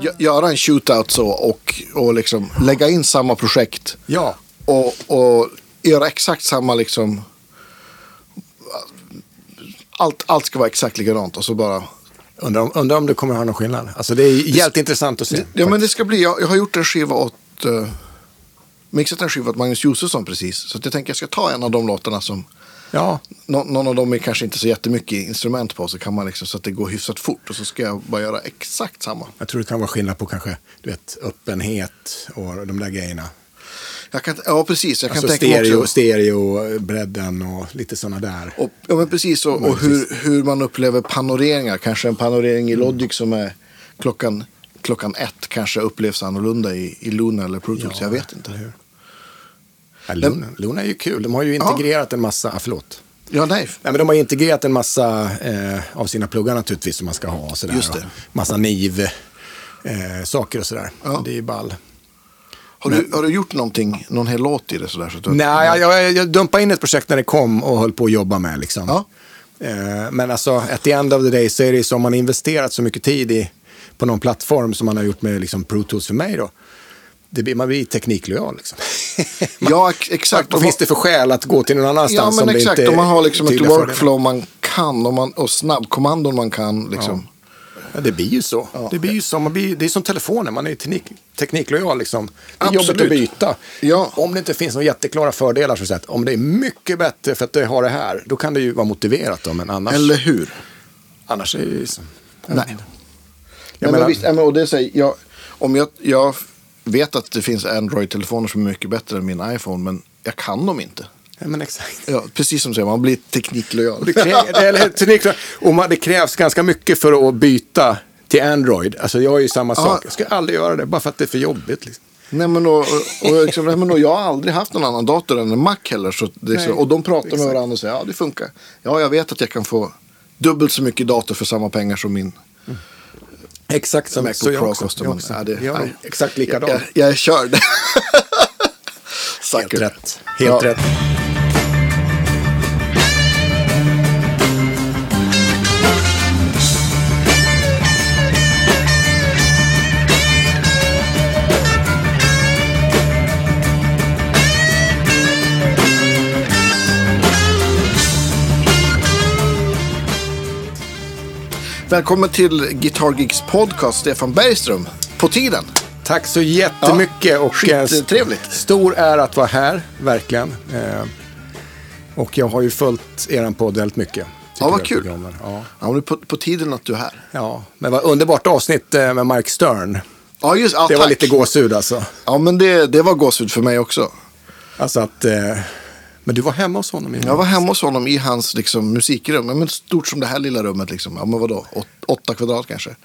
gö- göra en shootout så och, och liksom lägga in samma projekt. Ja, Och, och göra exakt samma liksom. Allt, allt ska vara exakt likadant och så bara. undrar om, undrar om det kommer att ha någon skillnad. Alltså det är jävligt intressant att se. Ja men det ska bli, jag, jag har gjort en skiva åt, uh, mixat en skiva åt Magnus Josefsson precis. Så jag tänker jag ska ta en av de låtarna som, Ja, nå, någon av dem är kanske inte så jättemycket instrument på. Så kan man liksom så att det går hyfsat fort. Och så ska jag bara göra exakt samma. jag tror det kan vara skillnad på kanske du vet, öppenhet och de där grejerna. Kan, ja precis, jag kan Alltså tänka stereo, också. stereo, bredden och lite sådana där. Och, ja, men precis. Och, och hur, hur man upplever panoreringar. Kanske en panorering i Logic som är klockan, klockan ett kanske upplevs annorlunda i, i Luna eller Pro Tools. jag vet inte. hur? Ja, Luna, Luna är ju kul. De har ju integrerat en massa, ah, förlåt. Ja, nej. Nej, men de har integrerat en massa eh, av sina pluggar naturligtvis som man ska ha. Och sådär, Just det. Och massa NIV eh, saker och sådär. Ja. Det är ju ball. Har, du, har du gjort någonting, någon hel låt i det sådär? Så att Nej, jag, jag, jag dumpade in ett projekt när det kom och höll på att jobba med. Liksom. Ja. Eh, men alltså, at the end of the day så är det som man investerat så mycket tid i på någon plattform som man har gjort med liksom, Pro Tools för mig. Då. Det blir, man blir tekniklojal. Liksom. Ja, ex- exakt. Vad finns det för skäl att gå till någon Ja, annanstans? men om det exakt. inte Om man har liksom ett workflow man kan och, man, och snabbkommandon man kan. Liksom. Ja, det blir ju så. Det, blir ju så man blir, det är som telefonen, man är ju teknik, tekniklojal. Liksom. Det är jobbigt Absolut. att byta. Ja. Om det inte finns några jätteklara fördelar, så att om det är mycket bättre för att det har det här, då kan det ju vara motiverat. Då, men annars, Eller hur? annars är det ju så. Nej. Jag Nej, menar, men visst, men, och det säger, jag, om jag, jag vet att det finns Android-telefoner som är mycket bättre än min iPhone, men jag kan dem inte. ja, men exakt. Ja, precis som du säger, man blir tekniklojal. Det, krä, och man, det krävs ganska mycket för att byta till Android. Alltså jag är ju samma sak. Jag ska aldrig göra det, bara för att det är för jobbigt. Liksom. Nej, men och, och, och, liksom, nej, men och jag har aldrig haft någon annan dator än en Mac heller. Så det Nej, och de pratar med exakt. varandra och säger ja det funkar. Ja, jag vet att jag kan få dubbelt så mycket dator för samma pengar som min Exakt som jag Pro också. kostar. Jag, också. ja, det, jag nej. exakt likadan. Jag, jag är körd. Helt rätt. Helt Ja. rätt. Välkommen till Guitar Geeks podcast, Stefan Bergström. På tiden. Tack så jättemycket. och eh, skittrevligt. Stor ära att vara här, verkligen. Eh, och jag har ju följt er podd väldigt mycket. Ja, vad kul. Ja, Ja, men på, på tiden att du är här. ja. Men vad underbart avsnitt eh, med Mark Stern. Ja, just ja, Det var tack. lite gåshud alltså. Ja, men det, det var gåshud för mig också. Alltså att... Eh, men du var hemma hos honom? i- Jag var hemma hos honom i hans liksom, musikrum. Men stort som det här lilla rummet. Liksom. Ja, men vadå? Åt, åtta kvadrat kanske.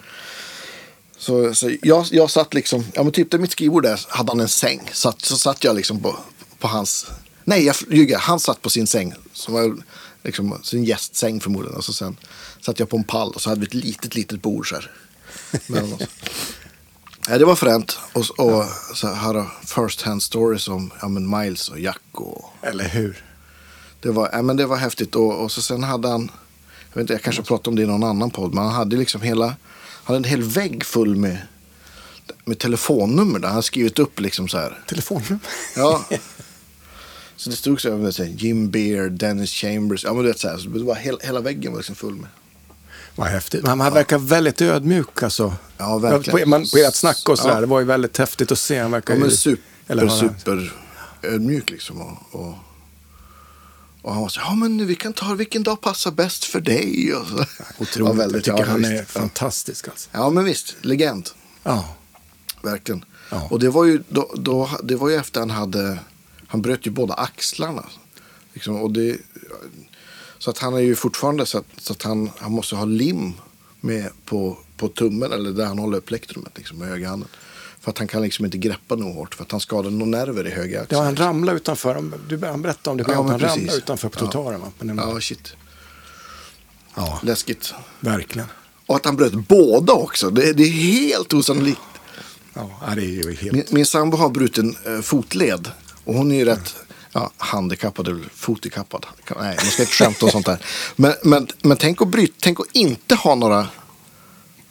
Så, så jag, jag satt liksom, ja men typ där mitt skrivbord där hade han en säng. Så, så satt jag liksom på, på hans, nej jag ljuger, han satt på sin säng. Som var liksom sin gästsäng förmodligen. Och så sen satt jag på en pall och så hade vi ett litet, litet bord så här. Ja, det var fränt. Och, och så höra first hand stories om ja, men Miles och Jack och Eller hur? det var, ja, men det var häftigt. Och, och så sen hade han, jag vet inte, jag kanske pratade om det i någon annan podd, men han hade liksom hela, han hade en hel vägg full med, med telefonnummer där han skrivit upp liksom så här. Telefonnummer? Ja. Så det stod så här, här Jim Beard, Dennis Chambers, ja men du vet så här, så det var hela, hela väggen var liksom full med. Vad häftigt. Men han verkar väldigt ödmjuk alltså. Ja, verkligen. På, man, på ert snack och sådär. Ja. Det var ju väldigt häftigt att se. Han verkar Ja men ju... super, eller super ödmjuk liksom. Och, och, och han var så ja men vi kan ta vilken dag passar bäst för dig. Och så. Otroligt. Väldigt, jag tycker ja, han visst. är fantastisk alltså. Ja men visst, legend. Ja. Verkligen. Ja. Och det var ju, då, då, det var ju efter han hade, han bröt ju båda axlarna. Liksom, och det, så att han är ju fortfarande så att, så att han, han måste ha lim med på, på tummen eller där han håller upp plektrumet liksom, med höga handen. För att han kan liksom inte greppa nog hårt för att han skadade några nerver i höga Ja, axlar. han ramlade utanför. Du, han berättade om det. Ja, Ja, han precis. ramlade utanför på trottoaren. Va? Men Ja, shit. ja, Läskigt. verkligen. Och att han bröt båda också. Det, det är helt osannolikt. Ja, ja, det är ju helt... Min, min sambo har bruten eh, fotled. Och hon är ju rätt ja, handikappad eller fotikappad. Nej, man ska inte skämta om sånt där. Men, men, men tänk, att bryta, tänk att inte ha några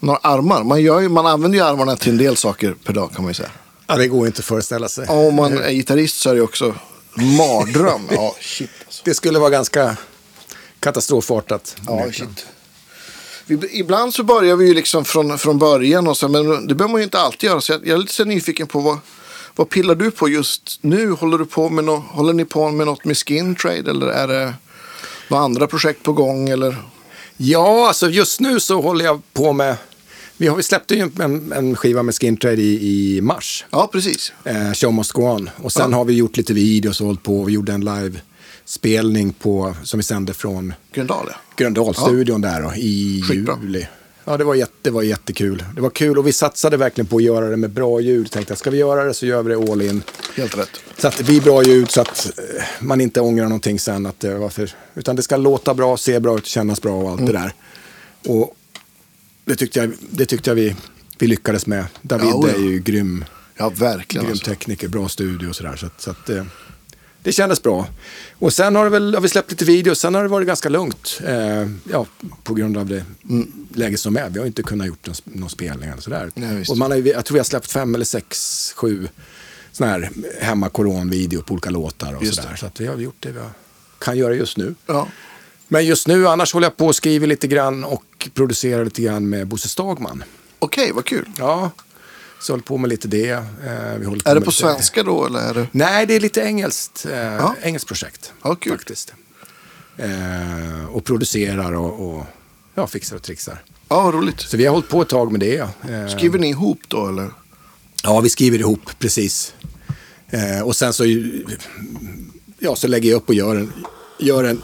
Några armar. Man, gör ju, man använder ju armarna till en del saker per dag kan man ju säga. Ja, det går inte att föreställa sig. Om man är gitarrist så är det också mardröm. ja, shit alltså. Det skulle vara ganska katastrofartat. Ja, shit. Vi, ibland så börjar vi ju liksom från, från början och så, men det behöver man ju inte alltid göra. Så jag, jag är lite så nyfiken på vad, vad pillar du på just nu? Håller, du på med no, håller ni på med något med skin trade eller är det några andra projekt på gång? Eller? Ja, alltså just nu så håller jag på med... Vi, har, vi släppte ju en, en skiva med Skin Trade i, i mars. Ja, precis. Eh, Show Must Go On. Och sen Ja. har vi gjort lite videos och hållit på. Vi gjorde en live-spelning på, som vi sände från Gröndal, ja. Gröndalsstudion där då, i Skitbra. juli. Ja, det var, jätte, det var jättekul. Det var kul och vi satsade verkligen på att göra det med bra ljud. Tänkte att ska vi göra det så gör vi det all in. Helt rätt. Så att det blir bra ljud så att eh, man inte ångrar någonting sen. Att det var för, utan det ska låta bra, se bra ut, kännas bra och allt det där. Och det tyckte jag, det tyckte jag vi, vi lyckades med. David Ja, är ju grym, Ja, verkligen. grym Alltså. tekniker, bra studio och sådär. Så, så att, eh, det kändes bra. Och sen har, det väl, har vi släppt lite videos, sen har det varit ganska lugnt. Eh, ja, på grund av det läge som är. Vi har inte kunnat gjort någon, någon spelning eller sådär. Nej, och man har, jag tror vi har släppt fem eller sex, sju sådana här hemma video på olika låtar och sådär. Så att vi har gjort det vi har- kan göra just nu. Ja. Men just nu, annars håller jag på och skriver lite grann och producerar lite grann med Bosse Stagman. Okej, vad kul. Ja, så jag håller på med lite det. Eh, vi håller Är det på lite- svenska då eller är det? Nej, det är lite engelskt. Eh, Ja. Engelskt projekt. Ja, kul. Faktiskt. Eh, och producerar och, och ja, fixar och trixar. Ja, roligt. Så vi har hållit på ett tag med det. Eh, Skriver ni ihop då eller? Ja, vi skriver ihop, precis. Och sen så, ja, så lägger jag upp och gör en, gör en,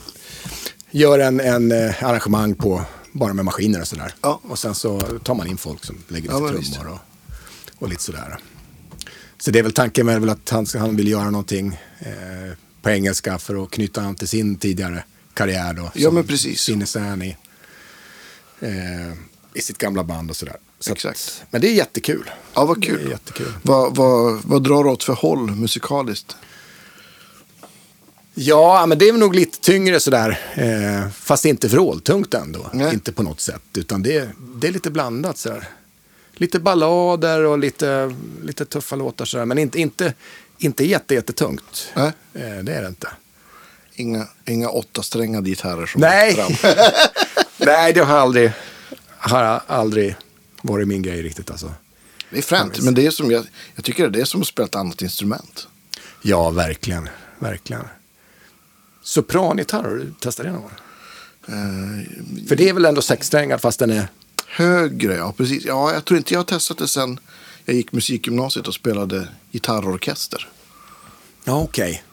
gör en, en arrangemang på, bara med maskiner och sådär. Ja. Och sen så tar man in folk som lägger Ja, lite visst. trummor och, och lite sådär. Så det är väl tanken med väl att han, han vill göra någonting eh, på engelska för att knyta an till sin tidigare karriär då. Ja, men precis. I, eh, i sitt gamla band och sådär. Så att- Exakt. men det är jättekul. Ja, vad Det kul. är jättekul. Vad, vad, vad drar du åt för håll musikaliskt? Ja, men det är nog lite tyngre sådär. Eh, fast inte vråltungt ändå. Nej. Inte på något sätt. Utan det, är- det är lite blandat sådär. Lite ballader och lite, lite tuffa låtar sådär. Men inte, inte, inte jätte, jättetungt. Eh, det är det inte. Inga, inga åttasträngade gitarrer som Nej. fram. Nej, det har aldrig, har aldrig varit min grej riktigt alltså. Det är fränt, men det är som jag, jag tycker det är som att spela ett annat instrument. Ja, verkligen. Verkligen. Soprangitarr, har du testat det någon gång? Eh, För det är väl ändå sexsträngad fast den är... högre, ja precis. Ja, jag tror inte jag har testat det sen jag gick musikgymnasiet och spelade gitarrorkester. Ja, okej.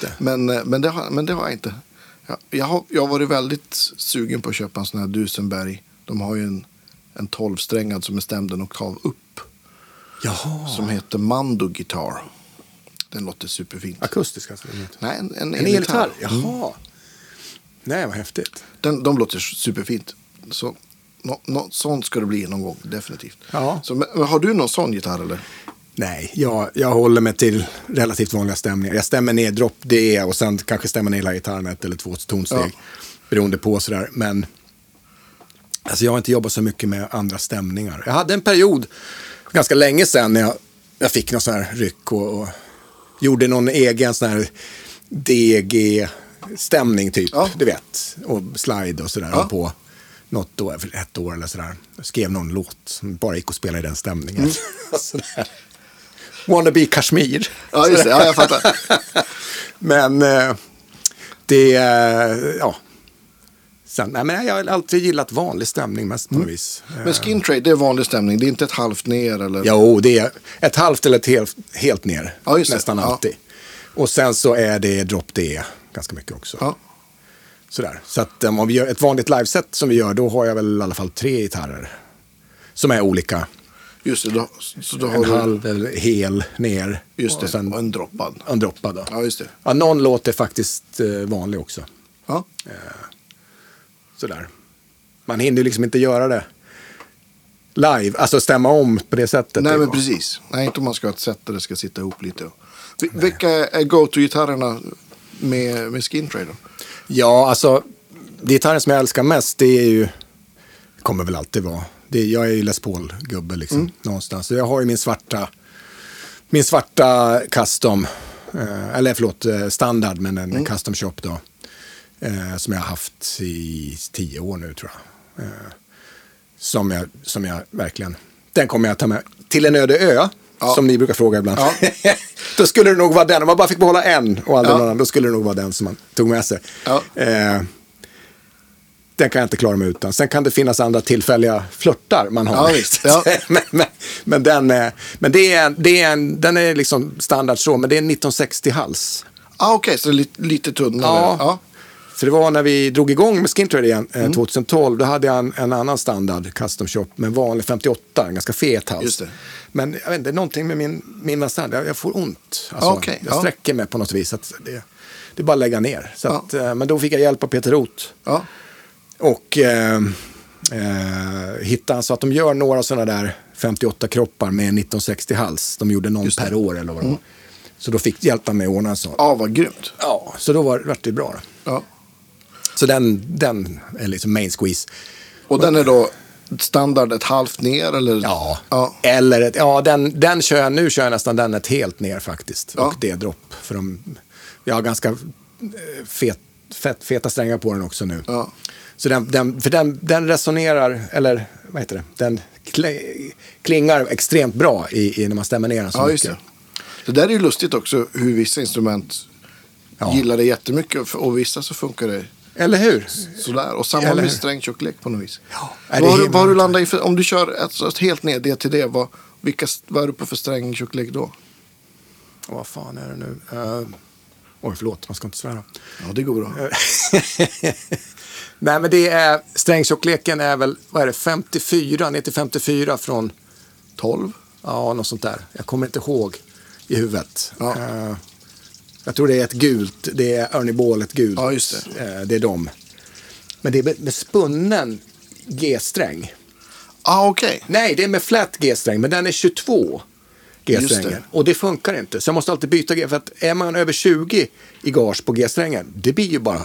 Det. Men, eh, men, det har, men det har jag inte. Jag, jag, har, jag har varit väldigt sugen på att köpa en sån här Dusenberg. De har ju en, en tolvsträngad som är stämd en oktav upp. Jaha. Som heter Mando Guitar. Den låter superfint. Akustisk alltså? Nej, en, en, En elgitarr. Jaha. Nej, vad häftigt. Den, de låter superfint. Så, nå, nå, sånt ska det bli någon gång, definitivt. Ja. Så, men, har du någon sån gitarr eller? Nej, jag, jag håller mig till relativt vanliga stämningar. Jag stämmer ner dropp D och sen kanske stämmer ner hela gitarren ett eller två tonsteg. Ja. Beroende på sådär. Men alltså jag har inte jobbat så mycket med andra stämningar. Jag hade en period ganska länge sedan när jag, jag fick någon sån här ryck och, och gjorde någon egen sån här DG-stämning typ. Ja. Du vet. Och slide och sådär. Ja. Ja. på något år, för ett år eller sådär. Skrev någon låt som bara gick att spela i den stämningen. Mm. sådär. Wannabe Kashmir. Ja, just det. Ja, jag fattar. Men eh, det, eh, ja. Sen, nej, men jag har alltid gillat vanlig stämning mest på något vis. Eh, Mm. Men skin trade, det är vanlig stämning. Det är inte ett halvt ner eller? Jo, det är ett halvt eller ett helt, helt ner. Ja, just det. nästan Ja. alltid. Och sen så är det drop D ganska mycket också. Ja. Sådär. Så att um, om vi gör ett vanligt liveset som vi gör, då har jag väl i alla fall tre gitarrer. Som är olika. Just det. Då, så då har En du, halv eller hel ner. Just det. Och sen och en droppad. en droppad. Då. Ja, just det. Ja, någon låt är faktiskt eh, vanlig också. Ja. Sådär. Man hinner liksom inte göra det live, alltså stämma om på det sättet. Nej, Det men precis. Nej, inte om man ska ha ett set där det ska sitta ihop lite. Vi- Vilka är go-to-gitarrerna med, med skin trade? Då? Ja, alltså gitarren som jag älskar mest det är ju kommer väl alltid vara. Det, jag är ju Les Paul-gubbe liksom, Mm. någonstans. Så jag har ju min svarta, min svarta custom, eh, eller förlåt, eh, standard, men en Mm. custom shop då. Eh, som jag har haft i tio år nu tror jag. Eh, som, jag som jag verkligen, den kommer jag ta med till en öde ö. Ja. Som ni brukar fråga ibland. Ja. då skulle det nog vara den, om man bara fick behålla en och aldrig Ja. någon annan, då skulle det nog vara den som man tog med sig. Ja. Eh, den kan jag inte klara mig utan. Sen kan det finnas andra tillfälliga flörtar man har. Ja, men, men, men, den är, men det är, det är en, den är liksom standard så, men det är en 1960-hals. Ah, Okej, så lite, lite tunnare. Ja. Så det var när vi drog igång med Skintrade igen, eh, Mm. 2012, då hade jag en, en annan standard custom shop med en vanlig 58, en ganska fet hals. Men jag vet inte, någonting med min, min standard, jag, jag får ont. Alltså, okej, jag ja. sträcker mig på något vis. Att det, det är bara att lägga ner. Så att, eh, men då fick jag hjälp av Peter Roth. Ja. Och eh, eh, hitta så att de gör några sådana där 58 kroppar med en 1960 hals. De gjorde någon. Mm. per år eller vad det var. Så då fick hjälpa mig att ordna en sån. ja, vad grymt. Ja, så då var, vart det bra. Då. Ja. Så den, den är liksom main squeeze. Och den är då standard ett halvt ner eller? Ja, Ja. eller ett, ja den, den kör jag, nu kör jag nästan den ett helt ner faktiskt. Ja. Och det är dropp. För de, jag har ganska eh, fet, fet, feta strängar på den också nu. Ja. Så den, den, för den, den resonerar, eller vad heter det, den kli- klingar extremt bra i, i när man stämmer ner den så Ja, mycket. det. Det där är ju lustigt också hur vissa instrument gillar det jättemycket och vissa så funkar det Eller hur? sådär. Och samma Eller med strängtjocklek på något vis. Ja, vad, vad du landat i för, om du kör ett, helt ner det till det, vad, vilka, vad är du på för strängtjocklek då? Vad fan är det nu? Uh, oj, förlåt, man ska inte svära. Ja, det går bra. Nej, men det är, strängtjockleken är väl, vad är det, 54, ner till 54 från 12? Ja, något sånt där. Jag kommer inte ihåg i huvudet. Ja. Eh, jag tror det är ett gult. Det är Ernie Ball, ett gult. Ja, just det. Eh, det är dem. Men det är med, spunnen G-sträng. ah, okej. Nej, det är med flat G-sträng, men den är 22 Just G-strängen. det. Och det funkar inte. Så jag måste alltid byta G. För att är man över 20 i gage på G-strängen, det blir ju bara...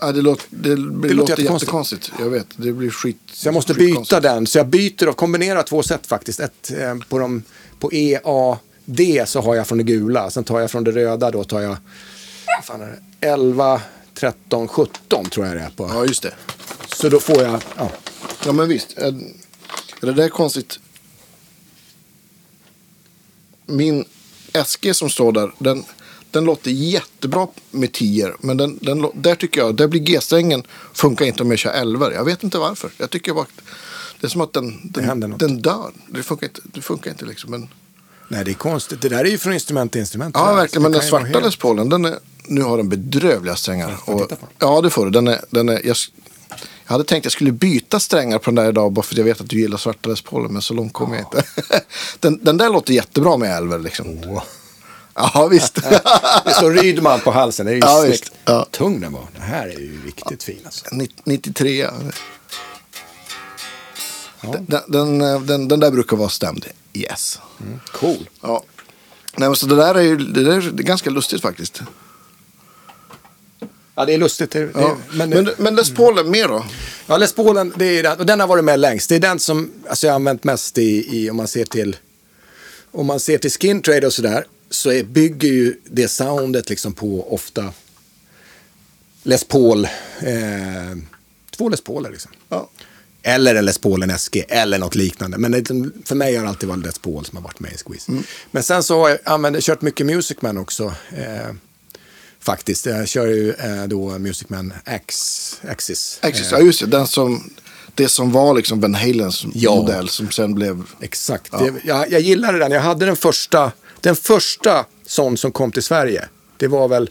Ja, det låter, det, låter, jättekonstigt. jättekonstigt. Jag vet, det blir skit. Så jag måste byta den. Så jag byter och kombinerar två sätt faktiskt. Ett eh, på, de, på E, A, D så har jag från det gula. Sen tar jag från det röda då tar jag fan är det? 11, 13, 17 tror jag det är på. Ja, just det. Så då får jag, ja. Ja, men visst. Är är det där konstigt? Min SG som står där, den, den låter jättebra med 10 Men den, den, där tycker jag, där blir G-strängen funkar inte om jag kör 11 Jag vet inte varför. Jag tycker bara det är som att den, den, den dör. Det funkar inte, det funkar inte liksom. Men, Nej, det är konstigt. Det där är ju från instrument till instrument. ja, verkligen. Men den svarta Les Paulen, den är, nu har den bedrövliga strängar. Och, ja, det får du. Den är, den är, jag, jag hade tänkt att jag skulle byta strängar på den där idag bara för att jag vet att du gillar svarta Les Paulen, men så långt kommer jag inte. den, den där låter jättebra med Elver liksom. Ja, visst. Det står Rydman på halsen. Det är ju Ja, snyggt. Ja. Tung den var. Den här är ju riktigt fin alltså. 93. Den, den, den, den där brukar vara stämd. Yes. Cool. Ja. Nej, men så det där är ju det där är ganska lustigt faktiskt. Ja, det är lustigt. Det, Ja. det, Men, men, men, Les Paulen mer då? Ja, Les Paulen, det är den, och den har varit med längst. Det är den som alltså, jag har använt mest i, i om man ser till om man ser till skin trade och sådär så är, bygger ju det soundet liksom på ofta Les Paul, eh, två Les Pauler liksom. Ja. Eller Les Paul, en SG eller något liknande. Men det, för mig har det alltid varit Les Paul som har varit med i Squeeze. Men sen så har jag använt, kört mycket Music Man också. Eh, faktiskt. Jag kör ju eh, då Music Man X, Axis. Axis, ja just det. Den som, det som var liksom Van Halens Ja. modell som sen blev... Exakt. Det, jag, jag gillade den. Jag hade den första, den första sån som kom till Sverige. Det var väl,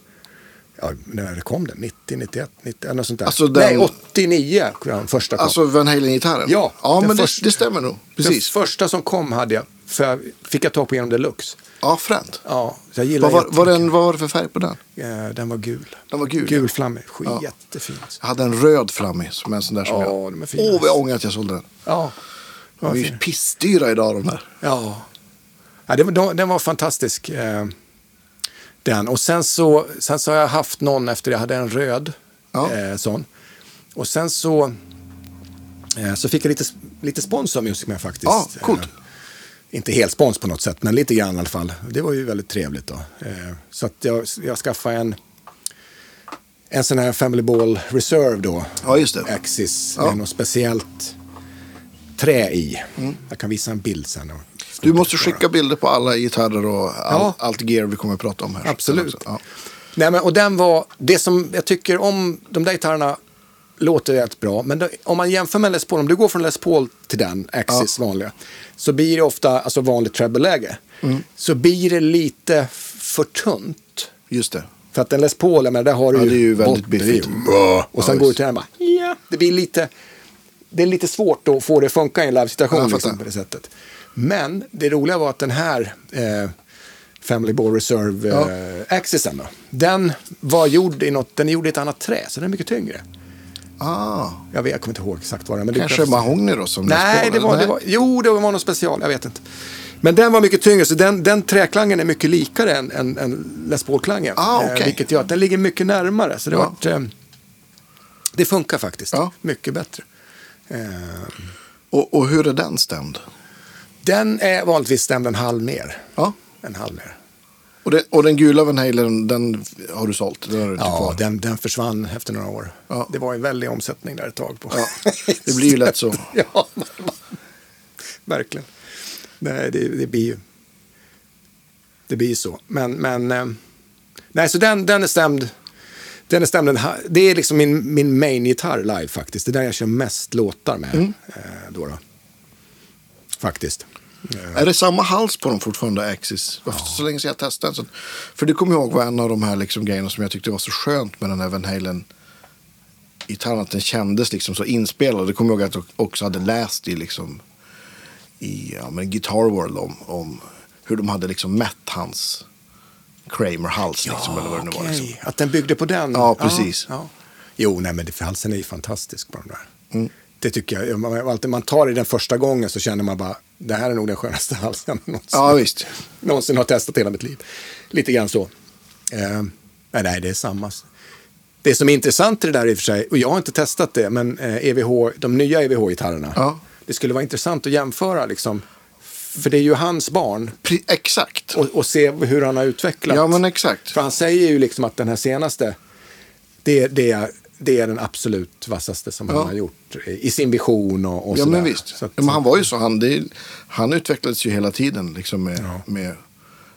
ja, när kom den? 90, 91, 90, eller sånt där. Alltså den- Nej, 89 kom den första kom. Alltså Van Halen-gitarren? Ja, ja men det, första- det stämmer nog. Precis. Den första som kom hade jag, för jag fick jag tag på genom Deluxe. Ja, fränt. Ja, jag gillar Vad var, den, vad var det för färg på den? den? Den var gul. Den var gul. Gulflammig. Skit, Ja. Jättefin. Jag hade en röd flammig som en sån där som Ja, jag... de är fina. Åh, vad jag ångrar att jag sålde den. Ja. De är ju pissdyra idag de här. Ja. ja det de- den var fantastisk. Eh, den. Och sen så, sen så har jag haft någon efter jag hade en röd Ja. eh, sån. Och sen så Eh, så fick jag lite, lite spons av Music Man faktiskt. Ja, coolt. Eh, inte helt spons på något sätt, men lite grann i alla fall. Det var ju väldigt trevligt då. Eh, så att jag, jag skaffade en, en sån här Family Ball Reserve då. Ja, just det. Axis Ja. med något speciellt trä i. Jag kan visa en bild sen. och- Du måste skicka bilder på alla gitarrer och all, Ja. allt gear vi kommer att prata om här. Absolut. Ja. Nej, men, och den var, det som jag tycker om de där gitarrerna låter rätt bra. Men då, om man jämför med Les Paul, om du går från Les Paul till den, Axis vanliga, så blir det ofta, alltså vanligt treble-läge, Mm. så blir det lite för tunt. Just det. För att en Les Paul, menar, där har du Ja, det är ju väldigt biffigt. Och sen Ja, går du till den bara, ja. Det blir lite, det är lite svårt att få det att funka i en livesituation Ja, liksom, på det sättet. Men det roliga var att den här eh, Family Ball Reserve Ja. eh, då, den var gjord i något, den är gjord i ett annat trä, så den är mycket tyngre. Ah, Jag, vet, jag kommer inte ihåg exakt vad det är kanske mahogny då som Nej, det var, det var, jo, det var något special, jag vet inte. Men den var mycket tyngre, så den, den träklangen är mycket likare än, än, än Les Paul-klangen. Ah, Eh, okej. vilket gör att den ligger mycket närmare. Så det, Ja. vart, eh, det funkar faktiskt Ja. mycket bättre. Eh, Och, och hur är den stämd? Den är vanligtvis stämd en halv ner. Ja. En halv ner. Och, det, och den gula Van Halen, den har du sålt? Den har du Ja, kvar? den, den försvann efter några år. Ja. Det var en väldig omsättning där ett tag på. Ja, det blir ju lätt så. ja, verkligen. Nej, det, det blir ju det blir ju så. Men, men eh, nej, så den, den är stämd. Den är stämd. Det är liksom min, min main-gitarr live faktiskt. Det är där jag kör mest låtar med. Mm. Eh, då, då. Faktiskt. Är det samma hals på dem fortfarande, Axis? Varför så länge sedan jag testade? Så, för det kommer jag ihåg var en av de här liksom grejerna som jag tyckte var så skönt med den här Van Halen gitarren. Att den kändes liksom så inspelad. Det kommer jag ihåg att jag också hade läst i, liksom, i ja, men Guitar World om, om hur de hade liksom mätt hans Kramer-hals. Liksom, eller vad det nu var. Liksom. Att den byggde på den. Ja, precis. Ja, Jo, nej, men det, halsen är ju fantastisk på de där. Mm. Det tycker jag. Man, tar i den första gången så känner man bara, det här är nog den skönaste halsen jag någonsin, Ja, visst. någonsin har testat hela mitt liv. Lite grann så. Eh, nej, det är samma. Det som är intressant i det där i och för sig, och jag har inte testat det, men eh, EVH, de nya EVH-gitarrerna. Ja. Det skulle vara intressant att jämföra, liksom, för det är ju hans barn, Pri- exakt. och, och se hur han har utvecklat. Ja, men exakt. För han säger ju liksom att den här senaste, det, det, är, det är den absolut vassaste som Ja. han har gjort i sin vision och, och Ja, sådär. men visst. Så att, ja, men han var ju så. Han, det, han utvecklades ju hela tiden liksom med, Ja. med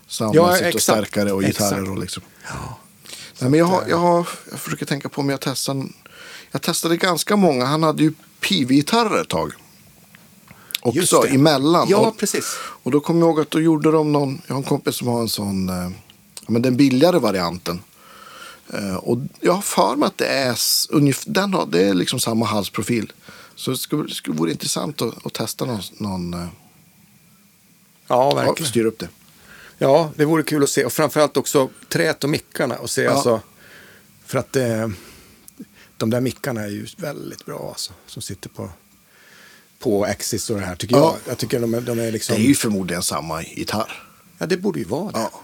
soundmässigt och exakt. stärkare och gitarrer. Exakt. Och liksom. ja. Nej, men jag, har, jag, har, jag försöker tänka på om jag testade. Jag testade ganska många. Han hade ju PV-gitarrer ett tag. Också emellan. Ja, och, precis. och då kommer jag ihåg att då gjorde de någon. Jag har en kompis som har en sån. Eh, ja, men den billigare varianten. Eh, och jag har för mig att det är, den har, det är liksom samma halsprofil. Så det skulle, skulle vore intressant att, att testa någon, någon eh, ja, ja, verkligen. styra upp det. Ja, det vore kul att se. Och framförallt också träet och mickarna. Och se, Ja. alltså, för att eh, de där mickarna är ju väldigt bra alltså, som sitter på, på Axis och det här. Tycker Ja. jag. Jag tycker de de är liksom... Det är ju förmodligen samma gitarr. Ja, det borde ju vara det. Ja.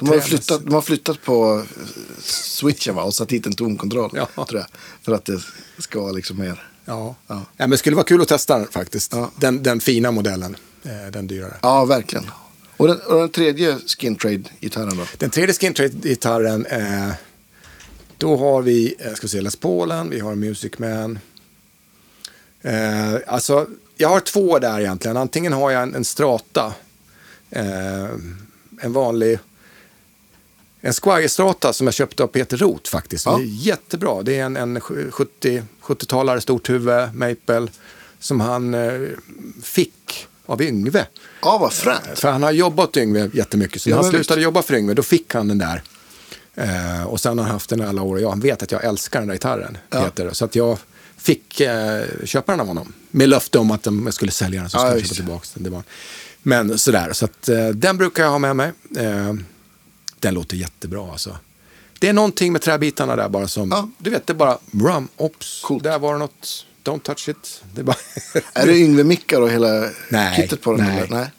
De har, flyttat, de har flyttat på eh, switchen va? och satt hit en tonkontroll. Ja. Tror jag, för att det ska vara liksom mer. Ja. Ja. Ja. men det skulle vara kul att testa den faktiskt. Ja. Den, den fina modellen, eh, den dyrare. Ja, verkligen. Och den, och den tredje skin trade-gitarren då? Den tredje skin gitarren eh, då har vi, eh, ska vi se, Les Paulen, vi har Music Man. Eh, alltså, jag har två där egentligen. Antingen har jag en, en Strata, eh, en vanlig, en Squire Strata som jag köpte av Peter Roth faktiskt. Ja. Det är jättebra. Det är en, en 70 70-talare, stort huvud, Maple, som han eh, fick av Yngve. Ja, vad fränt. För han har jobbat Yngve jättemycket. Så när Ja, han slutade visst. jobba för Yngve, då fick han den där. Eh, och sen har han haft den alla år. Och jag vet att jag älskar den där gitarren, Ja. Peter. Så att jag fick eh, köpa den av honom. Med löfte om att jag skulle sälja den så Ja, skulle jag visst. köpa tillbaka den. Det var... Men sådär, så att eh, den brukar jag ha med mig. Den låter jättebra alltså. Det är någonting med träbitarna där bara som, Ja. du vet, det är bara rum, ops, Coolt. där var det något, don't touch it. Det är bara... Är det Yngve-mickar och hela Nej, kittet på den? nej. eller? nej.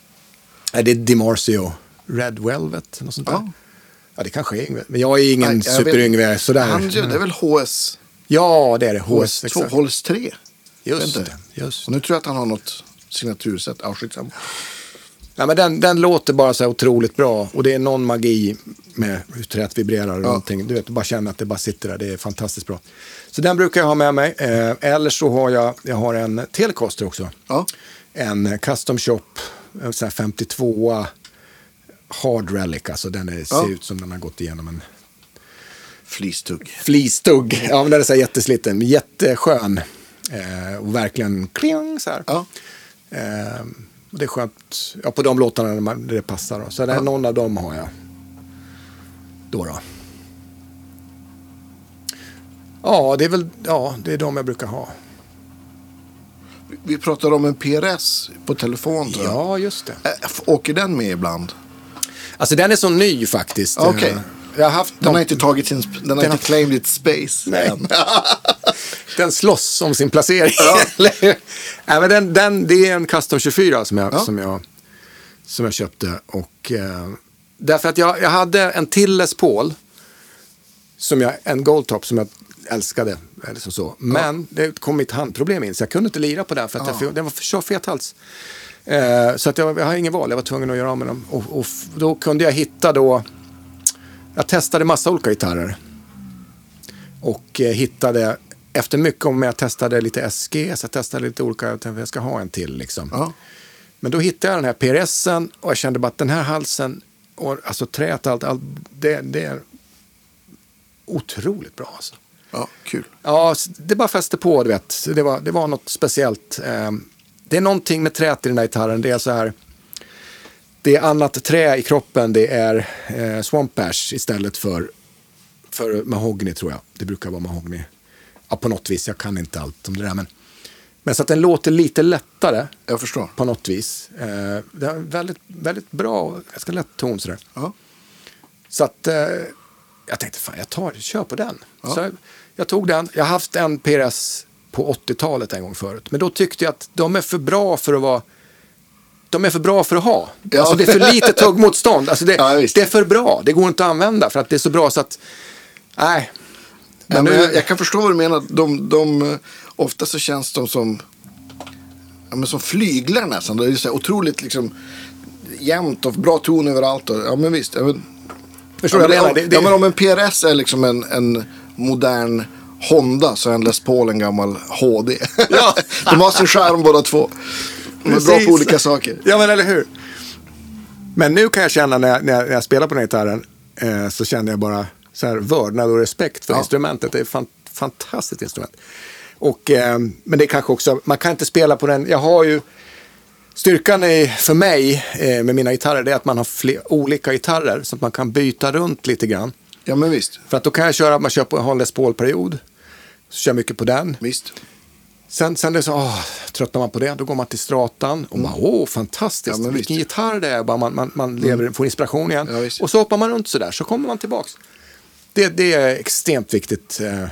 Nej, det är DiMarzio. Red Velvet, något sånt där. Ja. Ja, det kanske är Yngve. Men jag är ingen Nej, jag vet- super-Yngve sådär. Han, det är väl HS, Ja, det är det. HS, HS2, exakt. HS3? Just det. Just. Och nu tror jag att han har något signatursätt. Ja, skitsamma. Ja, men den, den låter bara så här otroligt bra och det är någon magi med hur träet vibrerar och någonting. Du vet, du bara känner att det bara sitter där. Det är fantastiskt bra. Så den brukar jag ha med mig. Eh, eller så har jag, jag har en Telecaster också. Ja. En eh, Custom Shop, en sån här 52 Hard Relic. Alltså den är, ser Ja. ut som den har gått igenom en Flistugg. flistugg. Ja, men den är så här jättesliten. men Jätteskön. Eh, och verkligen kling så här. Ja. Eh, det är skönt ja, på de låtarna när, man, när det passar. Då. Så det är Ja. någon av dem har jag. Då då. Ja, det är väl ja, det är de jag brukar ha. Vi pratade om en PRS på telefon. tror jag. Ja, just det. Äh, Åker den med ibland? Alltså den är så ny faktiskt. Okej. Eh, Jag har haft Den har inte tagit sin... Den har Den inte claimed its space Nej. Den slåss om sin placering. Ja. Nej, men den, den, det är en Custom 24 som jag, Ja. som jag, som jag köpte. Och, eh, därför att jag, jag hade en till Les Paul, som jag, en Goldtop som jag älskade. Eller så, så. Men det kom mitt handproblem in så jag kunde inte lira på den för att Ja. jag, den var för fet hals. Eh, så att jag, jag har ingen val, jag var tvungen att göra av med dem. Och, och då kunde jag hitta då, jag testade massa olika gitarrer. Och eh, hittade, efter mycket om jag testade lite SG, så jag testade lite olika, jag tänkte jag ska ha en till liksom. Ja. Men då hittade jag den här PRSen och jag kände bara att den här halsen, och, alltså träet och allt, allt det, det är otroligt bra alltså. ja, kul. Ja, det bara fäste på, du vet. Det var, det var något speciellt. Eh, Det är någonting med träet i den här gitarren. Det är så här. Det är annat trä i kroppen. Det är eh, swamp ash istället för, för mahogny tror jag. Det brukar vara mahogny. Ja, på något vis. Jag kan inte allt om det där. Men, men så att den låter lite lättare Jag förstår. på något vis. Eh, det är väldigt, väldigt bra, ganska lätt ton sådär. Ja. Så att eh, jag tänkte, fan jag tar, kör på den. Ja. Så jag, jag tog den. Jag har haft en PRS på 80-talet en gång förut. Men då tyckte jag att de är för bra för att vara de är för bra för att ha. Ja. Alltså det är för lite tuggmotstånd. Alltså det, Ja, det är för bra. Det går inte att använda för att det är så bra så att... Nej. Men men nu, jag, jag kan förstå vad du menar. De, de, eh, ofta så känns de som, ja, men som flyglar nästan. Det är så här otroligt liksom, jämnt och bra ton överallt. Och, ja, men visst. Men, förstår ja, men, om, Det, det, ja, men om en PRS är liksom en, en modern Honda så är en Les Paul en gammal HD. Ja. de har sin charm båda två. De är bra på olika saker. Ja, men eller hur? Men nu kan jag känna när jag, när jag, när jag spelar på den här gitarren eh, så känner jag bara så här vördnad och respekt för Ja. instrumentet. Det är ett fan, fantastiskt instrument. Och, eh, men det är kanske också, man kan inte spela på den, jag har ju, styrkan i, för mig eh, med mina gitarrer det är att man har fler, olika gitarrer så att man kan byta runt lite grann. Ja men visst. För att då kan jag köra, man kör på en Les Paul-period, så kör jag mycket på den. visst. Sen, sen det så, åh, tröttnar man på det, då går man till stratan och bara, åh, fantastiskt, Mm. Ja, vilken visst. gitarr det är. Bara man man, man lever, får inspiration igen. Ja, och så hoppar man runt sådär, så kommer man tillbaks. Det, det är extremt viktigt eh,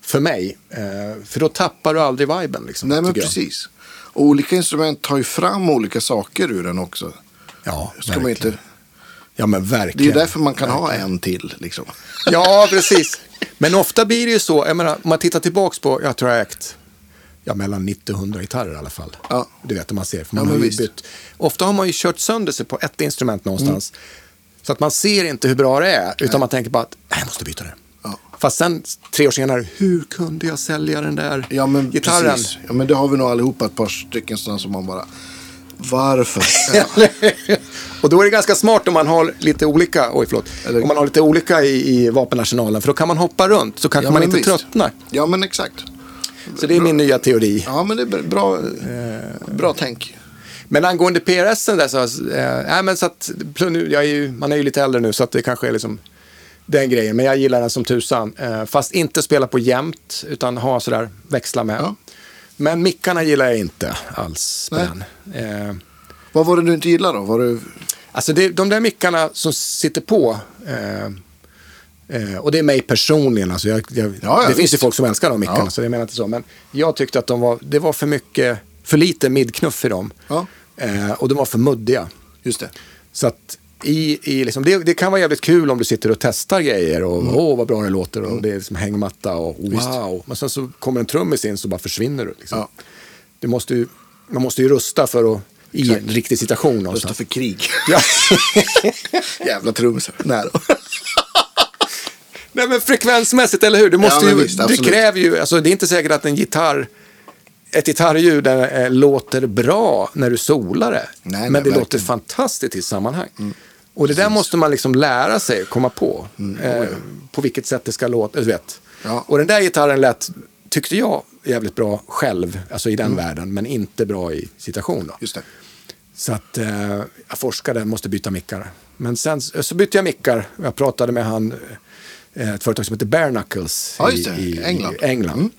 för mig, eh, för då tappar du aldrig viben. Liksom, Nej men precis. Och olika instrument tar ju fram olika saker ur den också. Ja, Ska man verkligen. inte, Ja, men det är verkligen. ju därför man kan ha en till. Liksom. Ja, precis. Men ofta blir det ju så, jag menar, om man tittar tillbaks på, jag tror jag ägt ja, mellan 90 och 100 gitarrer i alla fall. Ja. Du vet, man ser. För Ja, man men har ju bytt. Ofta har man ju kört sönder sig på ett instrument någonstans. Så att man ser inte hur bra det är, utan man tänker bara att "Nej, jag måste byta det. Ja. Fast sen, tre år senare, hur kunde jag sälja den där Ja men gitarren? precis. Ja, men det har vi nog allihopa ett par stycken sådana som man bara, varför? Ja. och då är det ganska smart om man har lite olika, oj förlåt, Eller- om man har lite olika i, i vapenarsenalen. För då kan man hoppa runt, så kanske Ja, man inte visst. tröttnar. ja men exakt. Så det är min nya teori. Ja men det är bra, Eh. bra tänk. Men angående PRS där så, eh, nej, men så att, jag är ju, man är ju lite äldre nu så att det kanske är liksom den grejen. Men jag gillar den som tusan. Eh, fast inte spela på jämt utan ha sådär, växla med. Ja. Men mickarna gillar jag inte alls. Eh, Vad var det du inte gillade då? Var det, alltså det, de där mickarna som sitter på, eh, eh, och det är mig personligen, alltså jag, jag, ja, det finns ju visst. folk som älskar de mickarna Ja. så jag menar inte så. Men jag tyckte att de var, det var för mycket, för lite midknuff i dem. ja, Eh, och de var för muddiga. just det. Så att i, i liksom, det, det kan vara jävligt kul om du sitter och testar grejer och åh vad bra det låter och det är liksom hängmatta och wow. Men sen så kommer en trummis in så bara försvinner du. Liksom. Ja. Du måste ju, man måste ju rusta för att i en riktig situation någonstans. för krig. Ja. Jävla trummisar. Nej då. Nej men frekvensmässigt, eller hur? Du måste Ja, ju, visst, det kräver ju, alltså det är inte säkert att en gitarr, ett gitarrljud eh, låter bra när du solar det. Nej, men nej, det låter verkligen. Mm. fantastiskt i sammanhang. Och det där måste man liksom lära sig, komma på. Eh, på vilket sätt det ska låta, du vet. Mm. Ja. Och den där gitarren lät, tyckte jag, jävligt bra själv, alltså i den Mm. världen, men inte bra i citation. Då. Just det. Så att eh, jag forskade, måste byta mickar. Men sen så bytte jag mickar. Jag pratade med han, ett företag som heter Bare Knuckles Ja, just det. England. I England.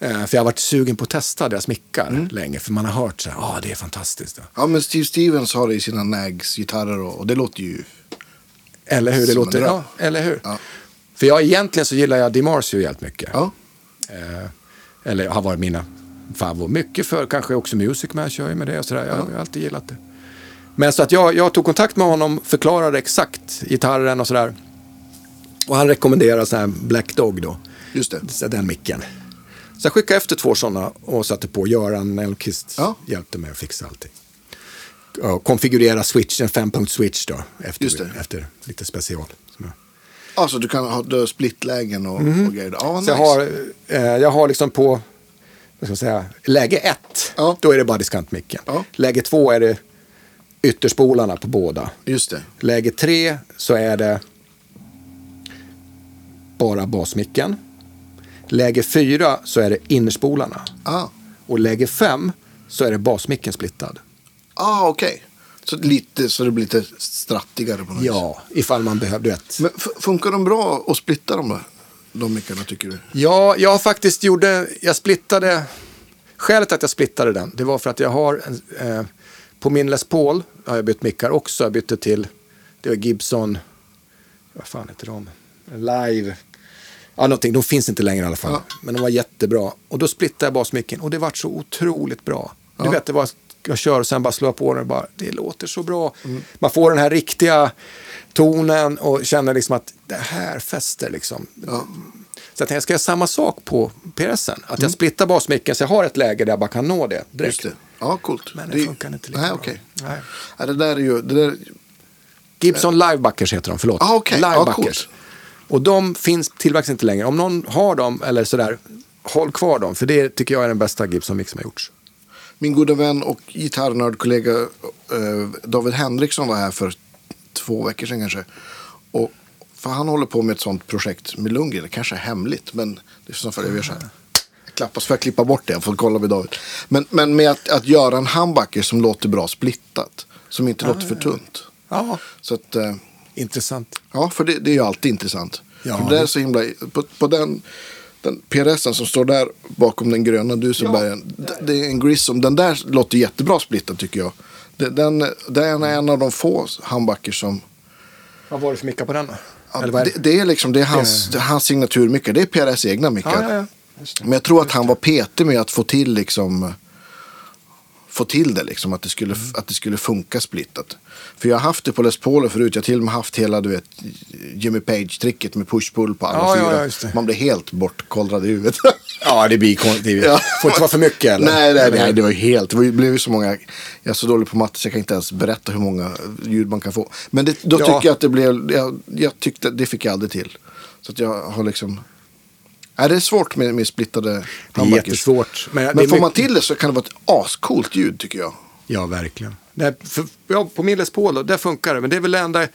Eh, för jag har varit sugen på att testa deras mickar Mm. länge. För man har hört så här, ah, det är fantastiskt. Ja, men Steve Stevens har det i sina Nags-gitarrer och, och det låter ju... Eller hur? Det låter, ja, eller hur? Ja. För jag egentligen så gillar jag DiMarzio jävligt mycket. Ja, Eh, eller har varit mina favor. Mycket för kanske också Music Man kör ju med det och sådär. Jag, jag har alltid gillat det. Men så att jag, jag tog kontakt med honom, förklarade exakt gitarren och sådär. Och han rekommenderade så här Black Dog då. just det. Så Den micken. Så jag skickade efter två sådana och satte på. Göran Mellqvist Ja. hjälpte mig att fixa allting. Och konfigurera switch, en fempunkt switch då. Efter, efter lite special. Alltså du kan ha du splitlägen och, och grejer. Så nice. jag, har, eh, jag har liksom på vad ska man säga, läge ett, Ja. då är det bara diskantmicken. Ja. Läge två är det ytterspolarna på båda. Just det. Läge tre så är det bara basmicken. Läge fyra så är det innerspolarna. Ah, Och läge fem så är det basmicken splittad. ah okej. Så, lite, så det blir lite strattigare på något vis. Ja, ifall man behöver, vet. Men funkar de bra att splitta de där? De mickarna tycker du? Ja, jag faktiskt gjorde, jag splittade, skälet att jag splittade den, det var för att jag har, eh, på min Les Paul har jag bytt mickar också, jag bytte till, det var Gibson, vad fan heter de, Live, ja någonting, de finns inte längre i alla fall, Ja. men de var jättebra. Och då splittade jag basmicken och det var så otroligt bra. Du Ja. vet, det var, jag kör och sen bara slår jag på den och bara, det låter så bra. Mm. Man får den här riktiga tonen och känner liksom att det här fäster liksom. Ja. Så jag ska göra samma sak på PRSen. Att jag splittar basmicken så jag har ett läge där jag bara kan nå det direkt. Mm. Det. Ja, coolt. Men det funkar inte lika Nej, bra. okej. Nej. Ja, det där är ju... Det där, Gibson Livebackers heter de, förlåt. Ah. Ja, Livebackers. coolt. Och de finns, tillverkas inte längre. Om någon har dem eller sådär, håll kvar dem. För det tycker jag är den bästa Gibson-mix som har gjorts. min goda vän och gitarrnördkollega eh, David Henriksson var här för två veckor sedan kanske. Och, för han håller på med ett sånt projekt med Lundgren. Det kanske är hemligt, men det är så för jag gör så här. Jag klappas för att klippa bort det. Jag får kolla med David. Men, men med att, att göra en humbucker som låter bra splittat. Som inte låter för tunt. Ja, Så att, eh, intressant. ja, för det, det är ju alltid intressant. Ja, för det är det- så himla, på, på den, den PRSen som står där bakom den gröna Dusenbergen. d- Det är en Grissom. Den där låter jättebra splittad tycker jag. Det- Den, den är en av de få humbuckers som... Vad var det för mickar på den då? Ja, det, det är liksom det är hans, det är hans signaturmickar. Det är PRS egna mickar. Ja, ja, ja. Det. Men jag tror att han var petig med att få till liksom få till det liksom att det skulle, Mm. att det skulle funka splittat. För jag har haft det på Les Pauler förut. Jag har till och med haft hela du vet Jimmy Page-tricket med push-pull på alla Ja, fyra. ja. Man blir helt bortkollrad i huvudet. Ja, det blir konstigt. Ja. Får inte vara för mycket eller? nej, nej, nej, det var ju helt, det blev ju så många, jag är så dålig på matte så jag kan inte ens berätta hur många ljud man kan få. Men det, då Ja. tycker jag att det blev, jag, jag tyckte, det fick jag aldrig till. Så att jag har liksom, nej det är svårt med, med splittade Det är jättesvårt. Men, Men är får man mycket- till det så kan det vara ett ascoolt ljud tycker jag. Ja, verkligen. Nej, för, ja, på min Les Paul, då, där funkar det. Men det är väl den enda,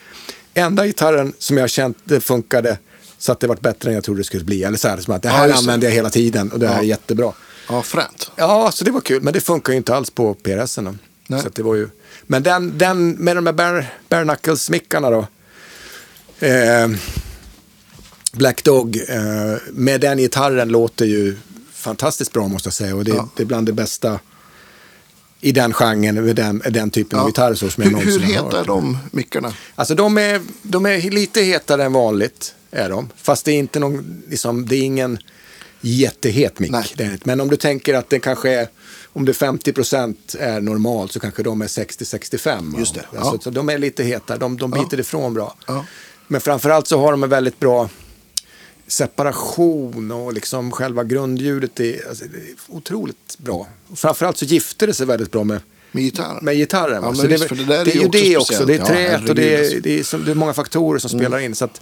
enda gitarren som jag har känt det funkade så att det varit bättre än jag trodde det skulle bli. Eller så här, som att det Ja, här det. använder jag hela tiden och det här Ja. är jättebra. Ja, fränt. Ja, så det var kul. Men det funkar ju inte alls på PRSen. Så det var ju... Men den, den med de där bare, bare knuckles-mickarna då. Eh, Black Dog, eh, med den gitarren låter ju fantastiskt bra måste jag säga. Och det, Ja. det är bland det bästa i den genren, med den, den typen av gitarrer så som jag hur, hur någonsin har heta är hört. de mickarna? Alltså de är, de är lite hetare än vanligt. Är de. Fast det är inte någon, liksom, det är ingen jättehet mick. Är. Men om du tänker att det kanske är om det är 50% är normalt så kanske de är 60-65. Just det, Alltså, ja. så de är lite heta, de, de biter ifrån bra. Ja. Men framförallt så har de en väldigt bra separation och liksom själva grundljudet är, alltså, det är otroligt bra. Och framförallt så gifter det sig väldigt bra med, Med gitarren. med gitarren. Ja, så det, visst, det är det är ju det också. speciellt. Det är Ja, träet och det är, alltså. det, är, som- det är många faktorer som spelar in. Så att,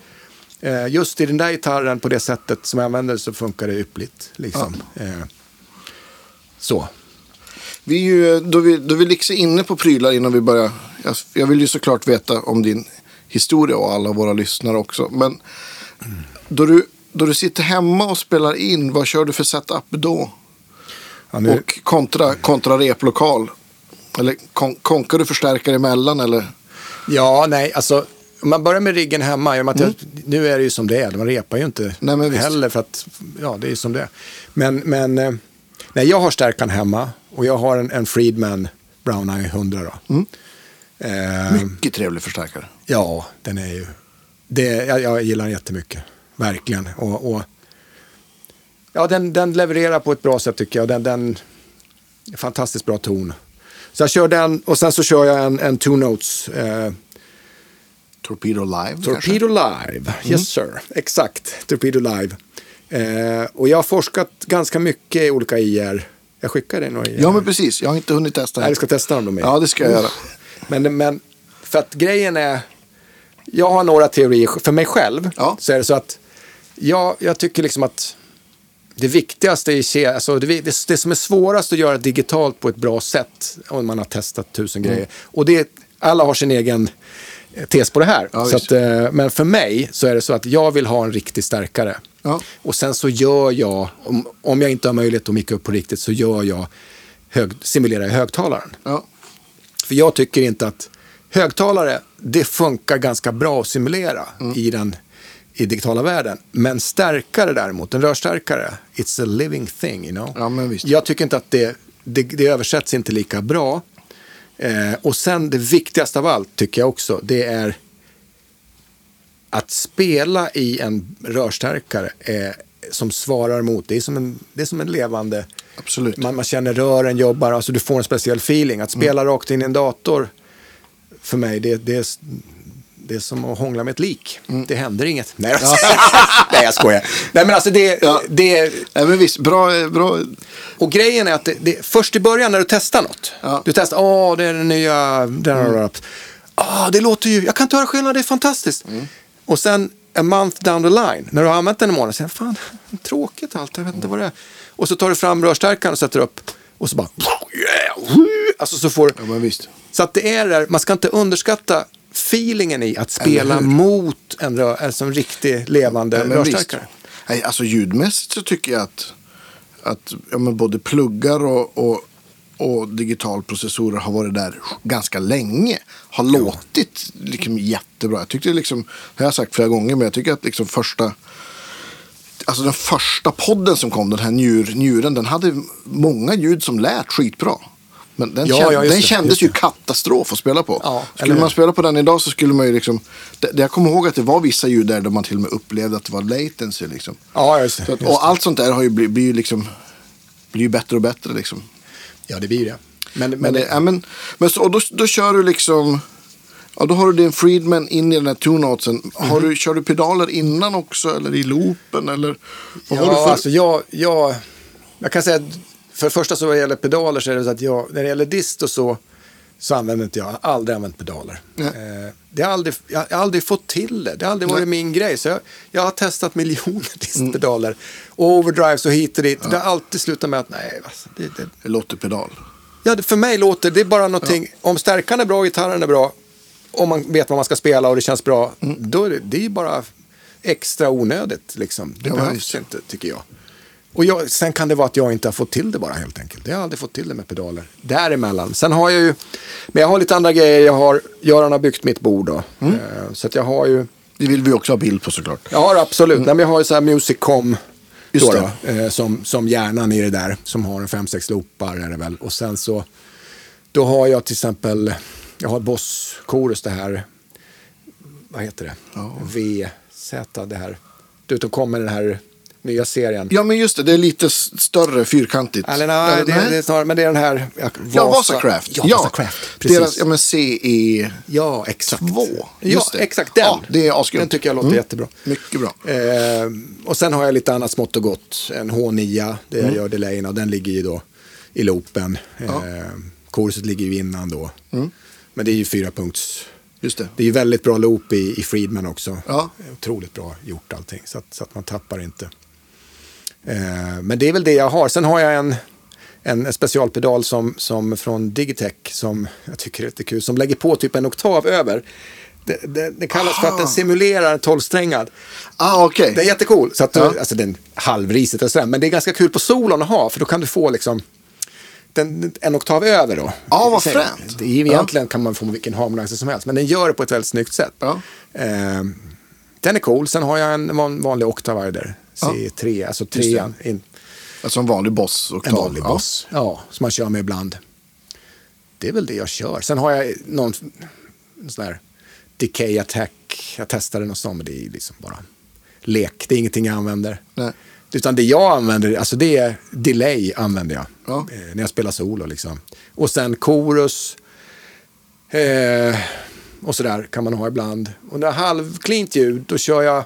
eh, just i den där gitarren på det sättet som jag använder så funkar det yppligt. Liksom. Eh, så. Vi är ju, då vi, då vi liksom inne på prylar innan vi börjar. Jag, jag vill ju såklart veta om din historia och alla våra lyssnare också. Men då du, då du sitter hemma och spelar in, vad kör du för setup då? Ja, nu, Och kontra, kontra replokal? Eller kon, konkar du förstärkare emellan eller? Ja, nej, alltså om man börjar med riggen hemma, jag, nu är det ju som det är, man repar ju inte Mm. Nej, heller för att, ja det är ju som det är. Men, men eh, nej, jag har stärkan hemma och jag har en, en Friedman Brown Eye 100 då. Mm. Eh, Mycket trevlig förstärkare. ja, den är ju, det, jag, jag gillar den jättemycket, verkligen. Och, och, ja, den, den levererar på ett bra sätt tycker jag. Den, den fantastiskt bra ton. Så jag kör den och sen så kör jag en, en Two Notes. Eh, Torpedo Live Torpedo Live, yes sir. Exakt, Torpedo Live. Eh, och jag har forskat ganska mycket i olika IR. Jag skickar dig några IR. kanske? Ja men precis, jag har inte hunnit testa. Nej, du ska testa dem då med. Ja det ska jag göra. Men, men för att grejen är, jag har några teorier. För mig själv Ja. så är det så att jag, jag tycker liksom att det viktigaste i alltså det, det, det som är svårast att göra digitalt på ett bra sätt, om man har testat tusen Mm. grejer. Och det, alla har sin egen eh, tes på det här. Ja, så att, eh, men för mig så är det så att jag vill ha en riktig stärkare. Ja. Och sen så gör jag, om, om jag inte har möjlighet att micka upp på riktigt, så gör jag hög, simulerar jag högtalaren. Ja. För jag tycker inte att högtalare, det funkar ganska bra att simulera Mm. i den i digitala världen. Men stärkare däremot, en rörstärkare, it's a living thing. You know? Ja, men visst. Jag tycker inte att det, det, det översätts inte lika bra. Eh, och sen det viktigaste av allt tycker jag också, det är att spela i en rörstärkare eh, som svarar mot, det är som en, det är som en levande Absolut. man, man känner rören jobbar, alltså du får en speciell feeling. Att spela Mm. rakt in i en dator, för mig, det, det, är, det är som att hångla med ett lik. Mm. Det händer inget. Nej, alltså, nej jag skojar. Nej, men alltså det, Ja. det Nej, men visst, bra, bra. och grejen är att det, det, först i början när du testar något. Ja. Mm. Du testar, åh det är den nya, den har ah, det låter ju, jag kan inte höra skillnad, det är fantastiskt. Mm. Och sen a month down the line, när du har använt den en månad, säger fan, tråkigt allt, jag vet inte vad det är. Och så tar du fram rörstärkaren och sätter upp och så bara, yeah, alltså så får Ja, så att det är där, man ska inte underskatta feelingen i att spela mot en, rör, alltså en riktig levande Ja, rörstärkare. Nej, alltså ljudmässigt så tycker jag att, att ja, men både pluggar och, och, och digitalprocessorer har varit där ganska länge. Har låtit liksom jättebra. Jag tyckte liksom, det har jag sagt flera gånger, men jag tycker att liksom första Alltså den första podden som kom, den här njur, njuren, den hade många ljud som lät skitbra. Men den, Ja, känd, ja, den det, kändes ju det. katastrof att spela på. Ja, skulle man spela på den idag så skulle man ju liksom... Det, jag kommer ihåg att det var vissa ljud där, där man till och med upplevde att det var latency. Liksom. Ja, just det. Att, och allt sånt där har ju blivit, blir ju liksom, blir ju bättre och bättre. Liksom. Ja, det blir det. Men, men, Men, det, ja, men, men så, och då, då kör du liksom... Ja, då har du din Friedman in i den här two-notesen. Har Mhm. du, kör du pedaler innan också eller i loopen? Eller, vad har ja, du för... alltså jag, jag, jag kan säga att för det första så vad gäller pedaler så är det så att jag, när det gäller dist och så, så använder inte jag, jag har aldrig använt pedaler. Nej. Eh, det har aldrig, jag har aldrig fått till det, det har aldrig varit min grej. Så jag, jag har testat miljoner distpedaler, och overdrives och hit och dit. Det har alltid slutat med att nej, alltså, det, det, Det låter pedal. Ja, för mig låter det är bara någonting. Om stärkan är bra, gitarren är bra, om man vet vad man ska spela och det känns bra, då är det, det är bara extra onödigt. Liksom. Det Ja, behövs inte, tycker jag. Och jag, sen kan det vara att jag inte har fått till det bara helt enkelt. Jag har aldrig fått till det med pedaler. Däremellan. Sen har jag ju, men jag har lite andra grejer. Jag har, Göran har byggt mitt bord då. Eh, Så att jag har ju, Det vill vi också ha bild på såklart. jag har absolut, Nej, men jag har ju så här Musicom. Just Då, då, eh, som, som hjärnan i det där, som har en 5-6 loopar är det väl. Och sen så, då har jag till exempel, jag har Boss Chorus det här, vad heter det? Ja. VZ det här. Du då kommer den här nya serien. Ja, men just det. Det är lite större, fyrkantigt. Eller nej, Eller det, nej? det är snarare, men det är den här... Ja, Ja, Vasacraft. Ja, Vasacraft. Precis. Deras, ja, men CE... Ja, exakt. Två, Ja, just det. exakt den. Ja, det är asgrymt. Den tycker jag låter Mm. jättebra. Mycket bra. Eh, och sen har jag lite annat smått och gott. En H9, det Mm. jag gör delayen och den ligger ju då i loopen. Eh, Korset ligger ju innan då. Mm. Men det är ju fyra punkts. Just det. Det är ju väldigt bra loop i, i Friedman också. Ja. Otroligt bra gjort allting, så att, så att man tappar inte. Eh, men det är väl det jag har. Sen har jag en, en specialpedal som, som från Digitech som jag tycker är lite kul. Som lägger på typ en oktav över. Det, det, det kallas för att den simulerar en tolvsträngad. Ah, okej. Det är jättecool. Så att du, Ja. alltså den halvrisigt och sådär. Men det är ganska kul på solon att ha. För då kan du få liksom den, en oktav över då. Ja, vad fränt. Egentligen kan man få vilken harmonizer som helst. Men den gör det på ett väldigt snyggt sätt. Ja. Eh, den är cool. Sen har jag en van, vanlig Octavider. C3, alltså trean. In, Alltså en vanlig boss. en vanlig boss. Ja. som man kör med ibland. Det är väl det jag kör. Sen har jag någon en sån här Decay Attack. Jag testade något sånt, men det är liksom bara lek. Det är ingenting jag använder. Nej. Utan det jag använder, alltså det är delay använder jag. Ja. Eh, när jag spelar solo liksom. Och sen chorus. Eh, och sådär kan man ha ibland. Och när halvklint ljud, då kör jag,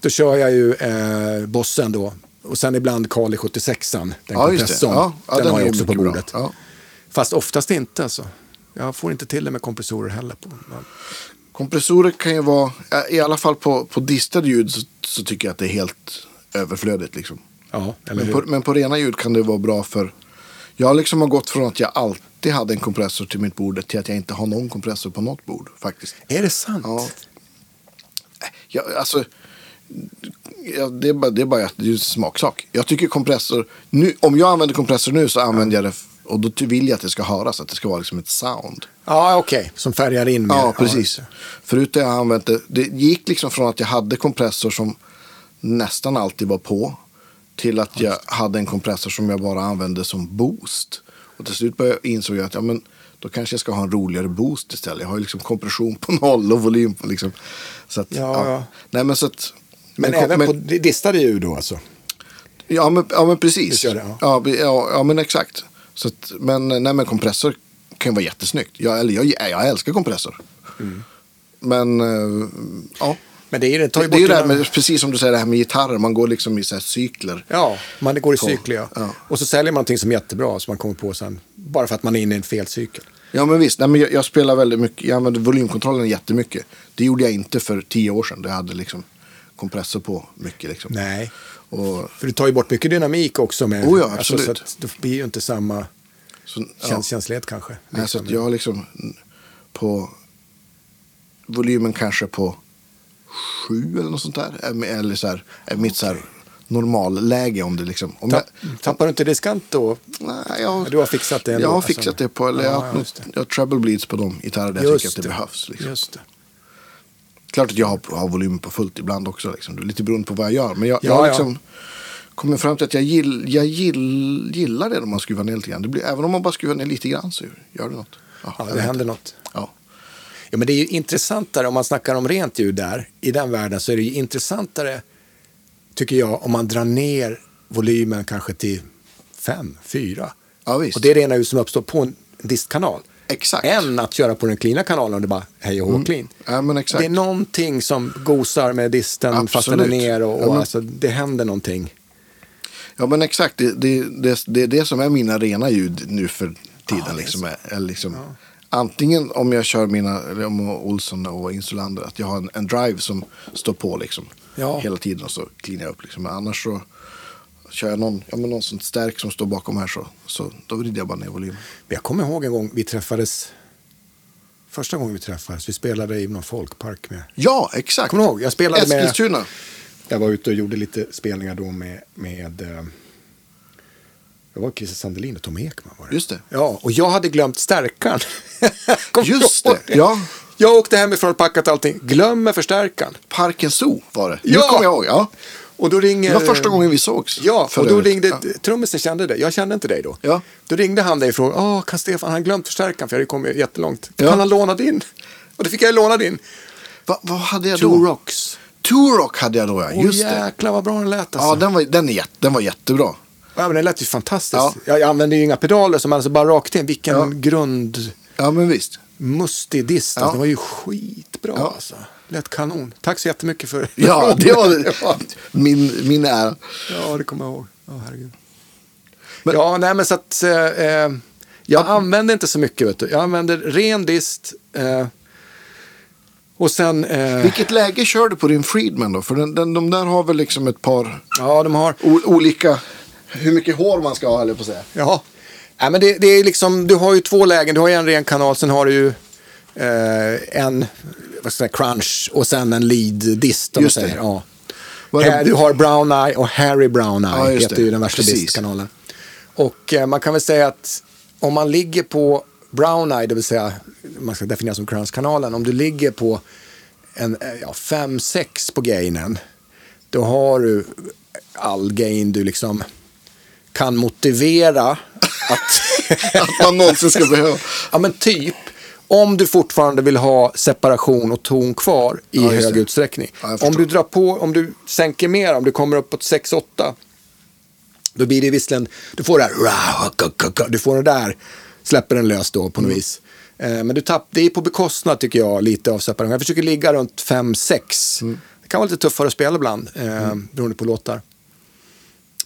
då kör jag ju eh, bossen då. Och sen ibland Kali 76an, den Ja, kompressorn. Ja, ja, den, den har jag också på bordet. Ja. Fast oftast inte alltså. Jag får inte till det med kompressorer heller. På. Kompressorer kan ju vara, i alla fall på, på distade ljud så, så tycker jag att det är helt överflödigt. Liksom. Ja, Men på, men på rena ljud kan det vara bra för... Jag liksom har gått från att jag alltid hade en kompressor till mitt bord till att jag inte har någon kompressor på något bord faktiskt. Är det sant? Ja. Jag, alltså, ja, det, är bara, det är bara det är en smaksak. Jag tycker kompressor, nu, om jag använder kompressor nu så använder jag det och då vill jag att det ska höras, att det ska vara liksom ett sound. Ja, okej. Som färgar in mer. Ja, precis. det. Förut har jag använt det, det gick liksom från att jag hade kompressor som nästan alltid var på till att jag hade en kompressor som jag bara använde som boost. Och till slut började jag insåg jag att ja, men, då kanske jag ska ha en roligare boost istället. Jag har ju liksom kompression på noll och volym på liksom. Så att, Ja, ja. Nej, men så att, Men, men, även men, på distade ljud då alltså? ja, men, ja, men precis. det, ja. ja. ja, men exakt. Så att, men, nej, men kompressor kan ju vara jättesnyggt. Jag, eller, jag, jag älskar kompressor. Mm. Men, eh, ja. Men det, är, det tar Det, ju det är ju bort det här med, precis som du säger, det här med gitarrer. Man går liksom i så här cykler. Ja, man det går i cykler ja. ja. Och så säljer man någonting som är jättebra som man kommer på sen. Bara för att man är inne i en fel cykel. Ja men visst, nej, men jag, jag spelar väldigt mycket, jag använder volymkontrollen jättemycket. Det gjorde jag inte för tio år sedan. Det hade liksom kompressor på mycket liksom. Nej. Och, För du tar ju bort mycket dynamik också med. Oh ja, Alltså, absolut. så att det blir ju inte samma så, ja. käns känslighet kanske. Nej, så att jag har liksom på volymen kanske på sju eller något sånt där. Är- Eller så här, är mitt så här normalläge om det liksom. Om jag, Tapp, tappar du inte diskant då? nej, jag, Du har fixat det ändå, Jag har alltså. fixat det på, eller jag, Ja, har ja, haft just något- jag har treble bleeds på de gitarrer där jag tycker att det, det. behövs. Liksom. Just det. Klart att jag har, har volymen på fullt ibland också. Liksom. Lite beroende på vad jag gör. Men jag, Ja, jag har liksom kommit fram till att jag, gill, jag gill, gillar det om man skruvar ner lite grann. Det blir, även om man bara skruvar ner lite grann så gör det något. Ja, Ja, det händer något. Ja. Ja, men det är ju intressantare om man snackar om rent ljud där. I den världen så är det ju intressantare, tycker jag, om man drar ner volymen kanske till fem, fyra. ja, visst. Och det är rena ljud som uppstår på en distkanal. Exakt. Än att köra på den klina kanalen och det bara hej och hå clean. Ja, men exakt. Det är någonting som gosar med disten fast den är Absolut. ner och, och Ja, alltså, det händer någonting. Ja, men exakt. Det, det, det, det är det som är mina rena ljud nu för tiden. Ja, liksom, är, är liksom, Antingen om jag kör mina, om Olsson och Insulander, att jag har en, en drive som står på liksom, Ja. hela tiden och så cleanar jag upp. Liksom. Men annars så kör jag någon, ja, men någon sån stärk som står bakom här så, så då vrider jag bara ner volymen. Men Jag kommer ihåg en gång vi träffades, första gången vi träffades, vi spelade i någon folkpark med, Ja, exakt. kommer du ihåg? Jag spelade med, Eskilstuna. jag var ute och gjorde lite spelningar då med, med eh, det var Christer Sandelin och Tom Ekman var det. Just det. Ja, och jag hade glömt stärkan. Just ihåg det, ja. Jag åkte hemifrån och packat allting, glömmer förstärkan. Parken Zoo var det. Ja! Nu kommer jag ihåg. Ja. Och då ringer... Det var första gången vi sågs. Ja, och då ringde Ja. trummisen kände det. Jag kände inte dig då. Ja. Då ringde han dig och frågade, åh, kan Stefan, han glömt förstärkaren för jag hade kommit jättelångt. Ja. Kan han låna din? Och då fick jag låna din. Va, vad hade jag Two då? Rocks. Turok hade jag då, ja. Åh Just det. jäklar vad bra den lät alltså. Ja, den var, den, är, den var jättebra. Ja, men den lät ju fantastiskt. Ja. Jag, jag använde ju inga pedaler som alltså bara rakt in. Vilken Ja. grund Ja, men visst. mustig dist. Ja. Alltså, det var ju skitbra Ja. alltså. Lät kanon. Tack så jättemycket för Ja, det var min, min ära. Ja, det kommer jag ihåg. Ja, herregud. Men- ja, nej men så att eh, eh, jag använder inte så mycket. Vet du. Jag använder ren dist. Eh, och sen... Eh, Vilket läge kör du på din Friedman då? För den, den, de där har väl liksom ett par ja, de har... olika... Hur mycket hår man ska ha, eller på att säga. Ja. Nej, men det, det är liksom, du har ju två lägen. Du har ju en ren kanal, sen har du ju eh, en vad ska jag säga, crunch och sen en lead dist. Om Just säger. Ja. Här, du har Brown Eye och Harry Brown Eye. Ja, heter det. ju den värsta distkanalen. Och eh, man kan väl säga att om man ligger på Brown Eye, det vill säga man ska definiera som crunch-kanalen. Om du ligger på en eh, ja, 5-6 på gainen. Då har du all gain du liksom kan motivera att... Att man någonsin ska behöva. ja men typ. Om du fortfarande vill ha separation och ton kvar i Ja, hög utsträckning. Ja, om du drar på, om du sänker mer, om du kommer upp på 6-8. Då blir det visserligen, du får det här, du får det där, släpper den lös då på något Mm. vis. Eh, Men du tapp, det är på bekostnad tycker jag lite av separation. Jag försöker ligga runt 5-6. Mm. Det kan vara lite tuffare att spela ibland, eh, beroende på låtar.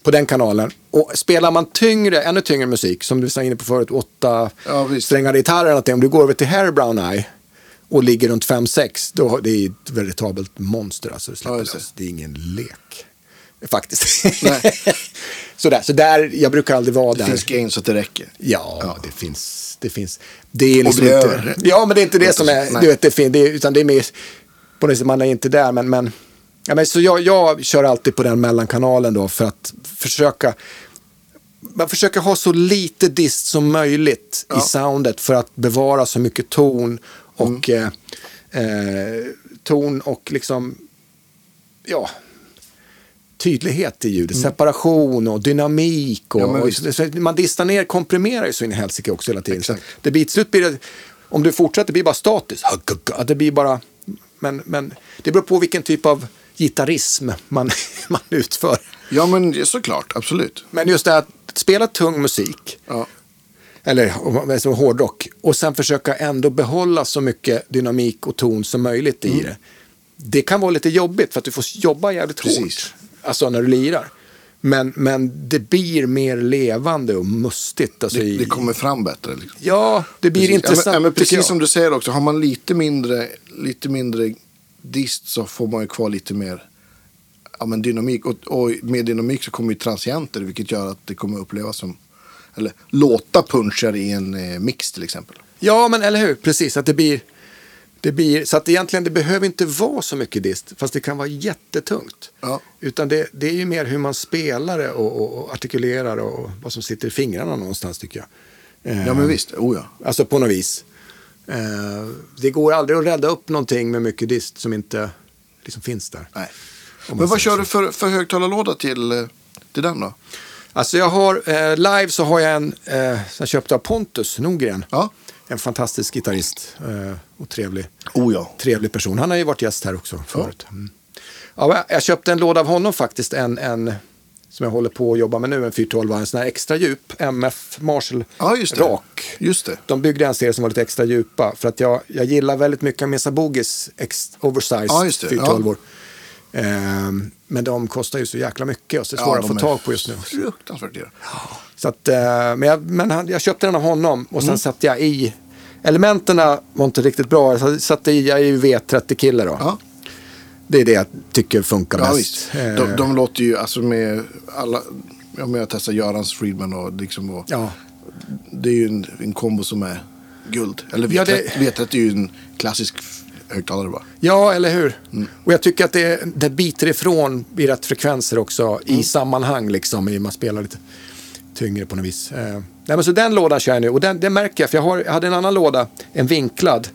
På den kanalen. Och spelar man tyngre, ännu tyngre musik, som du var inne på förut, åtta Ja, strängade gitarrer eller någonting. Om du går över till Harry Brown Eye och ligger runt 5-6, då det är ett veritabelt monster. Alltså, det, släpper Ja, det. det är ingen lek. Faktiskt. Nej. Sådär, så där, jag brukar aldrig vara Det där. finns gain så att det räcker. Ja, det finns. Det finns. Det är liksom inte... Ja, men det är inte det som är... Nej. Du vet, det fin, det är, utan det är mer... På något sätt, man är inte där, men... men, ja, men så jag, jag kör alltid på den mellankanalen då för att försöka... Man försöker ha så lite dist som möjligt Ja. i soundet för att bevara så mycket ton och... Mm. Eh, eh, ton och liksom... Ja, tydlighet i ljudet, separation och dynamik. Och, Mm. Ja, och så man distar ner, komprimerar ju så in i helsike också hela tiden. Så det blir till slut blir det, om du fortsätter blir det bara statiskt. Det blir bara, men, men det beror på vilken typ av gitarrism man, man utför. Ja, men såklart. Absolut. Men just det här att spela tung musik, Ja. eller alltså, hårdrock, och sen försöka ändå behålla så mycket dynamik och ton som möjligt i det. Det kan vara lite jobbigt för att du får jobba jävligt Precis. hårt. Alltså när du lirar. Men, men det blir mer levande och mustigt. Alltså Det, i, det kommer fram bättre. Liksom. Ja, det blir Precis. intressant. Ja, men, ja, men precis som du säger också, har man lite mindre, lite mindre dist så får man ju kvar lite mer ja, men dynamik. Och, och med dynamik så kommer ju transienter vilket gör att det kommer upplevas som, eller låta punchar i en eh, mix till exempel. Ja, men eller hur? Precis, att det blir, det blir... Så att egentligen det behöver inte vara så mycket dist, fast det kan vara jättetungt. Ja. Utan det, det är ju mer hur man spelar det och, och, och artikulerar och vad som sitter i fingrarna någonstans tycker jag. Eh, Ja men visst, oh ja. Alltså på något vis. Eh, det går aldrig att rädda upp någonting med mycket dist som inte liksom finns där. Nej. Men vad kör du för, för högtalarlåda till, eh, till den då? Alltså jag har, eh, live så har jag en, eh, som jag köpte av Pontus Nordgren. Ja. En fantastisk gitarrist eh, och trevlig. Oh ja. trevlig person. Han har ju varit gäst här också förut. Mm. Ja, jag köpte en låda av honom faktiskt, en, en som jag håller på att jobba med nu, en 412, en sån här extra djup, MF Marshall Ja, just det. rak. Just det. De byggde en serie som var lite extra djupa, för att jag, jag gillar väldigt mycket Mesa Boogies oversized Ja, just det. 412 Ehm, men de kostar ju så jäkla mycket och så är det svåra att de få tag på just nu. Fruktansvärt dyra. Så att, eh, men jag, men han, jag köpte den av honom och sen Mm. satte jag i. Elementen var inte riktigt bra. Jag satte i, jag är ju V30-kille då. Det är det jag tycker funkar Ja. Eh, De, de låter ju, alltså med alla, men jag testar Görans Friedman och liksom, och, Ja, det är ju en, en kombo som är guld. Eller V30, Ja, det- V30 är ju en klassisk högtalare bara. ja eller hur? Mm. Och jag tycker att det, det biter ifrån i rätt frekvenser också Mm. i sammanhang liksom. I man spelar lite tyngre på något vis. Eh, nej, men så den lådan kör jag nu och den, det märker jag för jag, har, jag hade en annan låda, en vinklad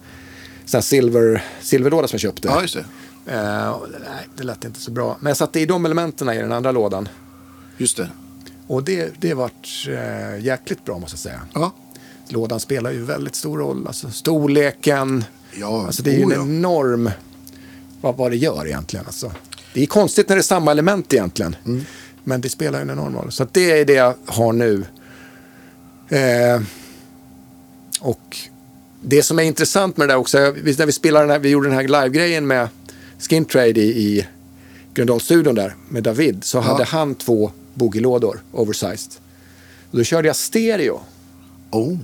sån här silver, silverlåda som jag köpte. Ja, just det. Eh, nej, det lät inte så bra. Men jag satte i de elementen i den andra lådan. Just det. Och det, det vart eh, jäkligt bra måste jag säga. Ja. Lådan spelar ju väldigt stor roll. Alltså storleken. Ja, alltså det är ju en enorm vad, vad det gör egentligen. Alltså. Det är konstigt när det är samma element egentligen. Men det spelar ju en enorm roll. Så det är det jag har nu. Eh, och det som är intressant med det där också, när vi spelade den här, vi gjorde den här live-grejen med Skin Trade i, i Gröndalsstudion där med David, så hade han två boogielådor, oversized. Och då körde jag stereo Oh.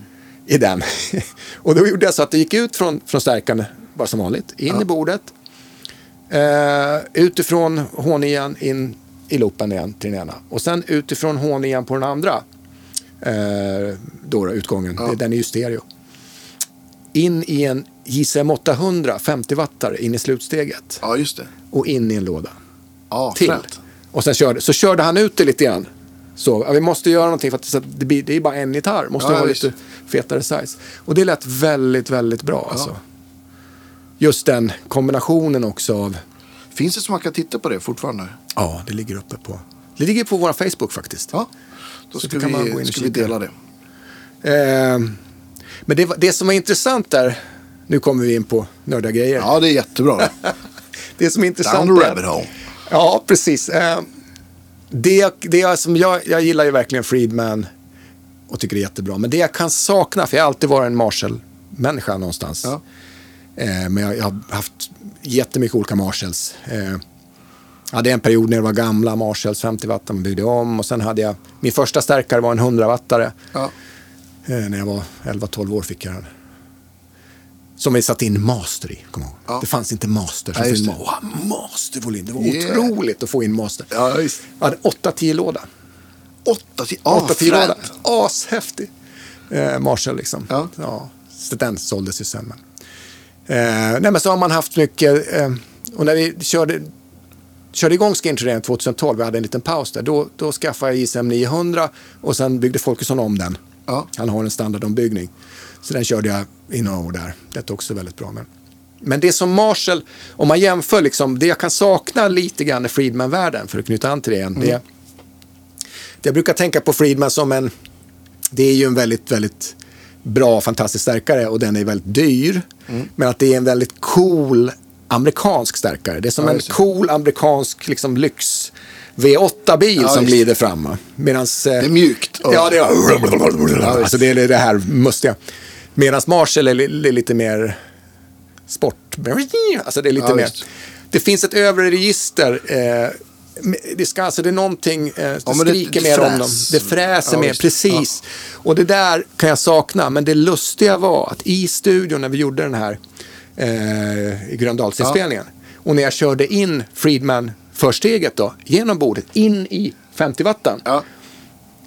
i den. och då gjorde jag så att det gick ut från, från stärkaren, bara som vanligt, in i bordet. Eh, utifrån H9 in i loopen igen till den ena. Och sen utifrån H9 på den andra eh, då, då, utgången, det, den är ju stereo. In i en JCM 800 50-wattare in i slutsteget Ja, just det. och in i en låda Ja, till. fränt. Och sen körde, så körde han ut det lite grann. Så, ja, vi måste göra någonting för att så att det, blir, det är bara en gitarr. Måste Ja, ha visst. lite fetare size. Och det lät väldigt, väldigt bra. Alltså. Just den kombinationen också av... Finns det så man kan titta på det fortfarande? Ja, det ligger uppe på... Det ligger på vår Facebook faktiskt. Ja. Då ska, då kan man gå in vi, ska vi dela det. Eh, men det, det som var intressant där... Nu kommer vi in på nördiga grejer. Ja, det är jättebra. Det som är intressant Down the rabbit hole. Ja, precis. Eh, det, det som jag, jag gillar ju verkligen Friedman och tycker det är jättebra. Men det jag kan sakna, för jag har alltid varit en Marshall-människa någonstans. Ja. Eh, men jag, jag har haft jättemycket olika Marshalls. Eh, jag hade en period när det var gamla Marshalls 50 watt, man byggde om. Och sen hade jag, min första stärkare var en 100 wattare. Ja. När jag var 11-12 år fick jag den. Som vi satte in master i, kom ihåg. Ja. Det fanns inte master. Ja, just det. wow, mastervolym, det var Yeah. otroligt att få in master. Ja, visst. Jag hade 8-10 låda. Åtta till... Ja, 8-10 låda. fränt. Ashäftig. Eh, Marshall liksom. Ja. ja. Så den såldes ju sen. Men. Eh, nej men så har man haft mycket. Eh, och när vi körde, körde igång Skintrain 2012, vi hade en liten paus där. Då, då skaffade jag ISM 900 och sen byggde Folkesson om den. Ja. Han har en standardombyggning. Så den körde jag i några år där. Det är också väldigt bra. Men, men det som Marshall, om man jämför liksom, det jag kan sakna lite grann i Friedman-världen, för att knyta an till det igen, det, det jag brukar tänka på Friedman som en, det är ju en väldigt, väldigt bra, fantastisk stärkare och den är väldigt dyr. Men att det är en väldigt cool amerikansk stärkare. Det är som Ja, en cool amerikansk liksom, lyx V8-bil Ja, som glider fram. Medans, eh, Det är mjukt. och- Ja, det är, alltså det är det här mustiga. Medan Marshall är, li- li- lite mer sport. Alltså det är lite Ja, mer. Det finns ett övre register. Eh, det, ska, alltså det är någonting, eh, det Ja, men det- skriker det mer om dem. Det fräser Ja, mer, precis. Och det där kan jag sakna. Men det lustiga var att i studion när vi gjorde den här eh, i Gröndalsinspelningen. Och när jag körde in Friedman försteget då, genom bordet, in i 50 wattan.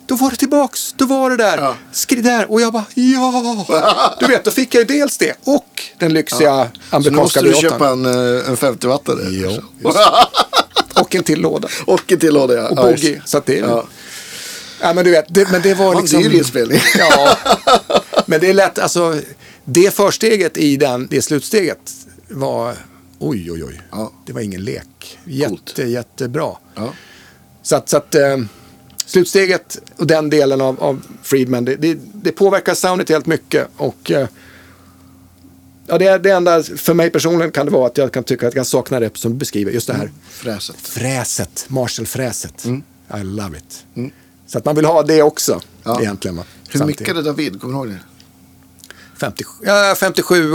Ja. Då var det tillbaks, då var det där. Ja. Skri där och jag bara ja. Du vet, då fick jag ju dels det och den lyxiga Så nu amerikanska måste du V8. köpa en, eh, en 50-wattare. Jo, Och en till låda. Och en till låda, ja. Och Ja, bogey. Så att det är Ja. Ja, men du vet, det, men det var liksom... dyr inspelning. Ja, men det är lätt, alltså det försteget i den, det slutsteget var, oj oj oj, Ja. det var ingen lek. Coolt. Jätte, jättebra. Ja. Så att, så att eh, slutsteget och den delen av, av Friedman, det, det, det påverkar soundet helt mycket. Och eh, ja, det, det enda, för mig personligen kan det vara att jag kan tycka att jag saknar det som du beskriver, just det här Fräset. fräset, Marshall-fräset. I love it. Mm. Så att man vill ha det också Ja. egentligen. Hur mycket är det David? Kommer du ihåg det? 57, ja, 57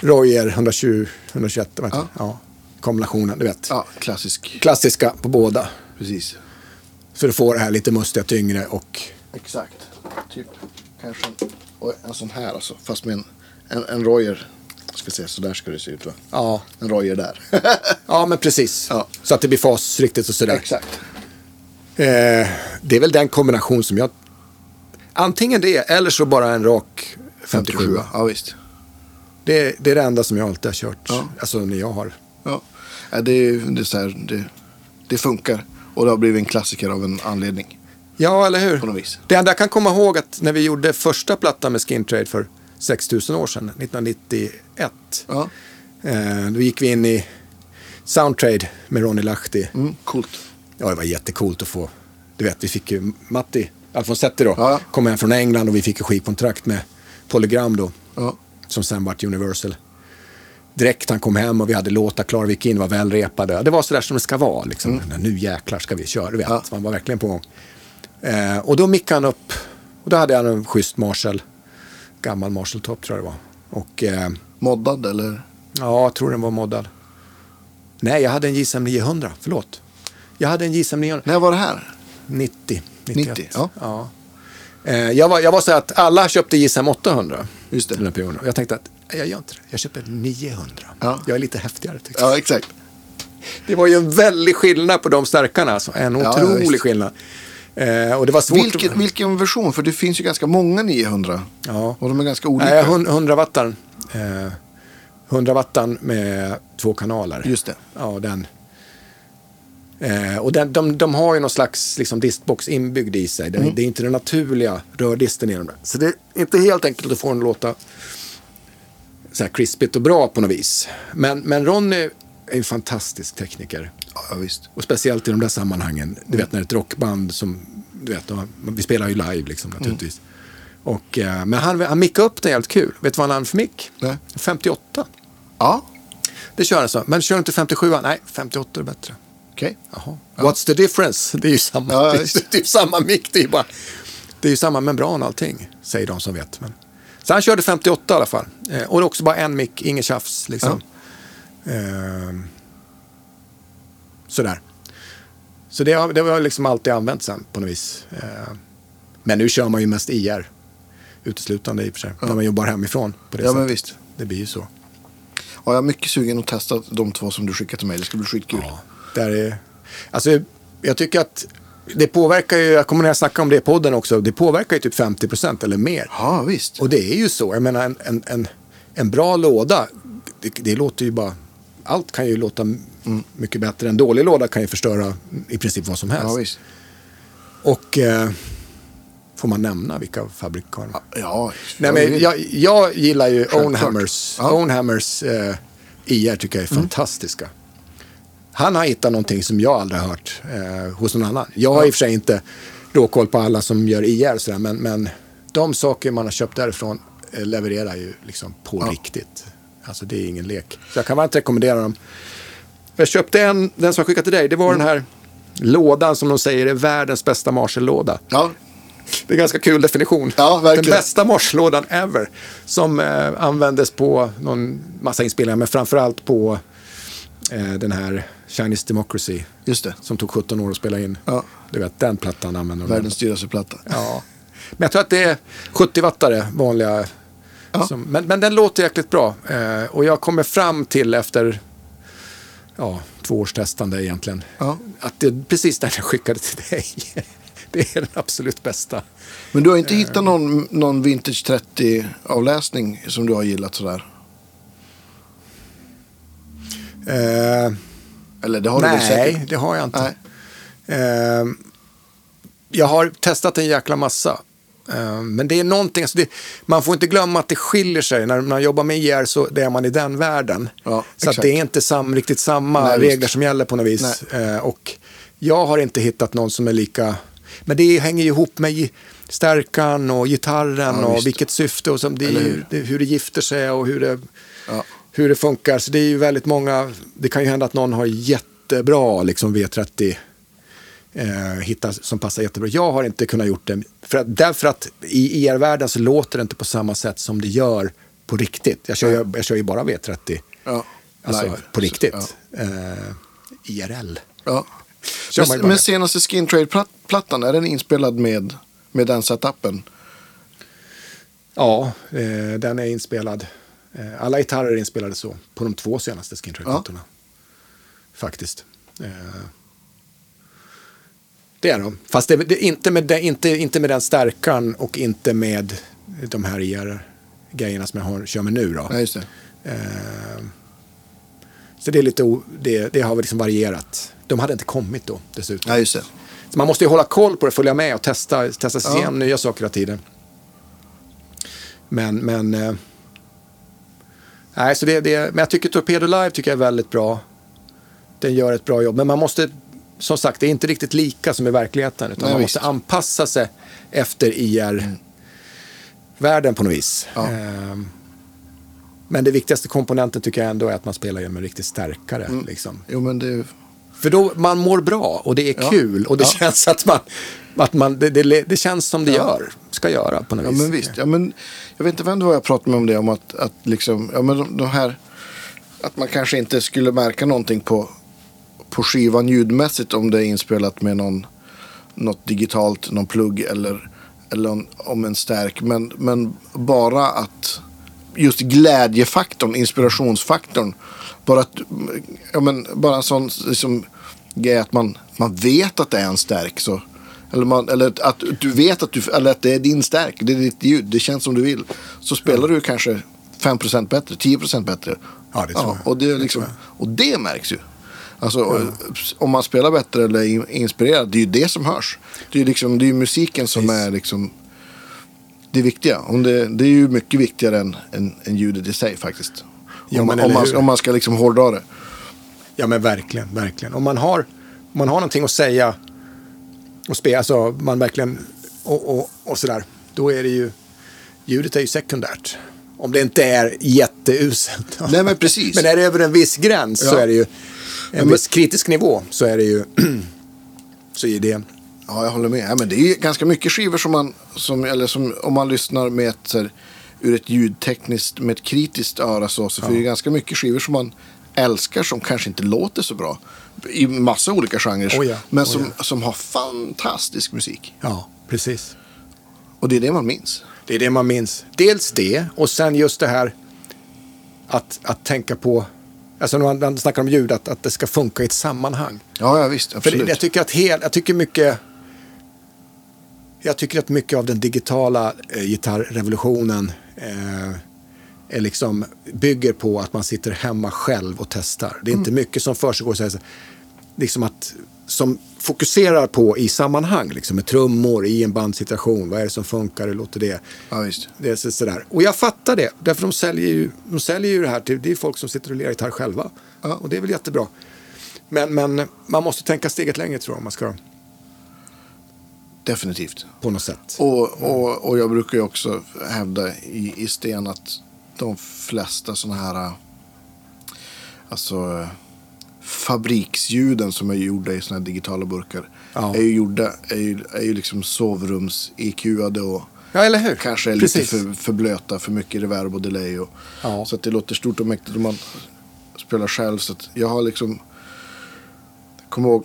Royer 120, 121. vet Ja. Ja. Kombinationen, du vet. Ja, klassisk. Klassiska på båda. Precis. Så du får det här lite mustiga, tyngre och... Exakt. Typ kanske en, oj, en sån här alltså. Fast med en, en, en Royer. Ska se, så där ska det se ut va? Ja, En Royer där. ja men precis. Ja. Så att det blir fas riktigt och sådär. Exakt. Eh, det är väl den kombination som jag... Antingen det eller så bara en rak 57. 57. Ja, visst. Det, det är det enda som jag alltid har kört. Ja. Alltså när jag har. Ja. Det, är, det, är så här, det, det funkar. Och det har blivit en klassiker av en anledning. Ja, eller hur? På något vis. Det enda jag kan komma ihåg att när vi gjorde första plattan med Skin Trade för 6000 år sedan, 1991. Ja. Eh, då gick vi in i Soundtrade med Ronny Lahti. Mm, coolt. Ja, det var jättecoolt att få. Du vet, vi fick ju Matti Alfonsetti då. Ja. Kom hem från England och vi fick ju skivkontrakt med Polygram då. Ja. Som sen vart Universal. Direkt han kom hem och vi hade låtar klara, vi gick in, var välrepade. Det var sådär som det ska vara. Liksom. Nu jäklar ska vi köra, du vet. Ja. Man var verkligen på gång. Eh, och då mickade han upp, och då hade han en schysst Marshall. Gammal Marshall-topp tror jag det var. Och eh, Moddad eller? ja, jag tror den var moddad. Nej, jag hade en JSM 900, förlåt. Jag hade en JSM 900. När var det här? 90. 91. 90, ja. Eh, jag, var, jag var så att alla köpte JSM 800. Just det. Och jag tänkte att "Nej, jag gör inte det. Jag köper 900. Ja. Jag är lite häftigare jag. Ja, exakt. Det var ju en väldig skillnad på de stärkarna. Alltså. En otrolig ja, skillnad. Eh, och det var svårt. Vilken, vilken version? För det finns ju ganska många 900. Ja. Och de är ganska olika. Nej, 100 wattan. Eh, 100 wattan med två kanaler. Just det. Ja, den. Eh, och den, de, de har ju någon slags liksom, distbox inbyggd i sig. Det, Mm. det är inte den naturliga rördisten i dem. Så det är inte helt enkelt att få den att låta så här krispigt och bra på något vis. Men, men Ronny är en fantastisk tekniker. Ja, visst. Och speciellt i de där sammanhangen. Du vet när ett rockband som, du vet, vi spelar ju live liksom naturligtvis. Och, eh, men han, han mickade upp den jävligt kul. Vet du vad han hade för mick? Nej. 58. Ja, Det kör han så. Men kör inte 57? Nej, 58 är bättre. okej. Jaha. What's the difference? Det är ju samma, Ja, det, är, det är samma mick. Det är ju bara, det är ju samma membran allting, säger de som vet. Men. Så han körde 58 i alla fall. Eh, och också bara en mick, inget tjafs liksom. Ehm, sådär. Så det har, det har jag liksom alltid använt sen på något vis. Eh, men nu kör man ju mest IR. Uteslutande i och för sig. När man jobbar hemifrån på det Ja, sättet. men visst. Det blir ju så. Ja, jag är mycket sugen att testa de två som du skickade till mig. Det ska bli skitkul. Ja, där är, alltså, jag tycker att det påverkar ju, jag kommer jag snackar om det i podden också, det påverkar ju typ 50% eller mer. Ja, visst. Och det är ju så, jag menar en, en, en, en bra låda, det, det låter ju bara, allt kan ju låta m- mycket bättre. En dålig låda kan ju förstöra i princip vad som helst. Ja, visst. Och eh, får man nämna vilka fabrikater? Ja, Nej, men jag, jag gillar ju. Ownhammers. Ja. Mm. Ownhammers eh, IR tycker jag är fantastiska. Han har hittat någonting som jag aldrig har hört eh, hos någon annan. Jag har i och för sig inte råkoll på alla som gör IR sådär, men, men de saker man har köpt därifrån eh, levererar ju liksom på Ja. riktigt. Alltså det är ingen lek. Så jag kan varmt rekommendera dem. Jag köpte en, den som jag skickade till dig, det var den här lådan som de säger är världens bästa Marshall-låda. Ja, Det är en ganska kul definition. Ja. Den bästa morslådan ever. Som eh, användes på någon massa inspelningar, men framförallt på eh, den här Chinese Democracy. just det. Som tog 17 år att spela in. Ja. Du vet, den plattan använder de. Världens dyraste platta. Ja. Men jag tror att det är 70-wattare, vanliga. Ja. Som, men, men den låter jäkligt bra. Eh, och jag kommer fram till efter ja, två års testande egentligen. Ja. Att det är precis den jag skickade till dig. det är den absolut bästa. Men du har inte hittat någon, någon Vintage 30-avläsning som du har gillat sådär? Eh, Eller det har du väl nej, säkert? det har jag inte. Nej. Eh, jag har testat en jäkla massa. Eh, men det är någonting, alltså det, man får inte glömma att det skiljer sig. När man jobbar med IR så det är man i den världen. Ja, så det är inte sam, riktigt samma Nej, regler som gäller på något vis. Eh, och jag har inte hittat någon som är lika... Men det hänger ju ihop med stärkan och gitarren Ja, och vilket syfte och som, det hur? det, hur det gifter sig och hur det, Ja. Hur det funkar. Så det är ju väldigt många, det kan ju hända att någon har jättebra liksom V30 eh, hittar som passar jättebra. Jag har inte kunnat gjort det, för att, därför att i IR-världen så låter det inte på samma sätt som det gör på riktigt. Jag kör, ju, jag kör ju bara V30, Ja. alltså Live. på riktigt. Ja. Eh, IRL. Ja. Men, men senaste Skin Trade-plattan, är den inspelad med, med den setupen? Ja, eh, den är inspelad. Eh, alla gitarrer är inspelade så, på de två senaste Skin plattorna Faktiskt. Eh, det är de. Fast det, det, inte, med det, inte, inte med den stärkan och inte med de här IR-grejerna som jag har, kör med nu. Då. Nej, just det. Eh, så det, är lite, o- det, det har liksom varierat. De hade inte kommit då dessutom. Ja, just det. Så man måste ju hålla koll på det, följa med och testa, testa sig Ja. igenom nya saker hela tiden. Men, men, eh, nej, så det, det, men jag tycker Torpedo Live tycker jag är väldigt bra. Den gör ett bra jobb, men man måste, som sagt, det är inte riktigt lika som i verkligheten. Utan Nej, man visst. måste anpassa sig efter IR-världen på något vis. Ja. Ehm, Men det viktigaste komponenten tycker jag ändå är att man spelar med en riktig stärkare. Mm. Liksom. Jo, men det... För då man mår bra och det är Ja. kul och det Ja. känns att man, att man det, det, det känns som det gör, ska göra på något Ja, vis. men visst. Ja, men, jag vet inte vem det var jag pratade med om det. Om att, att liksom, ja, men de, de här... Att man kanske inte skulle märka någonting på, på skivan ljudmässigt om det är inspelat med någon, något digitalt, någon plugg eller, eller om, om en stärk. Men, men bara att just glädjefaktorn, inspirationsfaktorn. Bara, att, ja, men, bara en sån liksom, grej att man, man vet att det är en stärk. Så. Eller, man, eller att du vet att, du, eller att det är din stärk, det är ditt ljud, det känns som du vill. Så spelar du kanske 5% bättre, 10% bättre. Ja, det tror jag. Och det, är liksom, och det märks ju. Alltså, Om man spelar bättre eller är inspirerad, det är ju det som hörs. Det är liksom, det är ju musiken som Precis. är liksom det viktiga. Om det, det är ju mycket viktigare än, än, än ljudet i sig faktiskt. Ja, om, man, om, man, om man ska liksom hårdra det. Ja men verkligen, verkligen. Om man har, om man har någonting att säga och spela, alltså man verkligen, och, och, och sådär, då är det ju, ljudet är ju sekundärt. Om det inte är jätteuselt. Nej, men precis. men är det över en viss gräns så Ja. är det ju, en men- viss kritisk nivå så är det ju, så är det, Ja, jag håller med. Ja, men det är ju ganska mycket skivor som man, som, eller som, om man lyssnar med ett, så här, ur ett ljudtekniskt, med ett kritiskt öra så, så är det ju ganska mycket skivor som man älskar som kanske inte låter så bra. I massa olika genrer. Oh ja, men oh som, ja. som har fantastisk musik. ja precis. Och det är det man minns. Det är det man minns. Dels det och sen just det här att, att tänka på, alltså när man, snackar om ljud, att, att det ska funka i ett sammanhang. Ja, ja visst. För Absolut. det, jag tycker att hel, jag tycker mycket jag tycker att mycket av den digitala eh, gitarrrevolutionen eh, är liksom, bygger på att man sitter hemma själv och testar. Det är inte mycket som försiggår så här, så- liksom att, som fokuserar på i sammanhang, liksom, med trummor i en bandsituation. Vad är det som funkar? Hur låter det? Ja. Det är så, sådär. Och jag fattar det, därför de säljer ju, de säljer ju det här till det är folk som sitter och lirar gitarr själva. Ja. Och det är väl jättebra. Men, men man måste tänka steget längre tror jag, om man ska Definitivt. på något sätt. Och, och, och jag brukar ju också hävda i, i sten att de flesta sådana här äh, alltså, fabriksljuden som är gjorda i sådana här digitala burkar Ja. är ju gjorda, är ju, är ju liksom sovrums-EQade och Ja, eller hur? kanske är Precis. lite för, för blöta, för mycket reverb och delay. Och, Ja. Så att det låter stort och mäktigt om man spelar själv. Så jag har liksom, kommer ihåg,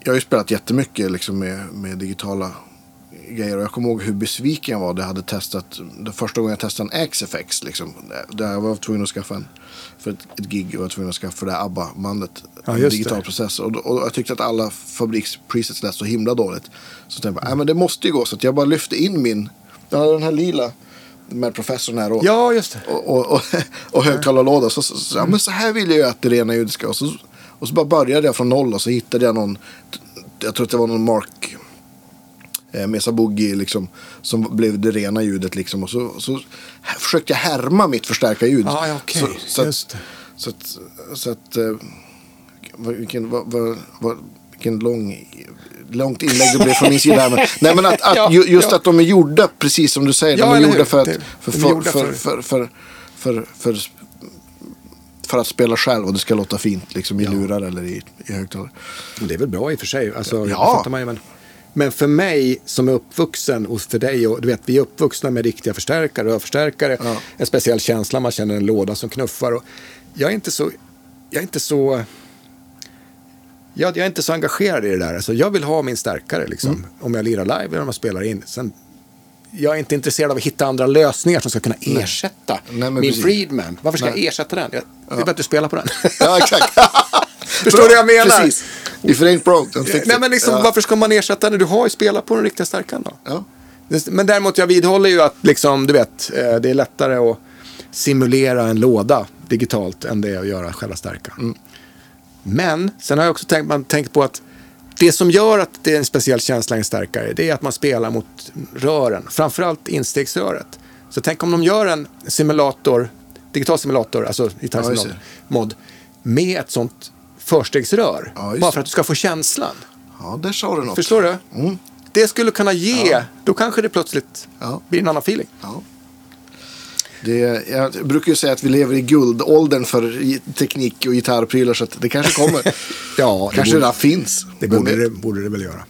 jag har ju spelat jättemycket liksom med, med digitala grejer. Och jag kommer ihåg hur besviken jag var. Jag hade testat, det första gången jag testade en XFX. Liksom, där jag var tvungen att skaffa en, för ett, ett gig. Och jag var tvungen att skaffa det ABBA-bandet. Ja, en digital det. process. Och, och jag tyckte att alla fabrikspresets lät så himla dåligt. Så tänkte jag, nej men det måste ju gå. Så jag bara lyfte in min, jag hade den här lila med professorn här. Och, Ja, just det. och, och, och, och högtalarlåda. Så, så, så, ja, men så här vill jag ju att det rena ljudet ska. Och så, och så bara började jag från noll och så hittade jag någon, jag tror att det var någon Mark eh, Mesa Boogie liksom, som blev det rena ljudet. Liksom. Och så, så försökte jag härma mitt förstärkarljud. Ja, okej. Så, så, att, så att, så att eh, vilken, vad, vad, vilken lång, långt inlägg det blev från min sida. här, Men, nej, men att, att, Ja, ju- just ja. att de är gjorda, precis som du säger, Ja, de är gjorda för att, för, för, för, för- för, för, för, för, att spela själv och det ska låta fint liksom, i lurar eller i, i högtalare. Det är väl bra i och för sig. Alltså, Ja. det fattar man ju, men, men för mig som är uppvuxen och för dig, och du vet, vi är uppvuxna med riktiga förstärkare, rörförstärkare, Ja. en speciell känsla, man känner en låda som knuffar. Och jag är inte så, jag är inte så, jag, jag är inte så engagerad i det där. Alltså, jag vill ha min stärkare, liksom, Mm. om jag lirar live eller om jag spelar in. Sen, jag är inte intresserad av att hitta andra lösningar som ska kunna ersätta Nej, men min precis. Friedman. Varför ska Nej. jag ersätta den? Jag jag vill att du spelar på den. Ja, exakt. Förstår du vad jag menar? Precis. If it ain't broke, don't fix Nej, it. men liksom, ja. varför ska man ersätta den? Du har ju spelat på den riktiga stärkan då. Ja. Men däremot, jag vidhåller ju att liksom, du vet, eh, det är lättare att simulera en låda digitalt än det är att göra själva stärkan. Mm. Men sen har jag också tänkt, man tänkt på att det som gör att det är en speciell känsla i en stärkare, det är att man spelar mot rören, framförallt instegsröret. Så tänk om de gör en simulator, digital simulator, alltså Ja, gitarrsimulator, det. mod, med ett sånt förstegsrör. Ja, bara det. för att du ska få känslan. ja, där sa du något. Förstår du? Mm. Det skulle kunna ge, då kanske det plötsligt Ja. blir en annan feeling. Ja. Det, jag brukar ju säga att vi lever i guldåldern för teknik och gitarrprylar så att det kanske kommer. Ja, det kanske borde- redan finns. Det borde det, borde det väl göra.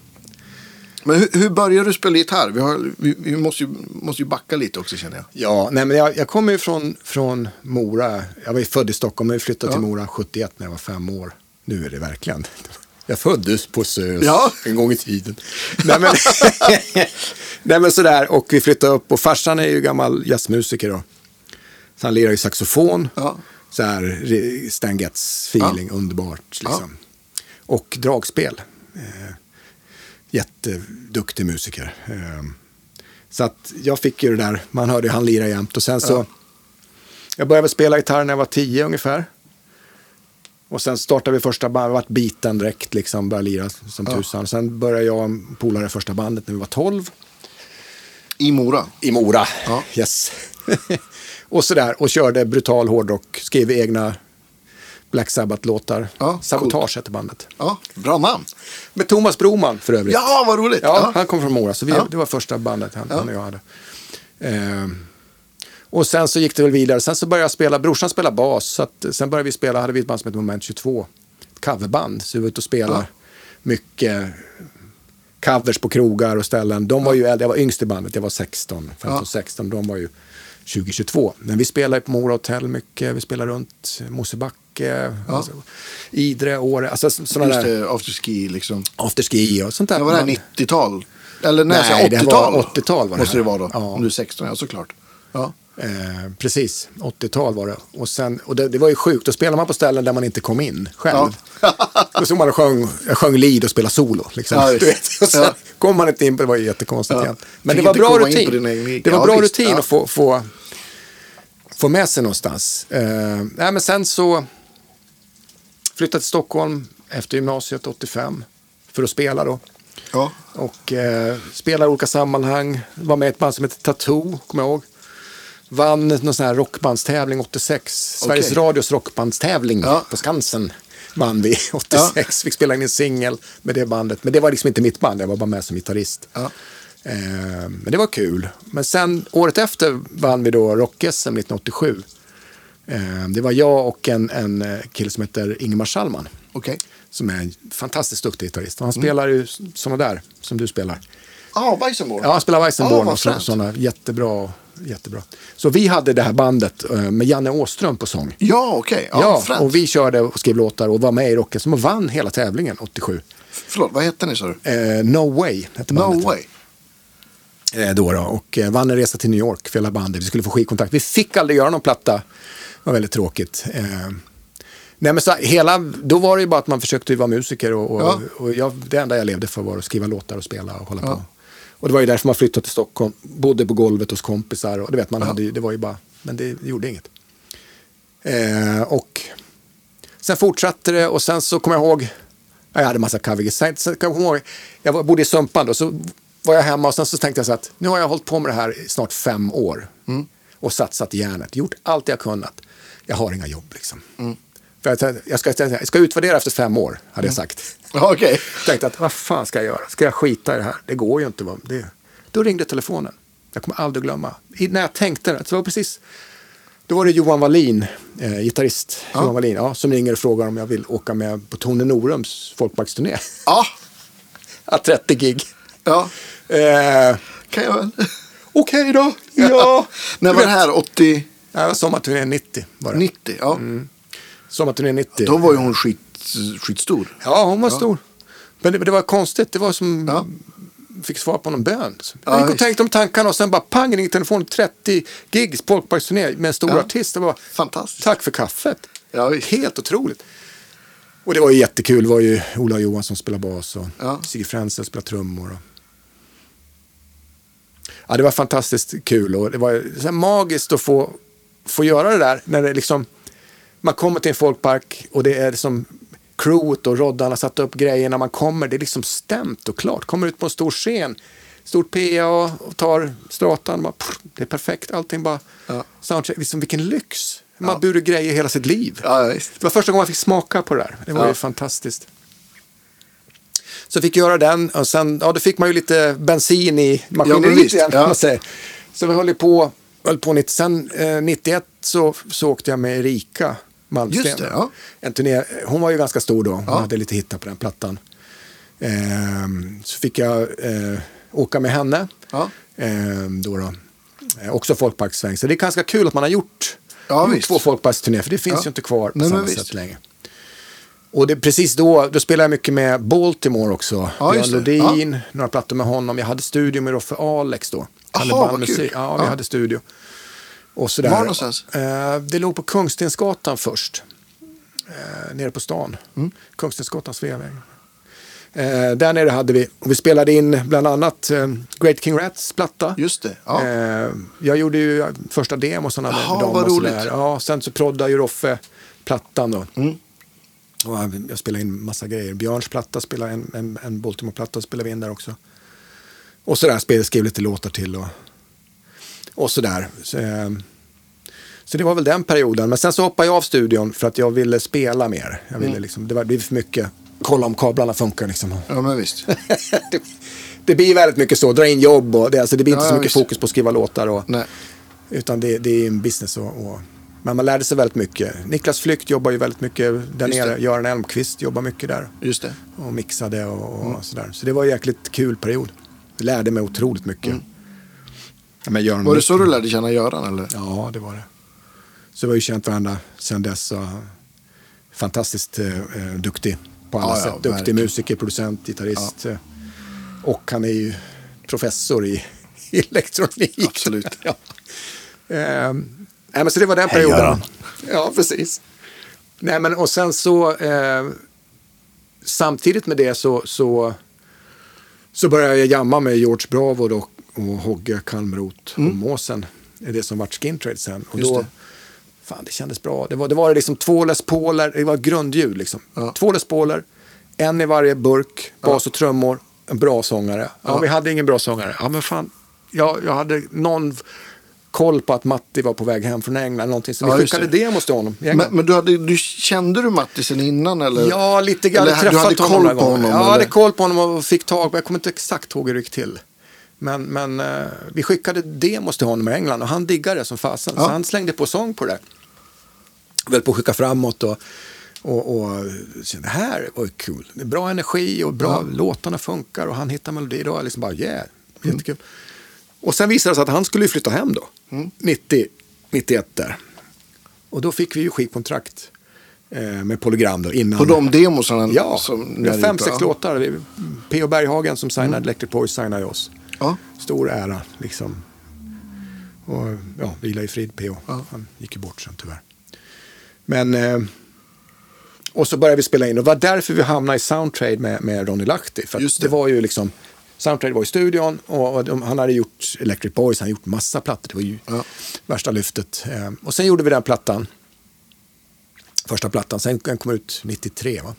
Men hur, hur började du spela gitarr? Vi, har, vi, vi måste, ju, måste ju backa lite också känner jag. Ja, nej, men jag, jag kommer ju från, från Mora. Jag var ju född i Stockholm, men flyttade Ja. till Mora 71 när jag var fem år. Nu är det verkligen. Jag föddes på SÖS Ja. en gång i tiden. nej, men, nej, men sådär. Och vi flyttade upp och farsan är ju gammal jazzmusiker då. Så han lirar ju saxofon. Ja. Så här Stan Getz-feeling, underbart liksom. Och dragspel. Eh, jätteduktig musiker. Eh, så att jag fick ju det där, man hörde ju han lira jämt. Och sen så, Ja. jag började spela gitarr när jag var tio ungefär. Och sen startade vi första bandet, vart biten direkt liksom, började lira som Ja. tusan. Sen började jag och polare första bandet när vi var 12. I Mora. I Mora, Ja. yes. och sådär, och körde brutal hårdrock, skrev egna Black Sabbath-låtar. Ja, Sabotage hette bandet. Ja, bra namn. Med Thomas Broman för övrigt. Ja, vad roligt. Ja, Ja. han kom från Mora, så vi, det var första bandet han, han och jag hade. Ehm, och sen så gick det väl vidare. Sen så började jag spela, brorsan spela bas. Så att, sen började vi spela, hade vi ett band som hette Moment 22. Ett coverband. Så vi var ute och spelade Ja. mycket covers på krogar och ställen. De var ju äldre, jag var yngst i bandet, jag var 16, 15, Ja. 16. De var ju 2022. Men vi spelade på Mora Hotel mycket, vi spelade runt Mosebacke, alltså, Idre, Åre, alltså sådana Just där afterski liksom. afterski och sånt där. Det var det här Man- 90-tal? Eller nej, Nej, jag säger det 80-tal. var 80-tal var det Måste det vara då. Ja. Om du är 16, ja såklart. Ja. Eh, precis, 80-tal var det. Och, sen, och det, det var ju sjukt, då spelade man på ställen där man inte kom in själv. Då stod man och sjöng, jag sjöng lead och spelade solo. Liksom. Ja, du vet. Och sen Ja. kom man inte in på det, var ju jättekonstigt Ja. igen. Men det var bra rutin. egen. Det var Ja, bra visst. rutin Ja. att få, få, få med sig någonstans. Eh, nej, men sen så flyttade till Stockholm efter gymnasiet 85 för att spela då. Ja. Och eh, spelar i olika sammanhang. Var med i ett band som heter Tattoo, kommer jag ihåg. Vann någon sån här rockbandstävling 86. Sveriges. Radios rockbandstävling Ja. på Skansen. Vann vi 86. Fick spela in en singel med det bandet. Men det var liksom inte mitt band, jag var bara med som gitarrist. Ja. Eh, men det var kul. Men sen året efter vann vi då rock-SM 1987. Eh, det var jag och en, en eh, kille som heter Ingemar Schallman Okej. som är en fantastiskt duktig gitarrist. Han spelar ju sådana där som du spelar. Ja, Weissenborn. Ja, han spelar Ja, Weissenborn vad och sådana. Jättebra, jättebra. Så vi hade det här bandet eh, med Janne Åström på sång. Ja, okej. Ja, Ja, fränt. och vi körde och skrev låtar och var med i rocken som vann hela tävlingen 87. Förlåt, vad hette ni sa du? Eh, no Way hette No bandet. way. Eh, då, då och eh, vann en resa till New York för hela bandet. Vi skulle få skivkontakt. Vi fick aldrig göra någon platta. Det var väldigt tråkigt. Eh, nej, men så, hela, då var det ju bara att man försökte vara musiker och, och, Ja. och jag, det enda jag levde för var att skriva låtar och spela och hålla Ja. på. Och det var ju därför man flyttade till Stockholm, bodde på golvet hos kompisar och du vet, man hade ju, det var ju bara, men det, gjorde inget. Eh, och sen fortsatte det och sen så kommer jag ihåg, ja, jag hade massa covergigs. Sen, sen kom jag ihåg, jag bodde i Sumpan då, så var jag hemma och sen så tänkte jag så att nu har jag hållit på med det här i snart fem år. Och satsat järnet, gjort allt jag kunnat. Jag har inga jobb liksom. För jag, tänkte, jag, ska, jag ska utvärdera efter fem år, hade jag sagt. Ja, okej. tänkte att vad fan ska jag göra? Ska jag skita i det här? Det går ju inte. Det, då ringde telefonen. Jag kommer aldrig glömma. I, när jag tänkte det, så var det precis då var det Johan Wallin, eh, gitarrist, Johan Wallin, ja, som ringer och frågar om jag vill åka med på Tone Norums folkparksturné. Ja, Ja, 30 gig. ja. Eh, Kan jag väl. Okej då, ja. När var det här? 80, Ja, det var sommarturnén 90. Var det. 90? Ja. Sommarturnén 90. Då var ju hon skit, skitstor. Ja, hon var stor. Men det, det var konstigt. Det var som... Ja. Fick svar på någon bön. Ja, Jag gick och tänkte om tankarna och sen bara pang ringde telefonen. 30 gigs, folkparksturné med en stor Ja. artist. Det var, Fantastiskt. Tack för kaffet. Ja. Helt otroligt. Och det var ju jättekul. Det var ju Ola Johansson som spelade bas och Ja. Sigge Fränzel spelade trummor. Och... Ja, det var fantastiskt kul och det var så magiskt att få, få göra det där. När det liksom, man kommer till en folkpark och det är som crewet och Roddan har satt upp grejer. När man kommer, det är liksom stämt och klart. Kommer ut på en stor scen, stort PA och tar stratan. Bara, pff, det är perfekt, allting bara Ja. soundcheck. Liksom, vilken lyx. Man Ja. burit grejer hela sitt liv. Ja. Det var första gången jag fick smaka på det där. Det var Ja. ju fantastiskt. Så fick jag göra den och sen, ja då fick man ju lite bensin i maskineriet igen. ja. Man säger. Så vi höll på höll på 90, sen eh, 91 så, så åkte jag med Erika Malmsten. Just det, ja. en turné. Hon var ju ganska stor då. Hon Ja. hade lite hittar på den plattan. Ehm, så fick jag eh, åka med henne. Ja. Ehm, då då. Eh, också folkparkssväng. Så det är ganska kul att man har gjort, Ja, gjort två folkparksturnéer. För det finns Ja. ju inte kvar på Nej, samma sätt längre. Och det, precis då, då spelade jag mycket med Baltimore också. Ja, Björn. Lodin, några plattor med honom. Jag hade studio med Roffe Alex då. Aha, vad kul. Ja, vi Ja. hade studio. Och sådär. Var någonstans? Eh, det låg på Kungstensgatan först. Eh, nere på stan. Mm. Kungstensgatan, Sveavägen. Eh, där nere hade vi, och vi spelade in bland annat eh, Great King Rats platta. Just det. Ja. Eh, jag gjorde ju första demosarna med, dem vad och roligt. Ja, sen så proddade ju Roffe plattan då. Mm. Och jag- jag spelade in massa grejer. Björns platta spelade en, en, en Baltimore-platta spelade vi in där också. Och sådär, skrev lite låtar till och, och sådär. Så, eh, så det var väl den perioden. Men sen så hoppade jag av studion för att jag ville spela mer. Jag ville Mm. liksom, det blev för mycket. Kolla om kablarna funkar liksom. ja, men visst. det, det blir väldigt mycket så, dra in jobb och det, alltså det blir inte Ja, så mycket visst. fokus på att skriva låtar. Och, Nej. utan det, det är en business. Och, och, men man lärde sig väldigt mycket. Niklas Flykt jobbar ju väldigt mycket där Just nere. det. Göran Elmqvist jobbar mycket där. Just det. Och mixade och, och Mm. sådär. Så det var en jäkligt kul period. Jag lärde mig otroligt mycket. Ja, Men Göran. Var det så du lärde känna Göran eller? Ja, det var det. Så vi har ju känt varandra sedan dess. Och fantastiskt eh, eh, duktig på alla Ja, ja, sätt. Duktig verkligen. musiker, producent, gitarrist. eh, Och han är ju professor i elektronik. Absolut. ja. Nej, men så det var den Hej, perioden. Göran. Ja, precis. Nej, men och sen så eh, samtidigt med det så, så, så började jag jamma med George Bravo då, och Hogge Kalmroth och Måsen. Det är det som vart Skin Trade sen. Och Mm. Just då, det. fan det kändes bra. Det var, det var liksom två Les Pauler, det var grundljud liksom. Ja. Två Les Pauler, en i varje burk, bas och trummor, en bra sångare. Ja, Ja. vi hade ingen bra sångare. Ja, men fan, jag, jag hade någon koll på att Matti var på väg hem från England. Någonting, så vi Ja, just skickade det. demos till honom. Men, men du hade, du, kände du Mattisen innan eller? Ja, lite grann. Jag hade du hade träffat koll honom på honom, Ja, jag hade koll på honom och fick tag på, jag kommer inte exakt ihåg hur det gick till. Men, men eh, vi skickade demos till honom i England och han diggade det som fasen. Ja. Så han slängde på sång på det. Väl på att skicka framåt och, och, och så det här var ju kul. Det är bra energi och bra, låtarna funkar och han hittar melodi. Då var jag liksom bara yeah, jättekul. Och sen visade det sig att han skulle flytta hem då. 90, 91 där. Och då fick vi ju skivkontrakt eh, med Polygram då innan. På de demosarna? Ja, som fem, sex ja. låtar. P.O. Berghagen som signade Electric Boys signade oss. Ja. Stor ära liksom. Och ja, vila i frid P.O. Ja. Han gick ju bort sen tyvärr. Men, eh, och så började vi spela in. Och det var därför vi hamnade i Soundtrade med, med Ronny Lahti. För det. det. var ju liksom, Soundtrade var i studion och, och de, han hade gjort Electric Boys, han hade gjort massa plattor. Det var ju Ja. värsta lyftet. Eh, och sen gjorde vi den plattan. Första plattan, sen den kom ut 93 va.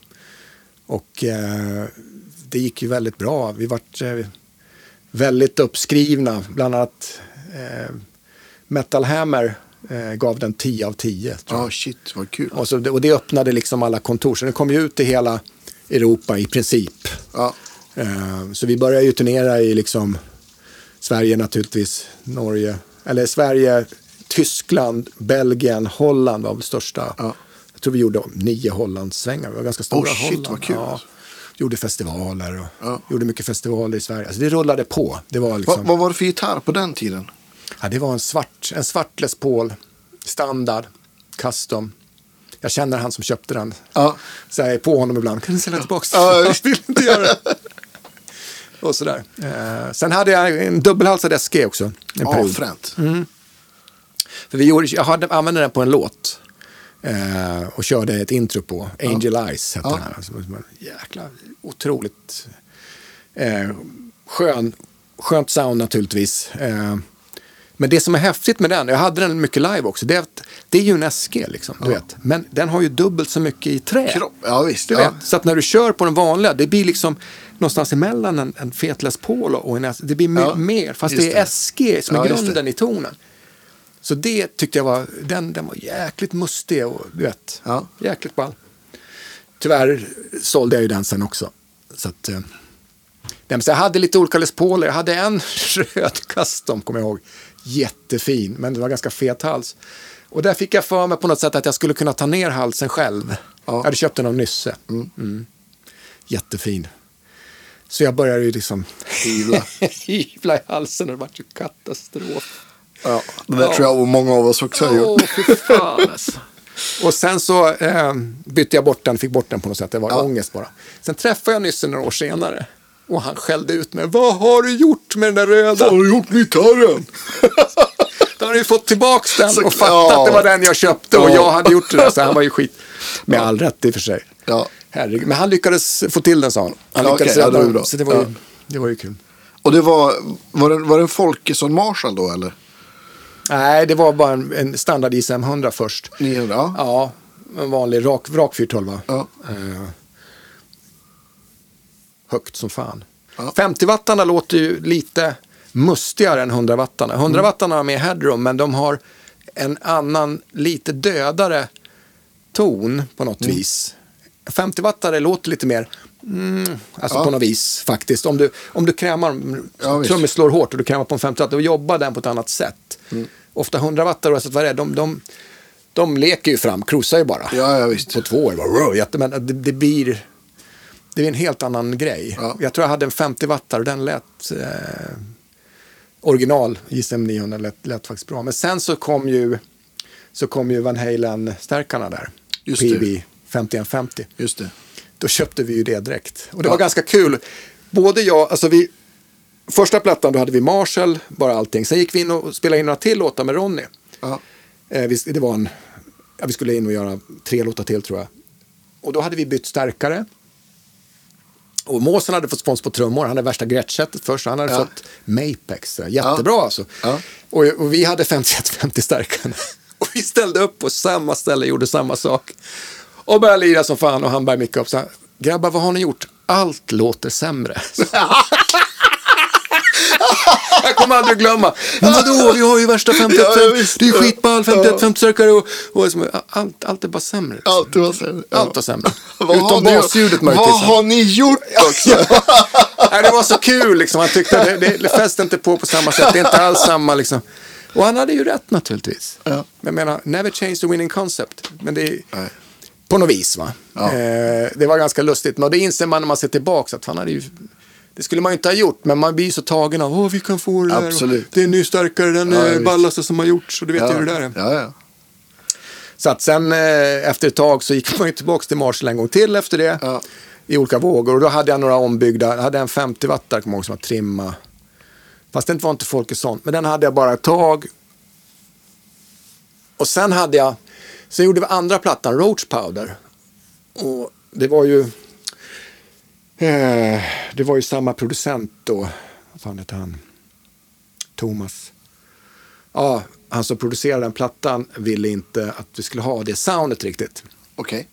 Och eh, det gick ju väldigt bra. Vi vart eh, väldigt uppskrivna. Bland annat eh, Metal Hammer eh, gav den 10 av 10. Tror jag. Ja, shit vad kul. Och, så, och det öppnade liksom alla kontor. Så den kom ju ut i hela Europa i princip. Ja. Eh, så vi började ju turnera i liksom Sverige naturligtvis, Norge, eller Sverige, Tyskland, Belgien, Holland var väl största. Ja. Jag tror vi gjorde nio Hollandssvängar, vi var ganska stora Oh, shit, Holland. vad kul. Ja. Gjorde festivaler och Ja. gjorde mycket festivaler i Sverige. Alltså det rullade på. Det var Va, liksom... vad var det för gitarr på den tiden? Ja, det var en svart, en svart Les Paul, standard, custom. Jag känner han som köpte den. Ja. Så jag är på honom ibland. Kan du sälja tillbaka Ja, Jag vill inte göra det. Och sådär. Eh, sen hade jag en dubbelhalsad SG också. En Ja, fränt. För vi gjorde, jag hade, använde den på en låt. Eh, och körde ett intro på. Angel Eyes hette Ja. den här. Alltså, jäkla otroligt eh, skön, skönt sound naturligtvis. Eh, men det som är häftigt med den, jag hade den mycket live också, det är att det är ju en SG liksom, du vet. Men den har ju dubbelt så mycket i trä. Kropp. Ja, visst. Ja. så att när du kör på den vanliga, det blir liksom någonstans emellan en, en fet Les Paul och en S- Det blir Ja, mer, fast det är. SG som Ja, är grunden i tonen. Så det tyckte jag var, den, den var jäkligt mustig och du vet, Ja. jäkligt ball. Tyvärr sålde jag ju den sen också. Så att, eh, jag hade lite olika Les Pauler. Jag hade en röd custom, kommer jag ihåg. Jättefin, men det var ganska fet hals. Och där fick jag för mig på något sätt att jag skulle kunna ta ner halsen själv. Ja. Jag hade köpt den av Nysse. Mm. Jättefin. Så jag började ju liksom Hyvla. i halsen och det var ju katastrof. Ja, det där Ja. tror jag många av oss också har gjort. Fan alltså. Och sen så eh, bytte jag bort den, fick bort den på något sätt. Det var Ja. ångest bara. Sen träffade jag Nysse några år senare. Och han skällde ut mig. Vad har du gjort med den där röda? Vad har du gjort med gitarren? Då har du ju fått tillbaks den Så- och fattat ja. att det var den jag köpte och Ja. jag hade gjort det där. Så han var ju skit. Med all rätt i och för sig. Ja. Herregud. Men han lyckades få till den sa han. Han lyckades. Ja, rädda det var den. Så det var, ju, Ja. det var ju kul. Och det var, var det, var det en Folkesson Marshall då eller? Nej, det var bara en, en standard ISM 100 först. 900? Ja. En vanlig rak, rak 412. Ja. Eh, högt som fan. Ja. 50-wattarna låter ju lite mustigare än 100-wattarna. 100-wattarna har mer headroom, men de har en annan, lite dödare ton på något Mm. vis. 50-wattare låter lite mer, mm, alltså Ja. på något vis faktiskt. Om du, om du krämar, Ja, trummor slår hårt och du krämar på en 50 watt, då jobbar den på ett annat sätt. Mm. Ofta 100-wattare, oavsett vad det är, de, de, de leker ju fram, cruisar ju bara. Ja, ja visst. På två år, bara, men det, det blir... Det är en helt annan grej. Ja. Jag tror jag hade en 50 wattare och den lät eh, original JSM 900 lät, lät faktiskt bra. Men sen så kom ju, så kom ju Van Halen-stärkarna där. Just det. PB 5150. Just det. Då köpte vi ju det direkt. Och det Ja. var ganska kul. Både jag, alltså vi, första plattan då hade vi Marshall, bara allting. Sen gick vi in och spelade in några till låtar med Ronny. Ja. Eh, vi, det var en, ja, vi skulle in och göra tre låtar till tror jag. Och då hade vi bytt stärkare. Och Måsen hade fått spons på trummor. Han hade värsta grätsättet först. Han hade Ja. fått Mapex. Jättebra alltså. Ja. Och, och vi hade 51-50 stärkare. Och vi ställde upp på samma ställe, gjorde samma sak. Och började lira som fan och han började micka upp. Så här, Grabbar, vad har ni gjort? Allt låter sämre. Jag kommer aldrig glömma. Men vadå, vi har ju värsta 51, Ja, det är ju skitball, 51, Ja. 50 stärkare och, och liksom, allt, allt är bara sämre. Allt var sämre. Ja. Allt var sämre. Vad har Utom ni- basljudet Vad möjligtvis. har ni gjort också? Nej, det var så kul liksom. Han tyckte att det, det fäste inte på på samma sätt. Det är inte alls samma liksom. Och han hade ju rätt naturligtvis. Ja. Men jag menar, never change the winning concept. Men det är Nej. På något vis va. Ja. Eh, det var ganska lustigt. Men det inser man när man ser tillbaka att han hade ju det skulle man ju inte ha gjort, men man blir så tagen av att vi kan få det där. Absolut. Och Det är ny starkare, den Ja, visst. ballaste som har gjorts. Och du vet ju hur det där är. Ja, ja. Så att sen eh, efter ett tag så gick man ju tillbaka till Marshall en gång till efter det. Ja. I olika vågor. Och då hade jag några ombyggda, jag hade en 50 wattare kommer jag ihåg som var trimma. Fast det var inte Folkesson. Men den hade jag bara ett tag. Och sen hade jag, sen gjorde vi andra plattan, Roach Powder. Och det var ju, eh, det var ju samma producent då. Vad fan heter han? Thomas. Ja, han som producerade den plattan ville inte att vi skulle ha det soundet riktigt. Okej.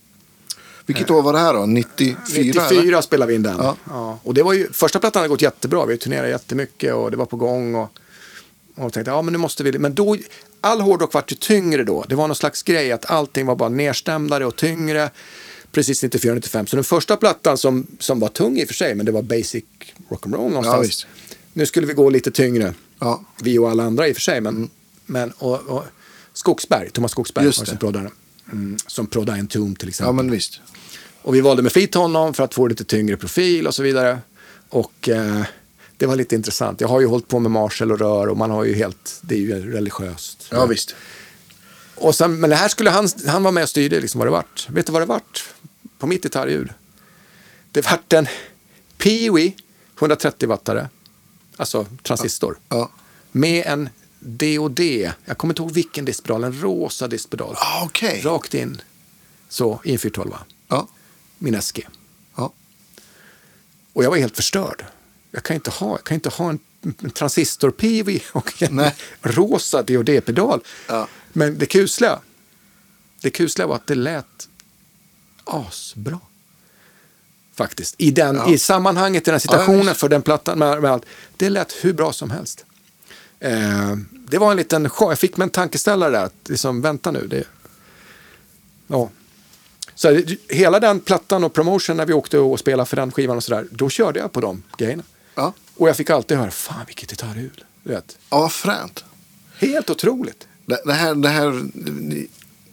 Vilket år var det här då? 94? 94 eller? spelade vi in den. Ja. Ja. Och det var ju, första plattan hade gått jättebra. Vi turnerade jättemycket och det var på gång. Och, och tänkte, ja men nu måste vi... Men då, all hårdrock var ju tyngre då. Det var någon slags grej att allting var bara nerstämdare och tyngre. Precis 94-95. Så den första plattan som, som var tung i och för sig, men det var basic rock'n'roll någonstans. Ja, nu skulle vi gå lite tyngre. Ja. Vi och alla andra i och för sig. Men, men och, och Skogsberg, Thomas Skogsberg Just var det. som proddade. Mm, som proddade en tom till exempel. ja, men visst. Och vi valde med flit honom för att få lite tyngre profil och så vidare. Och eh, det var lite intressant. Jag har ju hållit på med Marshall och rör och man har ju helt, det är ju religiöst. Ja, visst. Och sen, men det här skulle han, han var med och styrde liksom vad det vart. Vet du vad det vart? På mitt gitarrljud. Det vart en Peewee 130 wattare. Alltså transistor. Ja. Med en DOD. Jag kommer inte ihåg vilken diskpedal. En rosa diskpedal. Ah, Okej. Rakt in. Så, i en 412. Ja. Min SG. Ja. Och jag var helt förstörd. Jag kan inte ha, jag kan inte ha en, en transistor-PV och en Nej. rosa DOD-pedal. Ja. Men det kusliga, det kusliga var att det lät asbra. Faktiskt. I, den, Ja. I sammanhanget, i den Ja, situationen visst. för den plattan med, med allt. Det lät hur bra som helst. Eh, det var en liten chock. Jag fick mig en tankeställare där. Att liksom, vänta nu. Det, ja. Så hela den plattan och promotion när vi åkte och spelade för den skivan och sådär. Då körde jag på de grejerna. Och jag fick alltid höra, fan vilket gitarrhjul. Vet. Ja, fränt. Helt otroligt. Det, det här, det här,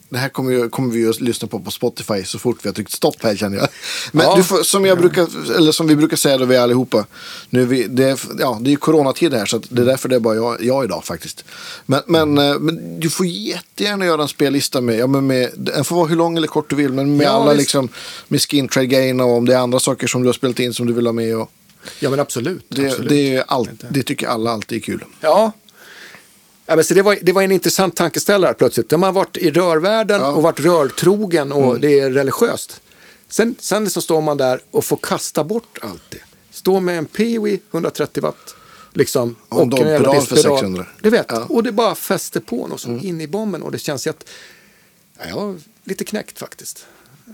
det här kommer, ju, kommer vi att lyssna på på Spotify så fort vi har tryckt stopp här känner jag. Men Ja. får, som, jag brukar, eller som vi brukar säga då vi allihopa. Nu vi, det, är, ja, det är ju coronatid här så det är därför det är bara jag, jag idag faktiskt. Men, men, eh, men du får jättegärna göra en spellista med, ja, men med, den får vara hur lång eller kort du vill. Men med Ja, alla visst. liksom, med skin trade grejerna och om det är andra saker som du har spelat in som du vill ha med. Och Ja men absolut. det, absolut. det, är allt, det tycker alla alltid är kul. Ja. Ja, men så det, var, det var en intressant tankeställare plötsligt. De har varit i rörvärlden Ja. och varit rörtrogen och det är religiöst. Sen, sen så står man där och får kasta bort allt det. Stå med en Peewee 130 watt. Liksom, Och en jävla för diskpedal. 600. Du vet, Ja. och det bara fäster på något som in i bomben. Och det känns ju att, ja, jag var lite knäckt faktiskt.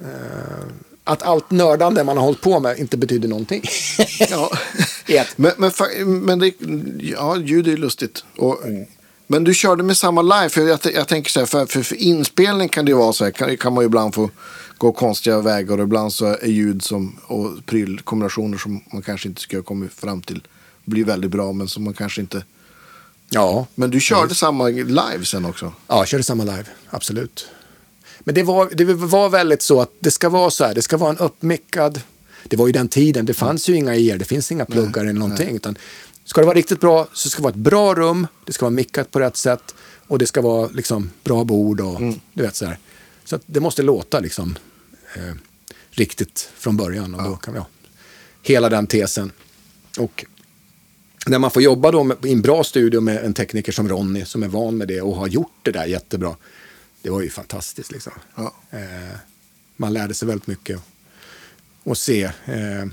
Eh, att allt nördande man har hållit på med inte betyder någonting. Ja. Men, men, men det, ja, ljud är ju lustigt. Och, Men du körde med samma live. För jag, jag tänker så här, för, för, för inspelning kan det ju vara så här. Kan, kan man ju ibland få gå konstiga vägar. Och ibland så är ljud som, och prylkombinationer som man kanske inte skulle ha kommit fram till. Blir väldigt bra men som man kanske inte. Ja, Men du körde samma live sen också. Ja, jag körde samma live, absolut. Men det var, det var väldigt så att det ska vara så här, det ska vara en uppmickad... Det var ju den tiden, det fanns ju inga er, det finns inga pluggar eller någonting. Utan ska det vara riktigt bra så ska det vara ett bra rum, det ska vara mickat på rätt sätt och det ska vara liksom bra bord och du vet så här. Så det måste låta liksom eh, riktigt från början och då kan ha hela den tesen. Och när man får jobba då med, i en bra studio med en tekniker som Ronny som är van med det och har gjort det där jättebra. Det var ju fantastiskt liksom. Ja. Eh, man lärde sig väldigt mycket. Och se. Eh,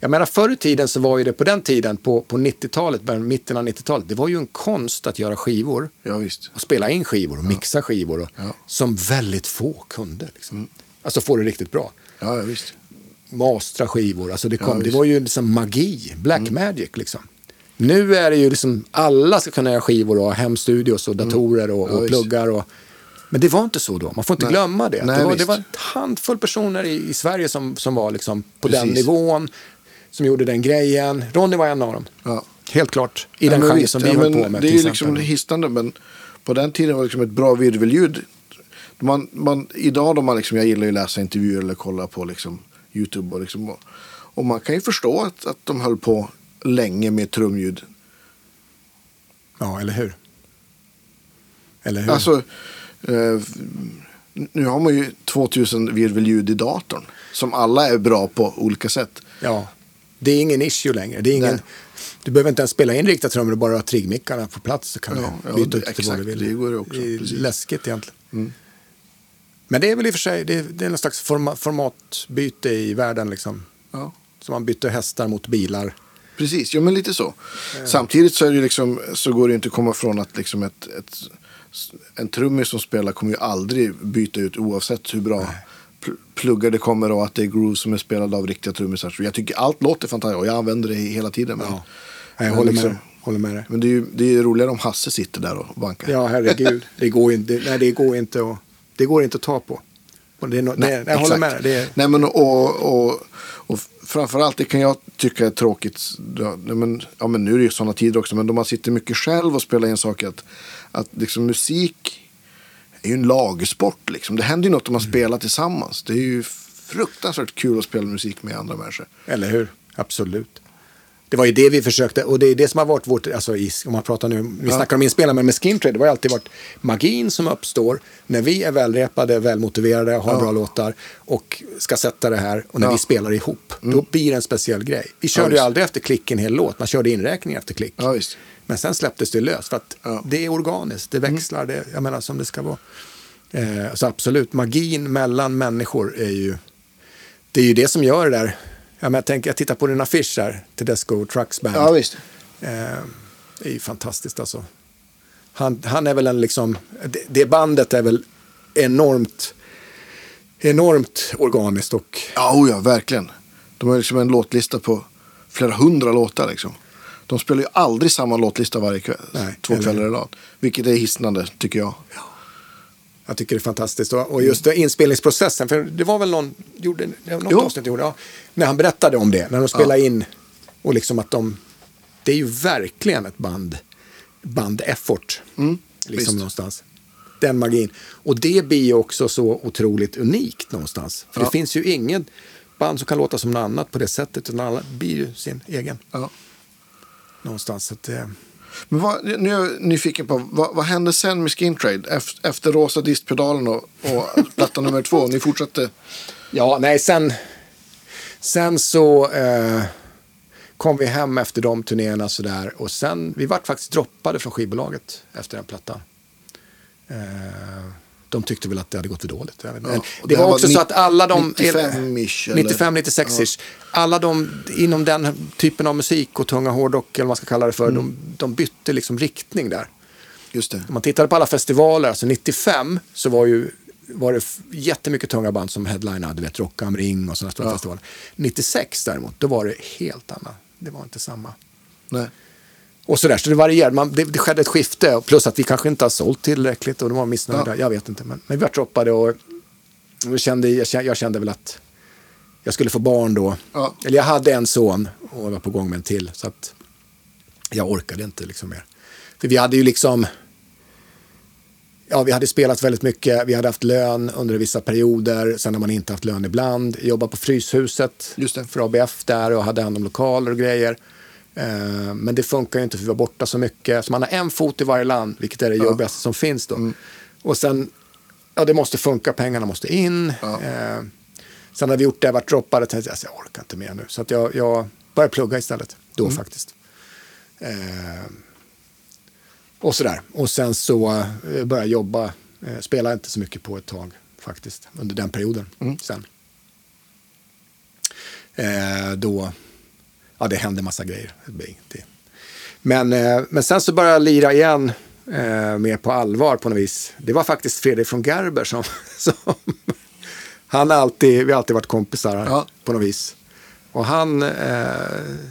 jag menar förr i tiden så var ju det på den tiden, på, på 90-talet, början- mitten av 90-talet, det var ju en konst att göra skivor. Ja visst. Och spela in skivor och mixa skivor. Och, Ja. Som väldigt få kunde. Liksom. Alltså få det riktigt bra Ja, ja visst. mastra skivor. Alltså det, kom, Ja, det var ju liksom magi, black magic liksom. Nu är det ju liksom, alla ska kunna göra skivor och ha hemstudios och datorer och, Mm. Ja, och visst. pluggar. Och, men det var inte så då, man får inte Nej. glömma det. Nej, det, var, det var en handfull personer i, i Sverige som, som var liksom på den Precis. nivån, som gjorde den grejen. Ronny var en av dem. Ja. Helt klart, i den men genre visst, som vi höll på med. Det är ju liksom hisnande, men på den tiden var det liksom ett bra virvelljud. Man, man, idag då man liksom, jag gillar ju att läsa intervjuer eller kolla på liksom YouTube och, liksom, och, och man kan ju förstå att, att de höll på länge med trumljud. Ja, eller hur? Eller hur? Alltså, eh, nu har man ju 2000 virvelljud i datorn som alla är bra på olika sätt. Ja, det är ingen issue längre. Det är ingen, Nej. du behöver inte ens spela in riktiga trummor, du bara har triggmickarna på plats så kan Ja, du ja, byta det- ut till vad du vill. det går också, Det är precis. Mm. läskigt egentligen. Men det är väl i och för sig, det är, det är någon slags forma, formatbyte i världen liksom. Ja. Så man bytte hästar mot bilar. Precis, ja men lite så. Samtidigt så, är det ju liksom, så går det inte att komma från att liksom ett, ett, en trummis som spelar kommer ju aldrig byta ut oavsett hur bra pl- pluggar det kommer och att det är groove som är spelad av riktiga trummisar. Så Jag tycker allt låter fantastiskt och jag använder det hela tiden. Men, Ja. Jag håller, liksom- med, håller med dig. men det är ju det är ju roligare om Hasse sitter där och bankar. Ja, herregud. Det går inte, nej, det går inte, att, det går inte att ta på. Och det är no, nej, nej, jag håller med dig. Det är, Nej, men och, och, och framförallt, det kan jag tycka är tråkigt. Ja, men, ja, men nu är det ju sådana tider också, men då man sitter mycket själv och spelar in saker. Att, att liksom musik är ju en lagsport. Liksom. Det händer ju något om man spelar tillsammans. Det är ju fruktansvärt kul att spela musik med andra människor. Eller hur? Absolut. Det var ju det vi försökte, och det är det som har varit vårt, alltså i, om man pratar nu, vi Ja. snackar om inspelare, men med Skintrade, det har alltid varit magin som uppstår när vi är välrepade, välmotiverade, har Ja. bra låtar och ska sätta det här och när Ja. Mm. vi spelar ihop, då blir det en speciell grej. Vi körde ju aldrig efter klick en hel låt, man körde inräkning efter klick. Men sen släpptes det löst för att. Mm. det är organiskt, det växlar, det, jag menar som det ska vara. Eh, så absolut, magin mellan människor är ju, det är ju det som gör det där. Ja, men jag, tänker, jag tittar på din affisch här, Tedesco Trucks Band. Ja, visst. Eh, det är ju fantastiskt alltså. Han, han är väl en liksom, det, det bandet är väl enormt, enormt organiskt och Ja, oh ja, verkligen. De har liksom en låtlista på flera hundra låtar. Liksom. De spelar ju aldrig samma låtlista varje kväll. Nej, två eller- kvällar i rad. Vilket är hisnande, tycker jag. Jag tycker det är fantastiskt. Och just det, inspelningsprocessen, för det var väl någon, gjorde, något Jo. avsnitt gjorde, ja, när han berättade om det, när de spelade in Och liksom att de, det är ju verkligen ett band, band-effort. liksom visst. någonstans. Den magin. Och det blir ju också så otroligt unikt någonstans. För Ja. det finns ju ingen band som kan låta som något annat på det sättet. Utan alla blir ju sin egen Ja. någonstans. Så att, eh, Men vad, nu är jag nyfiken på, vad, vad hände sen med Skin Trade? Efter, efter Rosa Distpedalen och, och platta nummer två? Ni fortsatte? Ja, nej, sen, sen så eh, kom vi hem efter de turnéerna sådär. Och sen, vi vart faktiskt droppade från skivbolaget efter den plattan. Eh, de tyckte väl att det hade gått för dåligt. Ja, det var var också så att alla de... 95-ish, eller? 95, 96-ish. Alla de inom den typen av musik och tunga hårdrock, eller vad man ska kalla det för, Mm. de, de bytte liksom riktning där. Just det. Om man tittade på alla festivaler, alltså 95 så var ju var det jättemycket tunga band som headlinade, du vet Rock am Ring och sådana stora Ja. festivaler. 96 däremot, då var det helt annat. Det var inte samma. Nej. Och sådär, så det varierade. Man, det, det skedde ett skifte, plus att vi kanske inte har sålt tillräckligt och de var missnöjda. Ja. Jag vet inte, men, men vi var droppade och och kände, jag, kände, jag kände väl att jag skulle få barn då. Ja. Eller jag hade en son och var på gång med en till. Så att jag orkade inte liksom mer. För vi hade ju liksom... Ja, vi hade spelat väldigt mycket. Vi hade haft lön under vissa perioder. Sen har man inte haft lön ibland. Jobbat på Fryshuset Just det. för ABF där och hade hand om lokaler och grejer. Eh, Men det funkar ju inte för vi var borta så mycket. Så man har en fot i varje land, vilket är det jobbigaste som finns då. Och sen, ja det måste funka, pengarna måste in. Ja. Eh, Sen har vi gjort det, varit droppade, tänkte jag, alltså, jag orkar inte mer nu. Så att jag, jag började plugga istället, då faktiskt. Eh, och sådär. Och sen så eh, började jag jobba, eh, spelade inte så mycket på ett tag faktiskt, under den perioden. Sen. Eh, då, ja det hände massa grejer. Men, eh, men sen så började jag lira igen eh, mer på allvar på något vis. Det var faktiskt Fredrik från Gerber som, som han alltid, vi har alltid varit kompisar Ja. på något vis. Och han eh,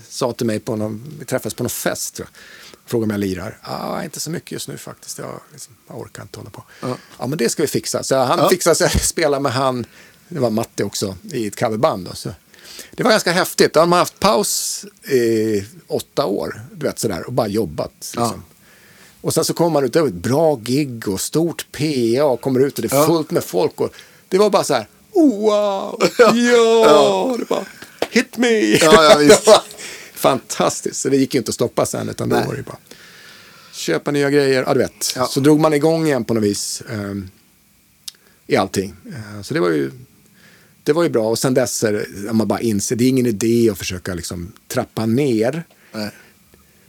sa till mig på någon, vi träffades på någon fest tror jag. Frågade om jag lirar. Ah, inte så mycket just nu faktiskt. Jag, liksom, jag orkar inte hålla på. Ja. Ja. men det ska vi fixa. Så han Ja. fixade så jag spelade med han, det var Matte också, i ett coverband. Då, så. Det var ganska häftigt. Då hade man haft paus i åtta år, du vet sådär, och bara jobbat. Liksom. Och sen så kommer man ut, det var ett bra gig och stort PA och kommer ut och det är Ja. fullt med folk. Och det var bara så här, wow, ja, det bara, hit me. Ja, ja, Fantastiskt, så det gick ju inte att stoppa sen, utan då Nej. var det bara köpa nya grejer, ja du vet. Ja. Så drog man igång igen på något vis ehm, i allting. Eh, så det var ju det var ju bra och sen dess är man bara inser, det är ingen idé att försöka liksom trappa ner. Nej.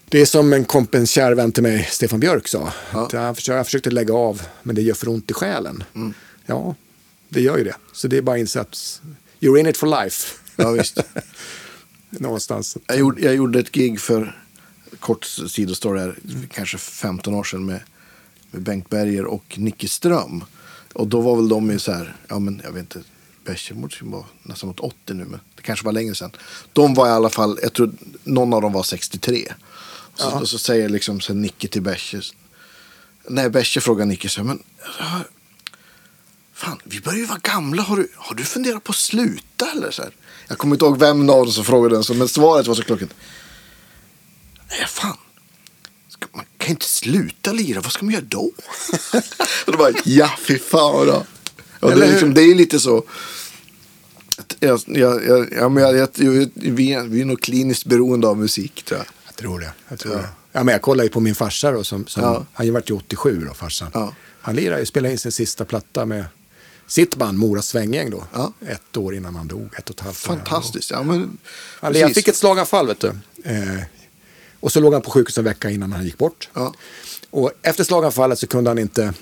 Det är som en kompens kär vän till mig, Stefan Björk, sa. Ja. Att jag, försökte, jag försökte lägga av, men det gör för ont i själen. Mm. Ja, det gör ju det. Så det är bara att inse att you're in it for life. Ja, visst. Någonstans. Jag gjorde, jag gjorde ett gig för, kort sidostory här, kanske 15 år sedan med, med Bengt Berger och Nicky Ström. Och då var väl de ju så här, ja men jag vet inte, Bescher måste ju vara nästan mot 80 nu, men det kanske var längre sedan. De var i alla fall, jag tror någon av dem var 63. Så, Ja. och så säger liksom så här Nicky till Bescher, nej Bescher frågar Nicky så här, men Fan, vi börjar ju vara gamla. Har du, har du funderat på att sluta eller? Så här. Jag kommer inte ihåg vem av dem som frågade den, så, men svaret var så klockrent. Nej, fan. Ska, man kan inte sluta lira. Vad ska man göra då? och då bara, ja, fy fan vad Och det, är liksom, det är lite så. Jag, jag, jag, ja, jag, jag, vi, är, vi är nog kliniskt beroende av musik, tror jag. Jag tror det. Jag, tror Ja. det. Ja, men jag kollar ju på min farsa då, som, som Ja. han har ju varit ju 87 då, farsan. Ja. Han lirar ju, spelade in sin sista platta med sitt band, Mora Svänggäng då. Ja. Ett år innan han dog, ett och ett halvt. Fantastiskt. Ja, men, Han, precis. fick ett slaganfall, vet du. Eh, och så låg han på sjukhus en vecka innan han gick bort. Ja. Och efter slaganfallet så kunde han inte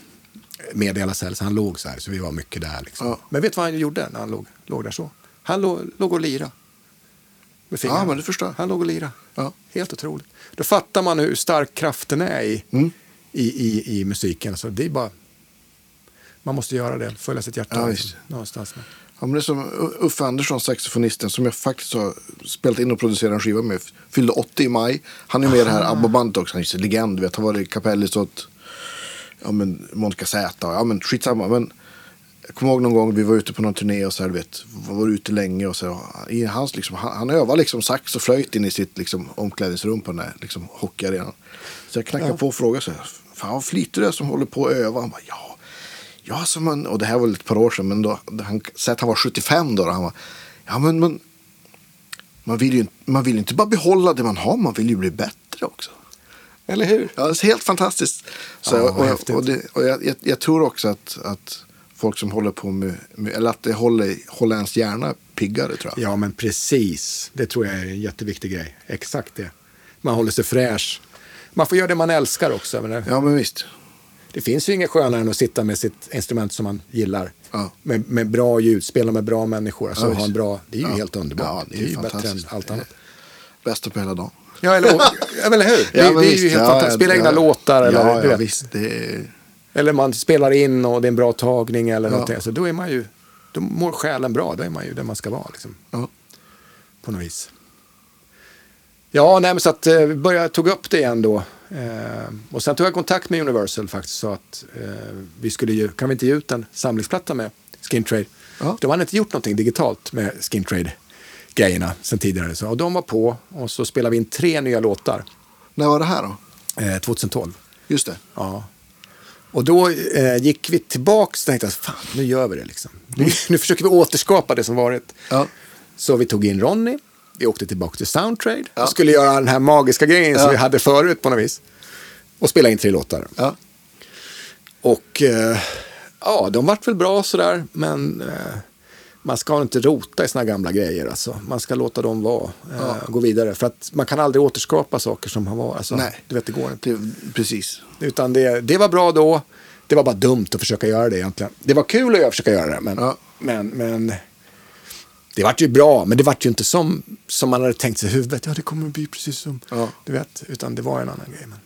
meddela sig, så han låg så här, så vi var mycket där. Liksom. Ja. Men vet du vad han gjorde när han låg, låg där så? Han låg, låg och lira. Med fingrarna. Ja, men det förstår. Han låg och lira. Ja. Helt otroligt. Då fattar man hur stark kraften är i, Mm. i, i, i musiken. Så det är bara, man måste göra det, följa sitt hjärta. Ja, liksom, någonstans. Ja, men det är som Uffe Andersson, saxofonisten, som jag faktiskt har spelat in och producerat en skiva med. Fyllde 80 i maj. Han är med i det här ABBA-bandet också. Han är ju legend, vet. Han var i Capellis åt ja, men Monica Z. Ja, men skitsamma. Men Jag kommer ihåg någon gång vi var ute på någon turné och så här, vet, var ute länge och så. I hans, liksom, han, han övar liksom sax och flöjt in i sitt liksom, omklädningsrum på den där liksom, hockeyarenan. Så jag knackade Ja. på och frågade så här, fan vad du är som håller på att öva. Han bara, ja, ja som man, och det här var ett par år sedan, men då, han, säg att han var 75 då. Och han var, ja men, men man vill, ju, man vill ju inte bara behålla det man har, man vill ju bli bättre också. Eller hur? Ja, det är helt fantastiskt. Så, Ja, och och, det, och jag, jag, jag tror också att, att folk som håller på med, med eller att det håller, håller ens hjärna piggare tror jag. Ja, men precis. Det tror jag är en jätteviktig grej. Exakt det. Man håller sig fräsch. Man får göra det man älskar också. Men det, Ja, men visst. det finns ju inget skönare än att sitta med sitt instrument som man gillar. Ja. Med, med bra ljud, spela med bra människor. Alltså Ja, ha en bra, det är ju Ja. helt underbart. Ja, det är, ju bättre än allt annat. Bästa på hela dagen. Ja, eller, ja, eller hur? Det, Ja, men det är ju helt fantastiskt. Spela egna låtar. Eller, du vet. visst. Det eller man spelar in och det är en bra tagning eller Ja. någonting. Så då är man ju, då mår själen bra. Då är man ju där man ska vara. Liksom. ja. på något vis. Ja, nej, men så att eh, vi började, tog upp det igen då. Eh, och sen tog jag kontakt med Universal faktiskt. Så att eh, vi skulle ju, kan vi inte ge ut en samlingsplatta med Skin Trade? Ja. De hade inte gjort någonting digitalt med Skin Trade grejerna sen tidigare. Så, och de var på och så spelade vi in tre nya låtar När var det här då? eh, 2012. Just det. Ja. Och då eh, gick vi tillbaks och tänkte att fan, nu gör vi det liksom. Nu, nu försöker vi återskapa det som varit. Ja. Så vi tog in Ronny, vi åkte tillbaka till Soundtrade Ja. och skulle göra den här magiska grejen Ja. som vi hade förut på något vis. Och spela in tre låtar. Ja. Och eh, ja, de vart väl bra sådär, men eh, man ska inte rota i här gamla grejer. Alltså. Man ska låta dem vara, eh, gå vidare. För att man kan aldrig återskapa saker som har varit. Alltså, Nej. Du vet, det går inte. Det, precis. Utan det, det var bra då. Det var bara dumt att försöka göra det egentligen. Det var kul att försöka göra det. Men, Ja. men, men det vart ju bra. Men det vart ju inte som, som man hade tänkt sig i huvudet. Ja, det kommer att bli precis som... Ja. Du vet, utan det var en annan grej. Men,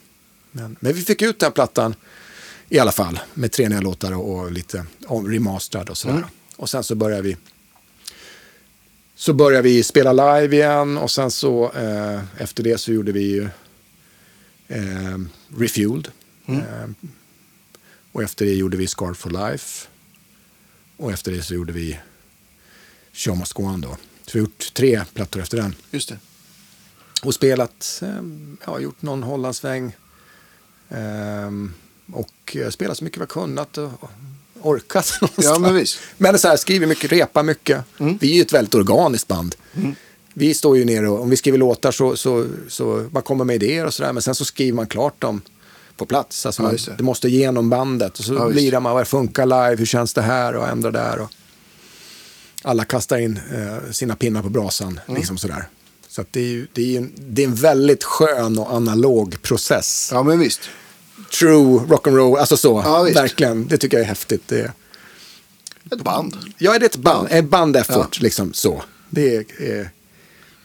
men, men vi fick ut den plattan i alla fall. Med tre nya låtar och, och lite remasterad och sådär. Mm. Och sen så började vi så började vi spela live igen och sen så eh, efter det så gjorde vi ju eh, Refueled. Eh, och efter det gjorde vi Scarred for Life. Och efter det så gjorde vi Show Must Go On då. Så vi har gjort tre plattor efter den. Just det. Och spelat, eh, ja, gjort någon Hollandsväng. Eh, och eh, spelat så mycket vi har kunnat och orkat. någonstans. Ja, men visst. Men så här, skriver mycket, repar mycket. Vi är ju ett väldigt organiskt band. Vi står ju ner och om vi skriver låtar så, så, så man kommer med idéer och sådär. Men sen så skriver man klart dem på plats. Alltså Ja, man, just det. måste igenom bandet. Och så Ja, lirar man, vad funkar live, hur känns det här och ändrar där. Och alla kastar in eh, sina pinnar på brasan. Mm. Liksom sådär. Så det, är det, är en, det är en väldigt skön och analog process. Ja, men visst. True rock'n'roll, alltså så. Ja. Verkligen, det tycker jag är häftigt. Det är, Ett band. Ja, det är ett band, Ja. ett band effort, liksom så. Det är,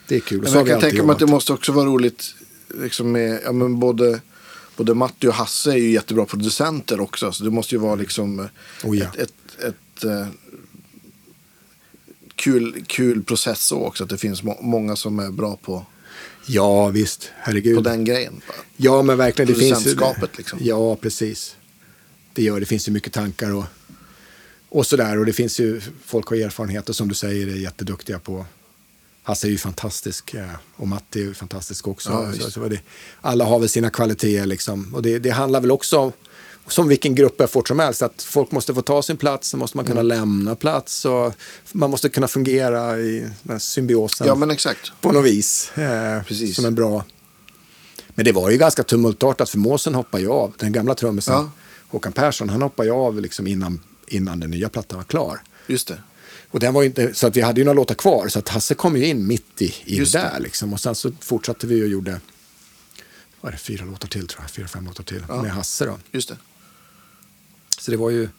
det är kul. Men så jag kan tänka mig att det måste också vara roligt. Liksom med, ja, men både, både Matti och Hasse är ju jättebra producenter också. Så det måste ju vara liksom Oh, ja. ett, ett, ett, eh, kul, kul process så också. Att det finns må, många som är bra på, Ja, visst. Herregud. på den grejen. Ja, men verkligen. Det finns liksom. Ja, precis. Det gör det. finns ju mycket tankar och, och sådär. Och det finns ju, folk har erfarenhet och som du säger är jätteduktiga på. Hasse är ju fantastisk eh, och Matti är ju fantastisk också. Ja, så, så det, alla har väl sina kvaliteter liksom. Och det, det handlar väl också om, som vilken grupp effort som helst, att folk måste få ta sin plats, så måste man kunna Mm. lämna plats och man måste kunna fungera i symbiosen Ja, men exakt. på något vis. Eh, Precis. Som en bra... Men det var ju ganska tumultartat för Måsen hoppade ju av. Den gamla trummisen Ja. Håkan Persson, han hoppade ju av liksom innan, innan den nya plattan var klar. Just det. Och den var inte, så att vi hade ju några låtar kvar, så att Hasse kom ju in mitt i, i det där. Liksom. Och sen så fortsatte vi och gjorde vad är det, fyra låtar till, tror jag. Fyra, fem låtar till Ja. med Hasse. Då. Just det. Så det var ju,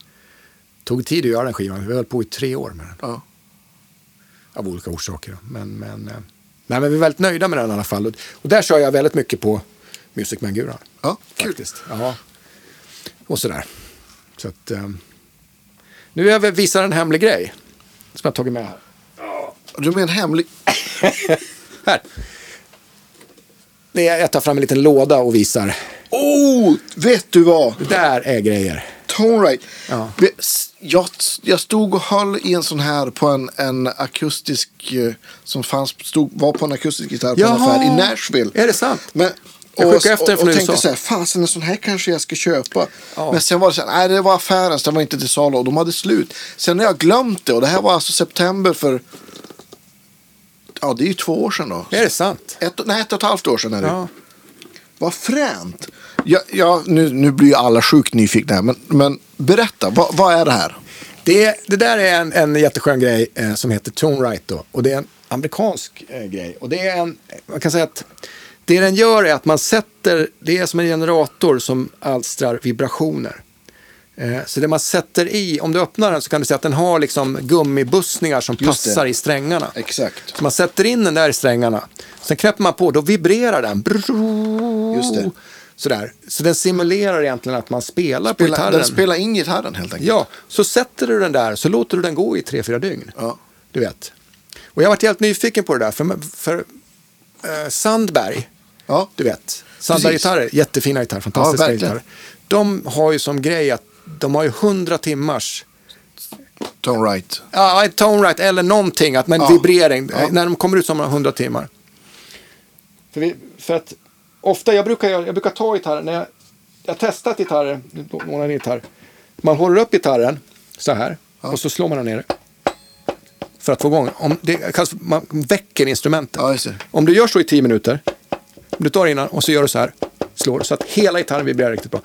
tog tid att göra den skivan. Vi höll på i tre år med den. Ja. Av olika orsaker. Men, men, eh, nej, men vi är väldigt nöjda med den i alla fall. Och, och där kör jag väldigt mycket på Music Man-guran. Ja, kul. Faktiskt. Ja. Och sådär. Så att, eh, nu vill jag visa en hemlig grej. Som jag tagit med här. Du menar hemlig? Här. Det är, jag tar fram en liten låda och visar. Oh, vet du vad? Det där är grejer. Right. Ja. Jag, jag stod och höll i en sån här på en, en akustisk, eh, som fanns, stod, var på en akustisk gitarr på en Jaha. affär i Nashville. Är det sant? Men, Jag och, skickade efter den och, från och tänkte USA. så här, fasen en sån här kanske jag ska köpa. Ja. Men sen var det så här, nej det var affären, så den var inte till salu och de hade slut. Sen har jag glömt det och det här var alltså september för, ja det är ju två år sedan då. Är det sant? Ett, nej, ett och ett halvt år sedan är det. Ja. Vad fränt. Ja, ja, nu, nu blir ju alla sjukt nyfikna här, men, men berätta, vad, vad är det här? Det, det där är en, en jätteskön grej eh, som heter Tone Right då. Och det är en amerikansk eh, grej. Och det är en, man kan säga att det den gör är att man sätter, det är som en generator som alstrar vibrationer. Eh, så det man sätter i, om du öppnar den så kan du se att den har liksom gummibussningar som Just det. passar i strängarna. Exakt. Så man sätter in den där i strängarna. Sen knäpper man på, då vibrerar den. Just det. Sådär. Så den simulerar egentligen att man spelar på Spela, gitarren. den spelar in gitarren helt enkelt. Ja, så sätter du den där så låter du den gå i tre, fyra dygn. Ja. Du vet. Och jag har varit helt nyfiken på det där. För, för eh, Sandberg, Ja. du vet. Sandberg-gitarrer, jättefina gitarrer, fantastiska Ja, gitarrer. De har ju som grej att de har ju hundra timmars Tone right. Ja, tone right eller någonting, att man Ja. vibrering. När de kommer ut som 100 timmar. För, vi, för att ofta, jag brukar, jag brukar ta gitarren, när jag, jag har testat gitarrer, nu lånar jag en gitarr. Man håller upp gitarren så här och så slår man den ner. För att få igång. Om det, man väcker instrumentet. Ja. Om du gör så i 10 minuter, du tar innan och så gör du så här, slår så att hela gitarren vibrerar riktigt bra.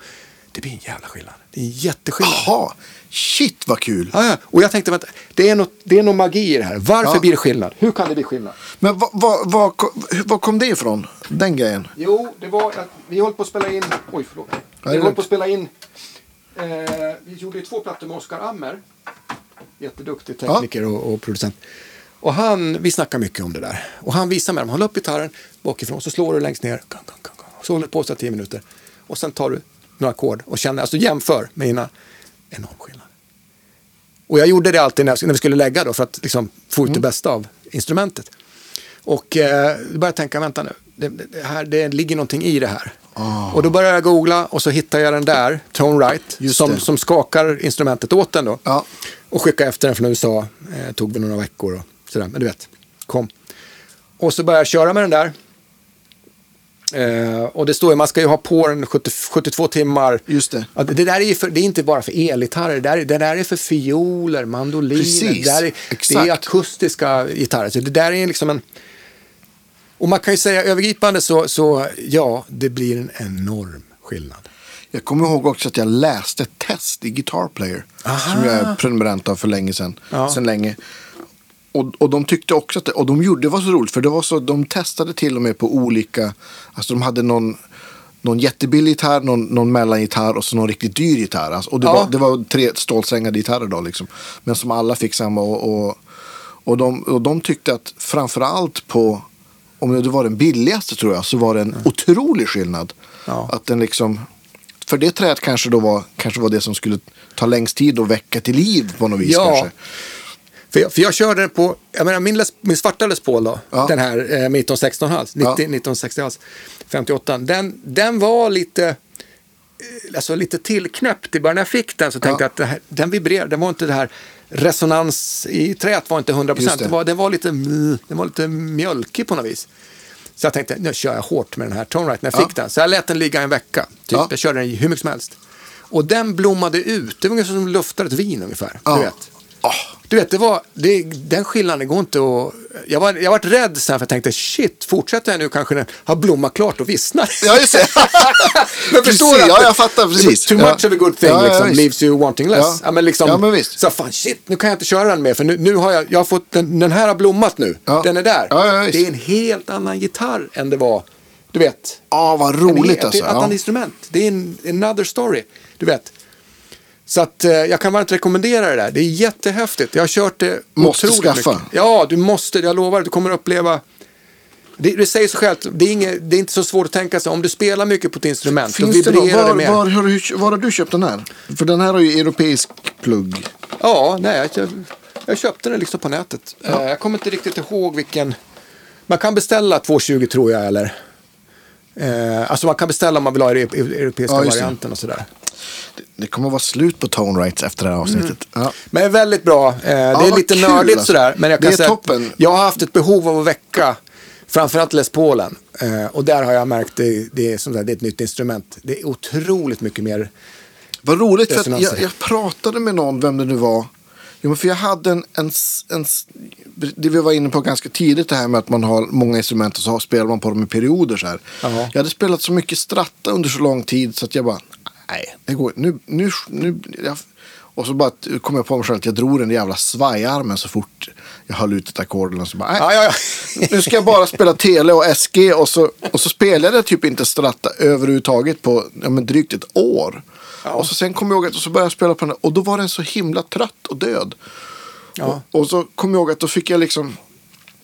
Det blir en jävla skillnad. Det är en jätteskillnad. Jaha, shit vad kul. Ja, ja. Och jag tänkte, vänta, det är något, det är något magi i det här. Varför Ja. blir det skillnad? Hur kan det bli skillnad? Men vad vad kom- var kom det ifrån? Den grejen? Jo, det var att vi höll på att spela in, oj förlåt. Vi höll på att spela in, eh, vi gjorde två plattor med Oskar Ammer. Jätteduktig tekniker och, och producent. Och han, vi snackar mycket om det där. Och han visar mig, håll upp gitarren bakifrån, så slår du längst ner. Så håller du på så 10 minuter. Och sen tar du några ackord och känner, alltså jämför med innan. Enorm skillnad. Och jag gjorde det alltid när, när vi skulle lägga då för att liksom få ut Mm. det bästa av instrumentet. Och eh, då började jag tänka, vänta nu, det, det, här, det ligger någonting i det här. Och då började jag googla och så hittade jag den där, Tone Right, som, som skakar instrumentet åt den då. Ja. Och skickade efter den från USA, eh, tog väl några veckor och sådär, men du vet, kom. Och så började jag köra med den där. Eh, och det står ju, man ska ju ha på den 70, 72 timmar. Just det. Ja, det, där är för, det är inte bara för elgitarrer, det där, det där är för fioler, mandoliner, Precis, det, där är, det är akustiska gitarrer. Så det där är liksom en... Och man kan ju säga övergripande så, så ja, det blir en enorm skillnad. Jag kommer ihåg också att jag läste ett test i Guitar Player. Aha. Som jag är prenumerant av för länge sedan. Ja. Sedan länge. Och, och de tyckte också att det, och de gjorde, det var så roligt för det var så, de testade till och med på olika, alltså de hade någon, någon jättebillig gitarr, någon, någon mellangitarr och så någon riktigt dyr gitarr. Alltså, och det, Ja. var, det var tre stålsträngade gitarrer då liksom. Men som alla fick samma och, och, och, de, och de tyckte att framförallt på, om det var den billigaste tror jag, så var det en otrolig skillnad. Ja. Att den liksom, för det träet kanske då var, kanske var det som skulle ta längst tid att väcka till liv på något vis Ja. kanske. För jag, för jag körde den på, jag menar min, Les, min svarta Les Paul då, Ja. den här eh, med 1916 hals, 90, Ja. 1960 hals, 58, den, den var lite, eh, alltså lite tillknäppt i början. När jag fick den så tänkte Ja. jag att det här, den vibrerade, den var inte det här resonans i träet var inte 100 Just procent. det. Det. var, den, var lite, den var lite mjölkig på något vis. Så jag tänkte, nu kör jag hårt med den här Tone Right när jag Ja. fick den. Så jag lät den ligga en vecka. Typ. Ja. Jag körde den hur mycket som helst. Och den blommade ut. Det var ungefär som luftar ett vin ungefär. Ja. Du vet. Ah. Du vet, det var, det, den skillnaden går inte att... Jag var, jag var rädd sen för jag tänkte shit, fortsätter jag nu kanske den har blommat klart och vissnar. Ja, just det. men förstår du? ja, jag fattar precis. Too Ja. much of a good thing Ja, ja, liksom, visst. leaves you wanting less. Ja. men liksom, Ja, men visst. Så fan shit, nu kan jag inte köra den mer för nu, nu har jag, jag har fått, den, den här har blommat nu. Ja. Den är där. Ja, ja, det är en helt annan gitarr än det var, du vet. Ja, vad En roligt helt- alltså. Det är ett annat Ja. instrument. Det är en another story. Du vet. Så att eh, jag kan varmt rekommendera det där. Det är jättehäftigt. Jag har kört det Måste skaffa. mycket. Ja, du måste. Jag lovar. Du kommer uppleva. Det, det säger sig självt. Det är, inget, det är inte så svårt att tänka sig. Om du spelar mycket på ett instrument, då Finns det någon, vibrerar var, det mer. var, har du, var har du köpt den här? För den här har ju europeisk plugg. Ja, nej, jag, jag köpte den liksom på nätet. Eh, Jag kommer inte riktigt ihåg vilken. Man kan beställa 220 tror jag, eller? Eh, alltså man kan beställa om man vill ha den europeiska Ja, det. varianten och sådär. Det kommer att vara slut på tone rights efter det här avsnittet. Ja. Men väldigt bra. Eh, det är vad lite kul, nördigt alltså. sådär. Men jag kan Det är säga toppen. Jag har haft ett behov av att väcka framförallt Les Paulen. Eh, och där har jag märkt det, det, är, som sagt, det är ett nytt instrument. Det är otroligt mycket mer. Vad roligt, för jag, jag pratade med någon, vem det nu var. Jo, men för jag hade en, en, en, det vi var inne på ganska tidigt det här med att man har många instrument och så spelar man på dem i perioder så här. Ja. Jag hade spelat så mycket stratta under så lång tid så att jag bara, nej, det går nu, nu, nu jag, och så bara kom jag på mig själv att jag drog den jävla svajarmen så fort jag höll ut ett ackord. eller Så bara, nej, Ja, ja, ja. nu ska jag bara spela tele och SG och så, och så spelade jag typ inte stratta överhuvudtaget på ja, men drygt ett år. Och så sen kom jag ihåg att och så började jag spela på den och då var den så himla trött och död. Och, och så kom jag ihåg att då fick jag liksom,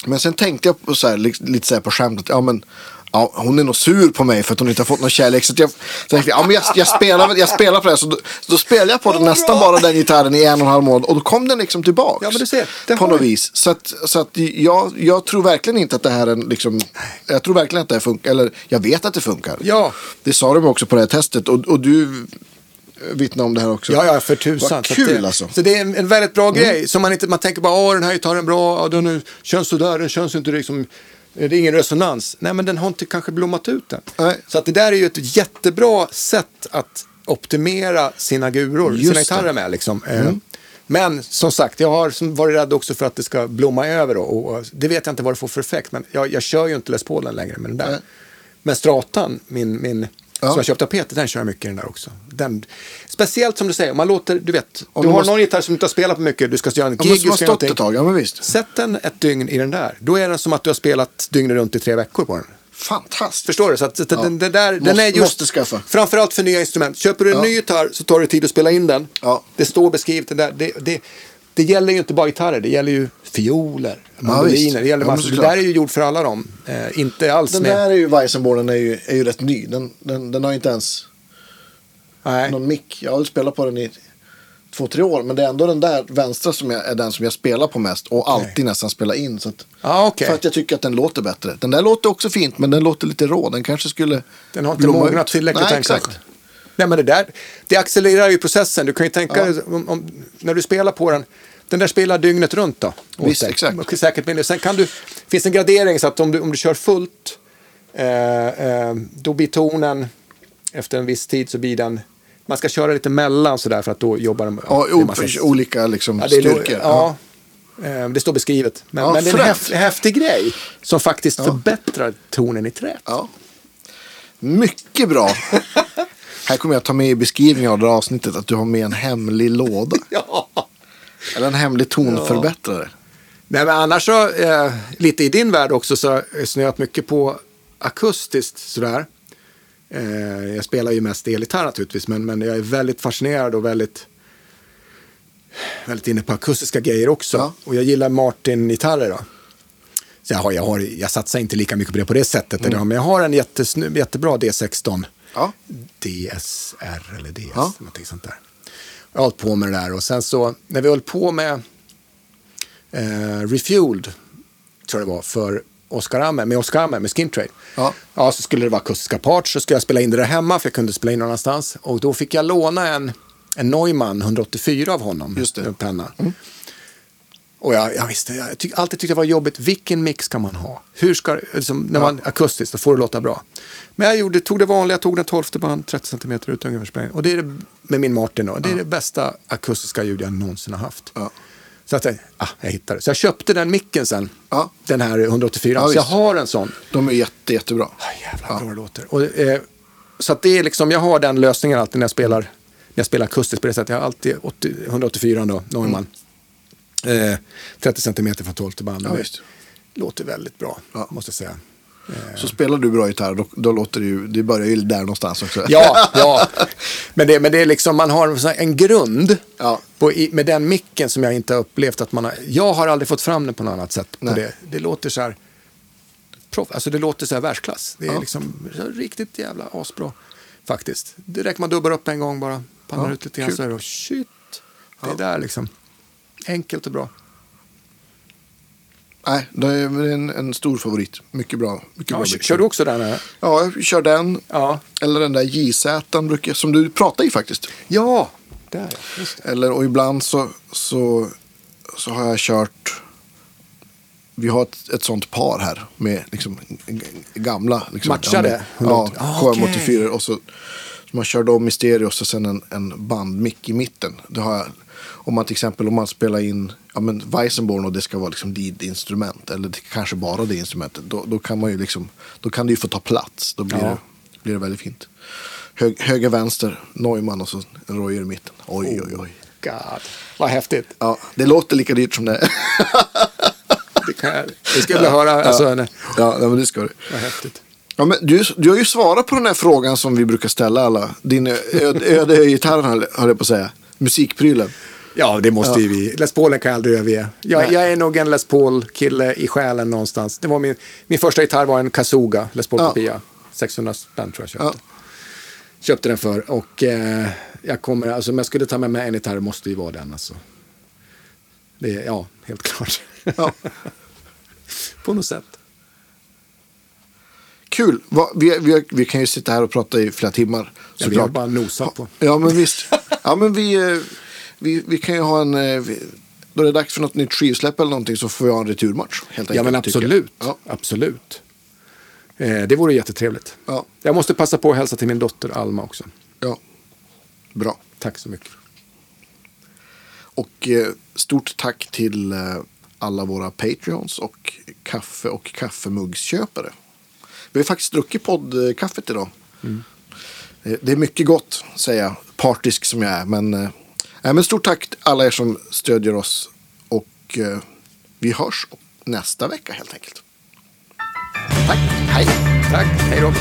men sen tänkte jag på så här, li- lite så här på skämt att ja men Ja, hon är nog sur på mig för att hon inte har fått någon kärlek. Så jag, så tänkte, ja, men jag, jag, spelar, jag spelar på det. Så då, så då spelade jag på den, nästan bara den gitarren i en och en halv månad. Och då kom den liksom tillbaks. Ja, men du ser, det på något vis. Så att, så att jag, jag tror verkligen inte att det här är en liksom, Jag tror verkligen att det funkar. Eller jag vet att det funkar. Ja. Det sa de också på det här testet. Och, och du vittnar om det här också. Ja, ja, för tusan. Vad Så kul det, alltså. Så det är en, en väldigt bra grej. Så man, inte, man tänker bara, åh den här gitarren är bra, ja, den är, känns sådär, den känns inte liksom, det är ingen resonans. Nej, men den har inte kanske blommat ut än. Nej. Så att det där är ju ett jättebra sätt att optimera sina guror, Just sina gitarrer med. Liksom. Eh, Men som sagt, jag har varit rädd också för att det ska blomma över. Och, och, det vet jag inte vad det får för effekt, men jag, jag kör ju inte Les Paulen längre med den där. Men Stratan, min, min, Ja. som jag köpte av Peter, den kör jag mycket i den där också. Den, speciellt som du säger, man låter, du vet, Om du du har måste- någon gitarr som du inte har spelat på mycket, du ska göra en gig, du ska göra stått ett någonting. tag. Ja, men visst. Sätt den ett dygn i den där, då är den som att du har spelat dygnet runt i tre veckor på den. Fantastiskt. Förstår du? Så att, Ja. den, den där, den Måste- är just, måste skaffa. Framförallt för nya instrument. Köper du en Ja. ny gitarr så tar det tid att spela in den. Ja. Det står beskrivet det där. Det, det, det gäller ju inte bara gitarrer, det gäller ju fioler, mandoliner. visst. det, gäller Ja, massor. det där är ju gjort för alla dem. Eh, inte alls Den med... där är ju Weissenborn, är ju, är ju rätt ny. Den, den, den har ju inte ens nej. någon mick. Jag har spelat på den i två, tre år. Men det är ändå den där vänstra som jag, är den som jag spelar på mest. Och alltid nästan spelar in. Så att, Ja, okej. För att jag tycker att den låter bättre. Den där låter också fint, men den låter lite rå. Den kanske skulle Den har inte mognat tillräckligt Nej, exakt. Nej, men det där, det accelererar ju processen. Du kan ju tänka Ja. dig, om, om, när du spelar på den, den där spelar dygnet runt då. Visst, dig. exakt. Säkert mindre. Sen kan du, finns en gradering så att om du, om du kör fullt, eh, eh, då blir tonen, efter en viss tid så blir den, man ska köra lite mellan sådär för att då jobbar den. Ja, massa- olika liksom, Ja, styrkor. Ja, eh, det står beskrivet. Men, Ja, men det är en fränt. häf, häftig grej som faktiskt förbättrar tonen i träet. Ja. Mycket bra. Här kommer jag ta med i beskrivningen av det här avsnittet att du har med en hemlig låda. Ja. Eller en hemlig tonförbättrare. Nej, men annars så, eh, lite i din värld också, så har jag snöat mycket på akustiskt sådär. Eh, jag spelar ju mest elgitarr naturligtvis, men, men jag är väldigt fascinerad och väldigt, väldigt inne på akustiska grejer också. Ja. Och jag gillar Martin-gitarrer då. Så jag, har, jag, har, jag satsar inte lika mycket på det på det sättet idag, men jag har en jättesny, jättebra D16. Ja. DSR eller DS, Ja. någonting sånt där. Jag har hållit på med det där och sen så när vi höll på med eh, Refueled, tror jag det var, för Oscar Amme, med Oscar Amme, med Skin Trade. Ja. ja, så skulle det vara akustiska parts, så skulle jag spela in det där hemma, för jag kunde spela in någon annanstans. Och då fick jag låna en, en Neumann 184 av honom, Just det. Mm. en penna. Och jag, jag visste, jag tyck, alltid tyckte det var jobbigt. Vilken mix ska man ha? Hur ska, liksom, när man akustiskt, då får det låta bra. Men jag gjorde, tog det vanliga, tog den 12 band, 30 cm ut ungefär. Och det är det, med min Martin då, det är det bästa akustiska ljud jag någonsin har haft. Ja. Så att jag, ah, jag hittade. Så jag köpte den micken sen, Ja. den här 184. Ja, så jag har en sån. De är jätte, jättebra. Ah, jävlar bra det låter. Och, eh, så att det är liksom, jag har den lösningen alltid när jag spelar, när jag spelar akustiskt på det sättet. Jag har alltid 80, 184 då, Neumann. Eh, 30 cm från 12 till band. Ja, visst. låter väldigt bra, Ja. måste jag säga. Så spelar du bra gitarr, då, då låter det ju, det börjar ju där någonstans också. Ja, ja. Men, det, men det är liksom, man har en här- grund Ja. på, med den micken som jag inte har upplevt att man har. Jag har aldrig fått fram den på något annat sätt. Det. det låter så här, proff, alltså det låter så här världsklass. Det är Ja. liksom här riktigt jävla asbra faktiskt. Det räcker man dubbar upp en gång bara, pannar Ja, ut lite grann så är det, och shit, det är där liksom. Enkelt och bra. Nej, det är en, en stor favorit. Mycket bra. Mycket Ja, bra kör, kör du också den? Här? Ja, jag kör den. Ja. Eller den där JZ brukar, som du pratar i faktiskt. Ja, där. Just det. Eller, och ibland så, så, så har jag kört... Vi har ett, ett sånt par här med liksom, gamla. Liksom, Matchar det? Ja, Ah, KM84. Och så, så man kör dem i stereo och så sen en, en bandmick i mitten. Det har jag, om man till exempel om man spelar in ja, men Weissenborn och det ska vara liksom lead-instrument. Eller det, kanske bara det instrumentet. Då, då, kan man ju liksom, då kan det ju få ta plats. Då blir, Ja. det, blir det väldigt fint. Hög, höger, vänster, Neumann och så en Royer i mitten. Oj, oj, oj. God, vad häftigt. Ja, det låter lika dyrt som det är. Det, kan jag, det ska jag vilja höra. Alltså, ja, nej, men det ska du. vad häftigt. Ja, men du, du har ju svarat på den här frågan som vi brukar ställa alla. Din öde, öde gitarren höll höll jag på att säga. Musikprylen. Ja, det måste ju vi. Les Paulen kan jag aldrig överge. Jag, jag är nog en Les Paul-kille i själen någonstans. Det var min, min första gitarr var en Kasuga, Les Paul Ja. Kopia. 600 spänn tror jag köpte. Köpte den för. Och eh, jag kommer, alltså om jag skulle ta med mig en gitarr måste det ju vara den alltså. Det är, ja, helt klart. Ja. På något sätt. Kul. Va, vi, vi, vi kan ju sitta här och prata i flera timmar. Ja, vi har bara nosat på. Ja, men visst. Ja, men vi, eh, vi, vi kan ju ha en... eh, vi- Då det är dags för något nytt skivsläpp eller någonting så får vi ha en returmatch. Helt Ja, men enkelt, tycker jag. absolut. Ja, Absolut. Eh, det vore jättetrevligt. ja, Jag måste passa på att hälsa till min dotter Alma också. ja. Bra. Tack så mycket. Och eh, stort tack till eh, alla våra Patreons och kaffe och kaffemuggsköpare. Vi har faktiskt druckit poddkaffet idag. Eh, Det är mycket gott, säger jag. Partisk som jag är. Men, eh, nej, men stort tack alla er som stödjer oss. Och eh, vi hörs nästa vecka helt enkelt. Tack, hej. Tack, hej då.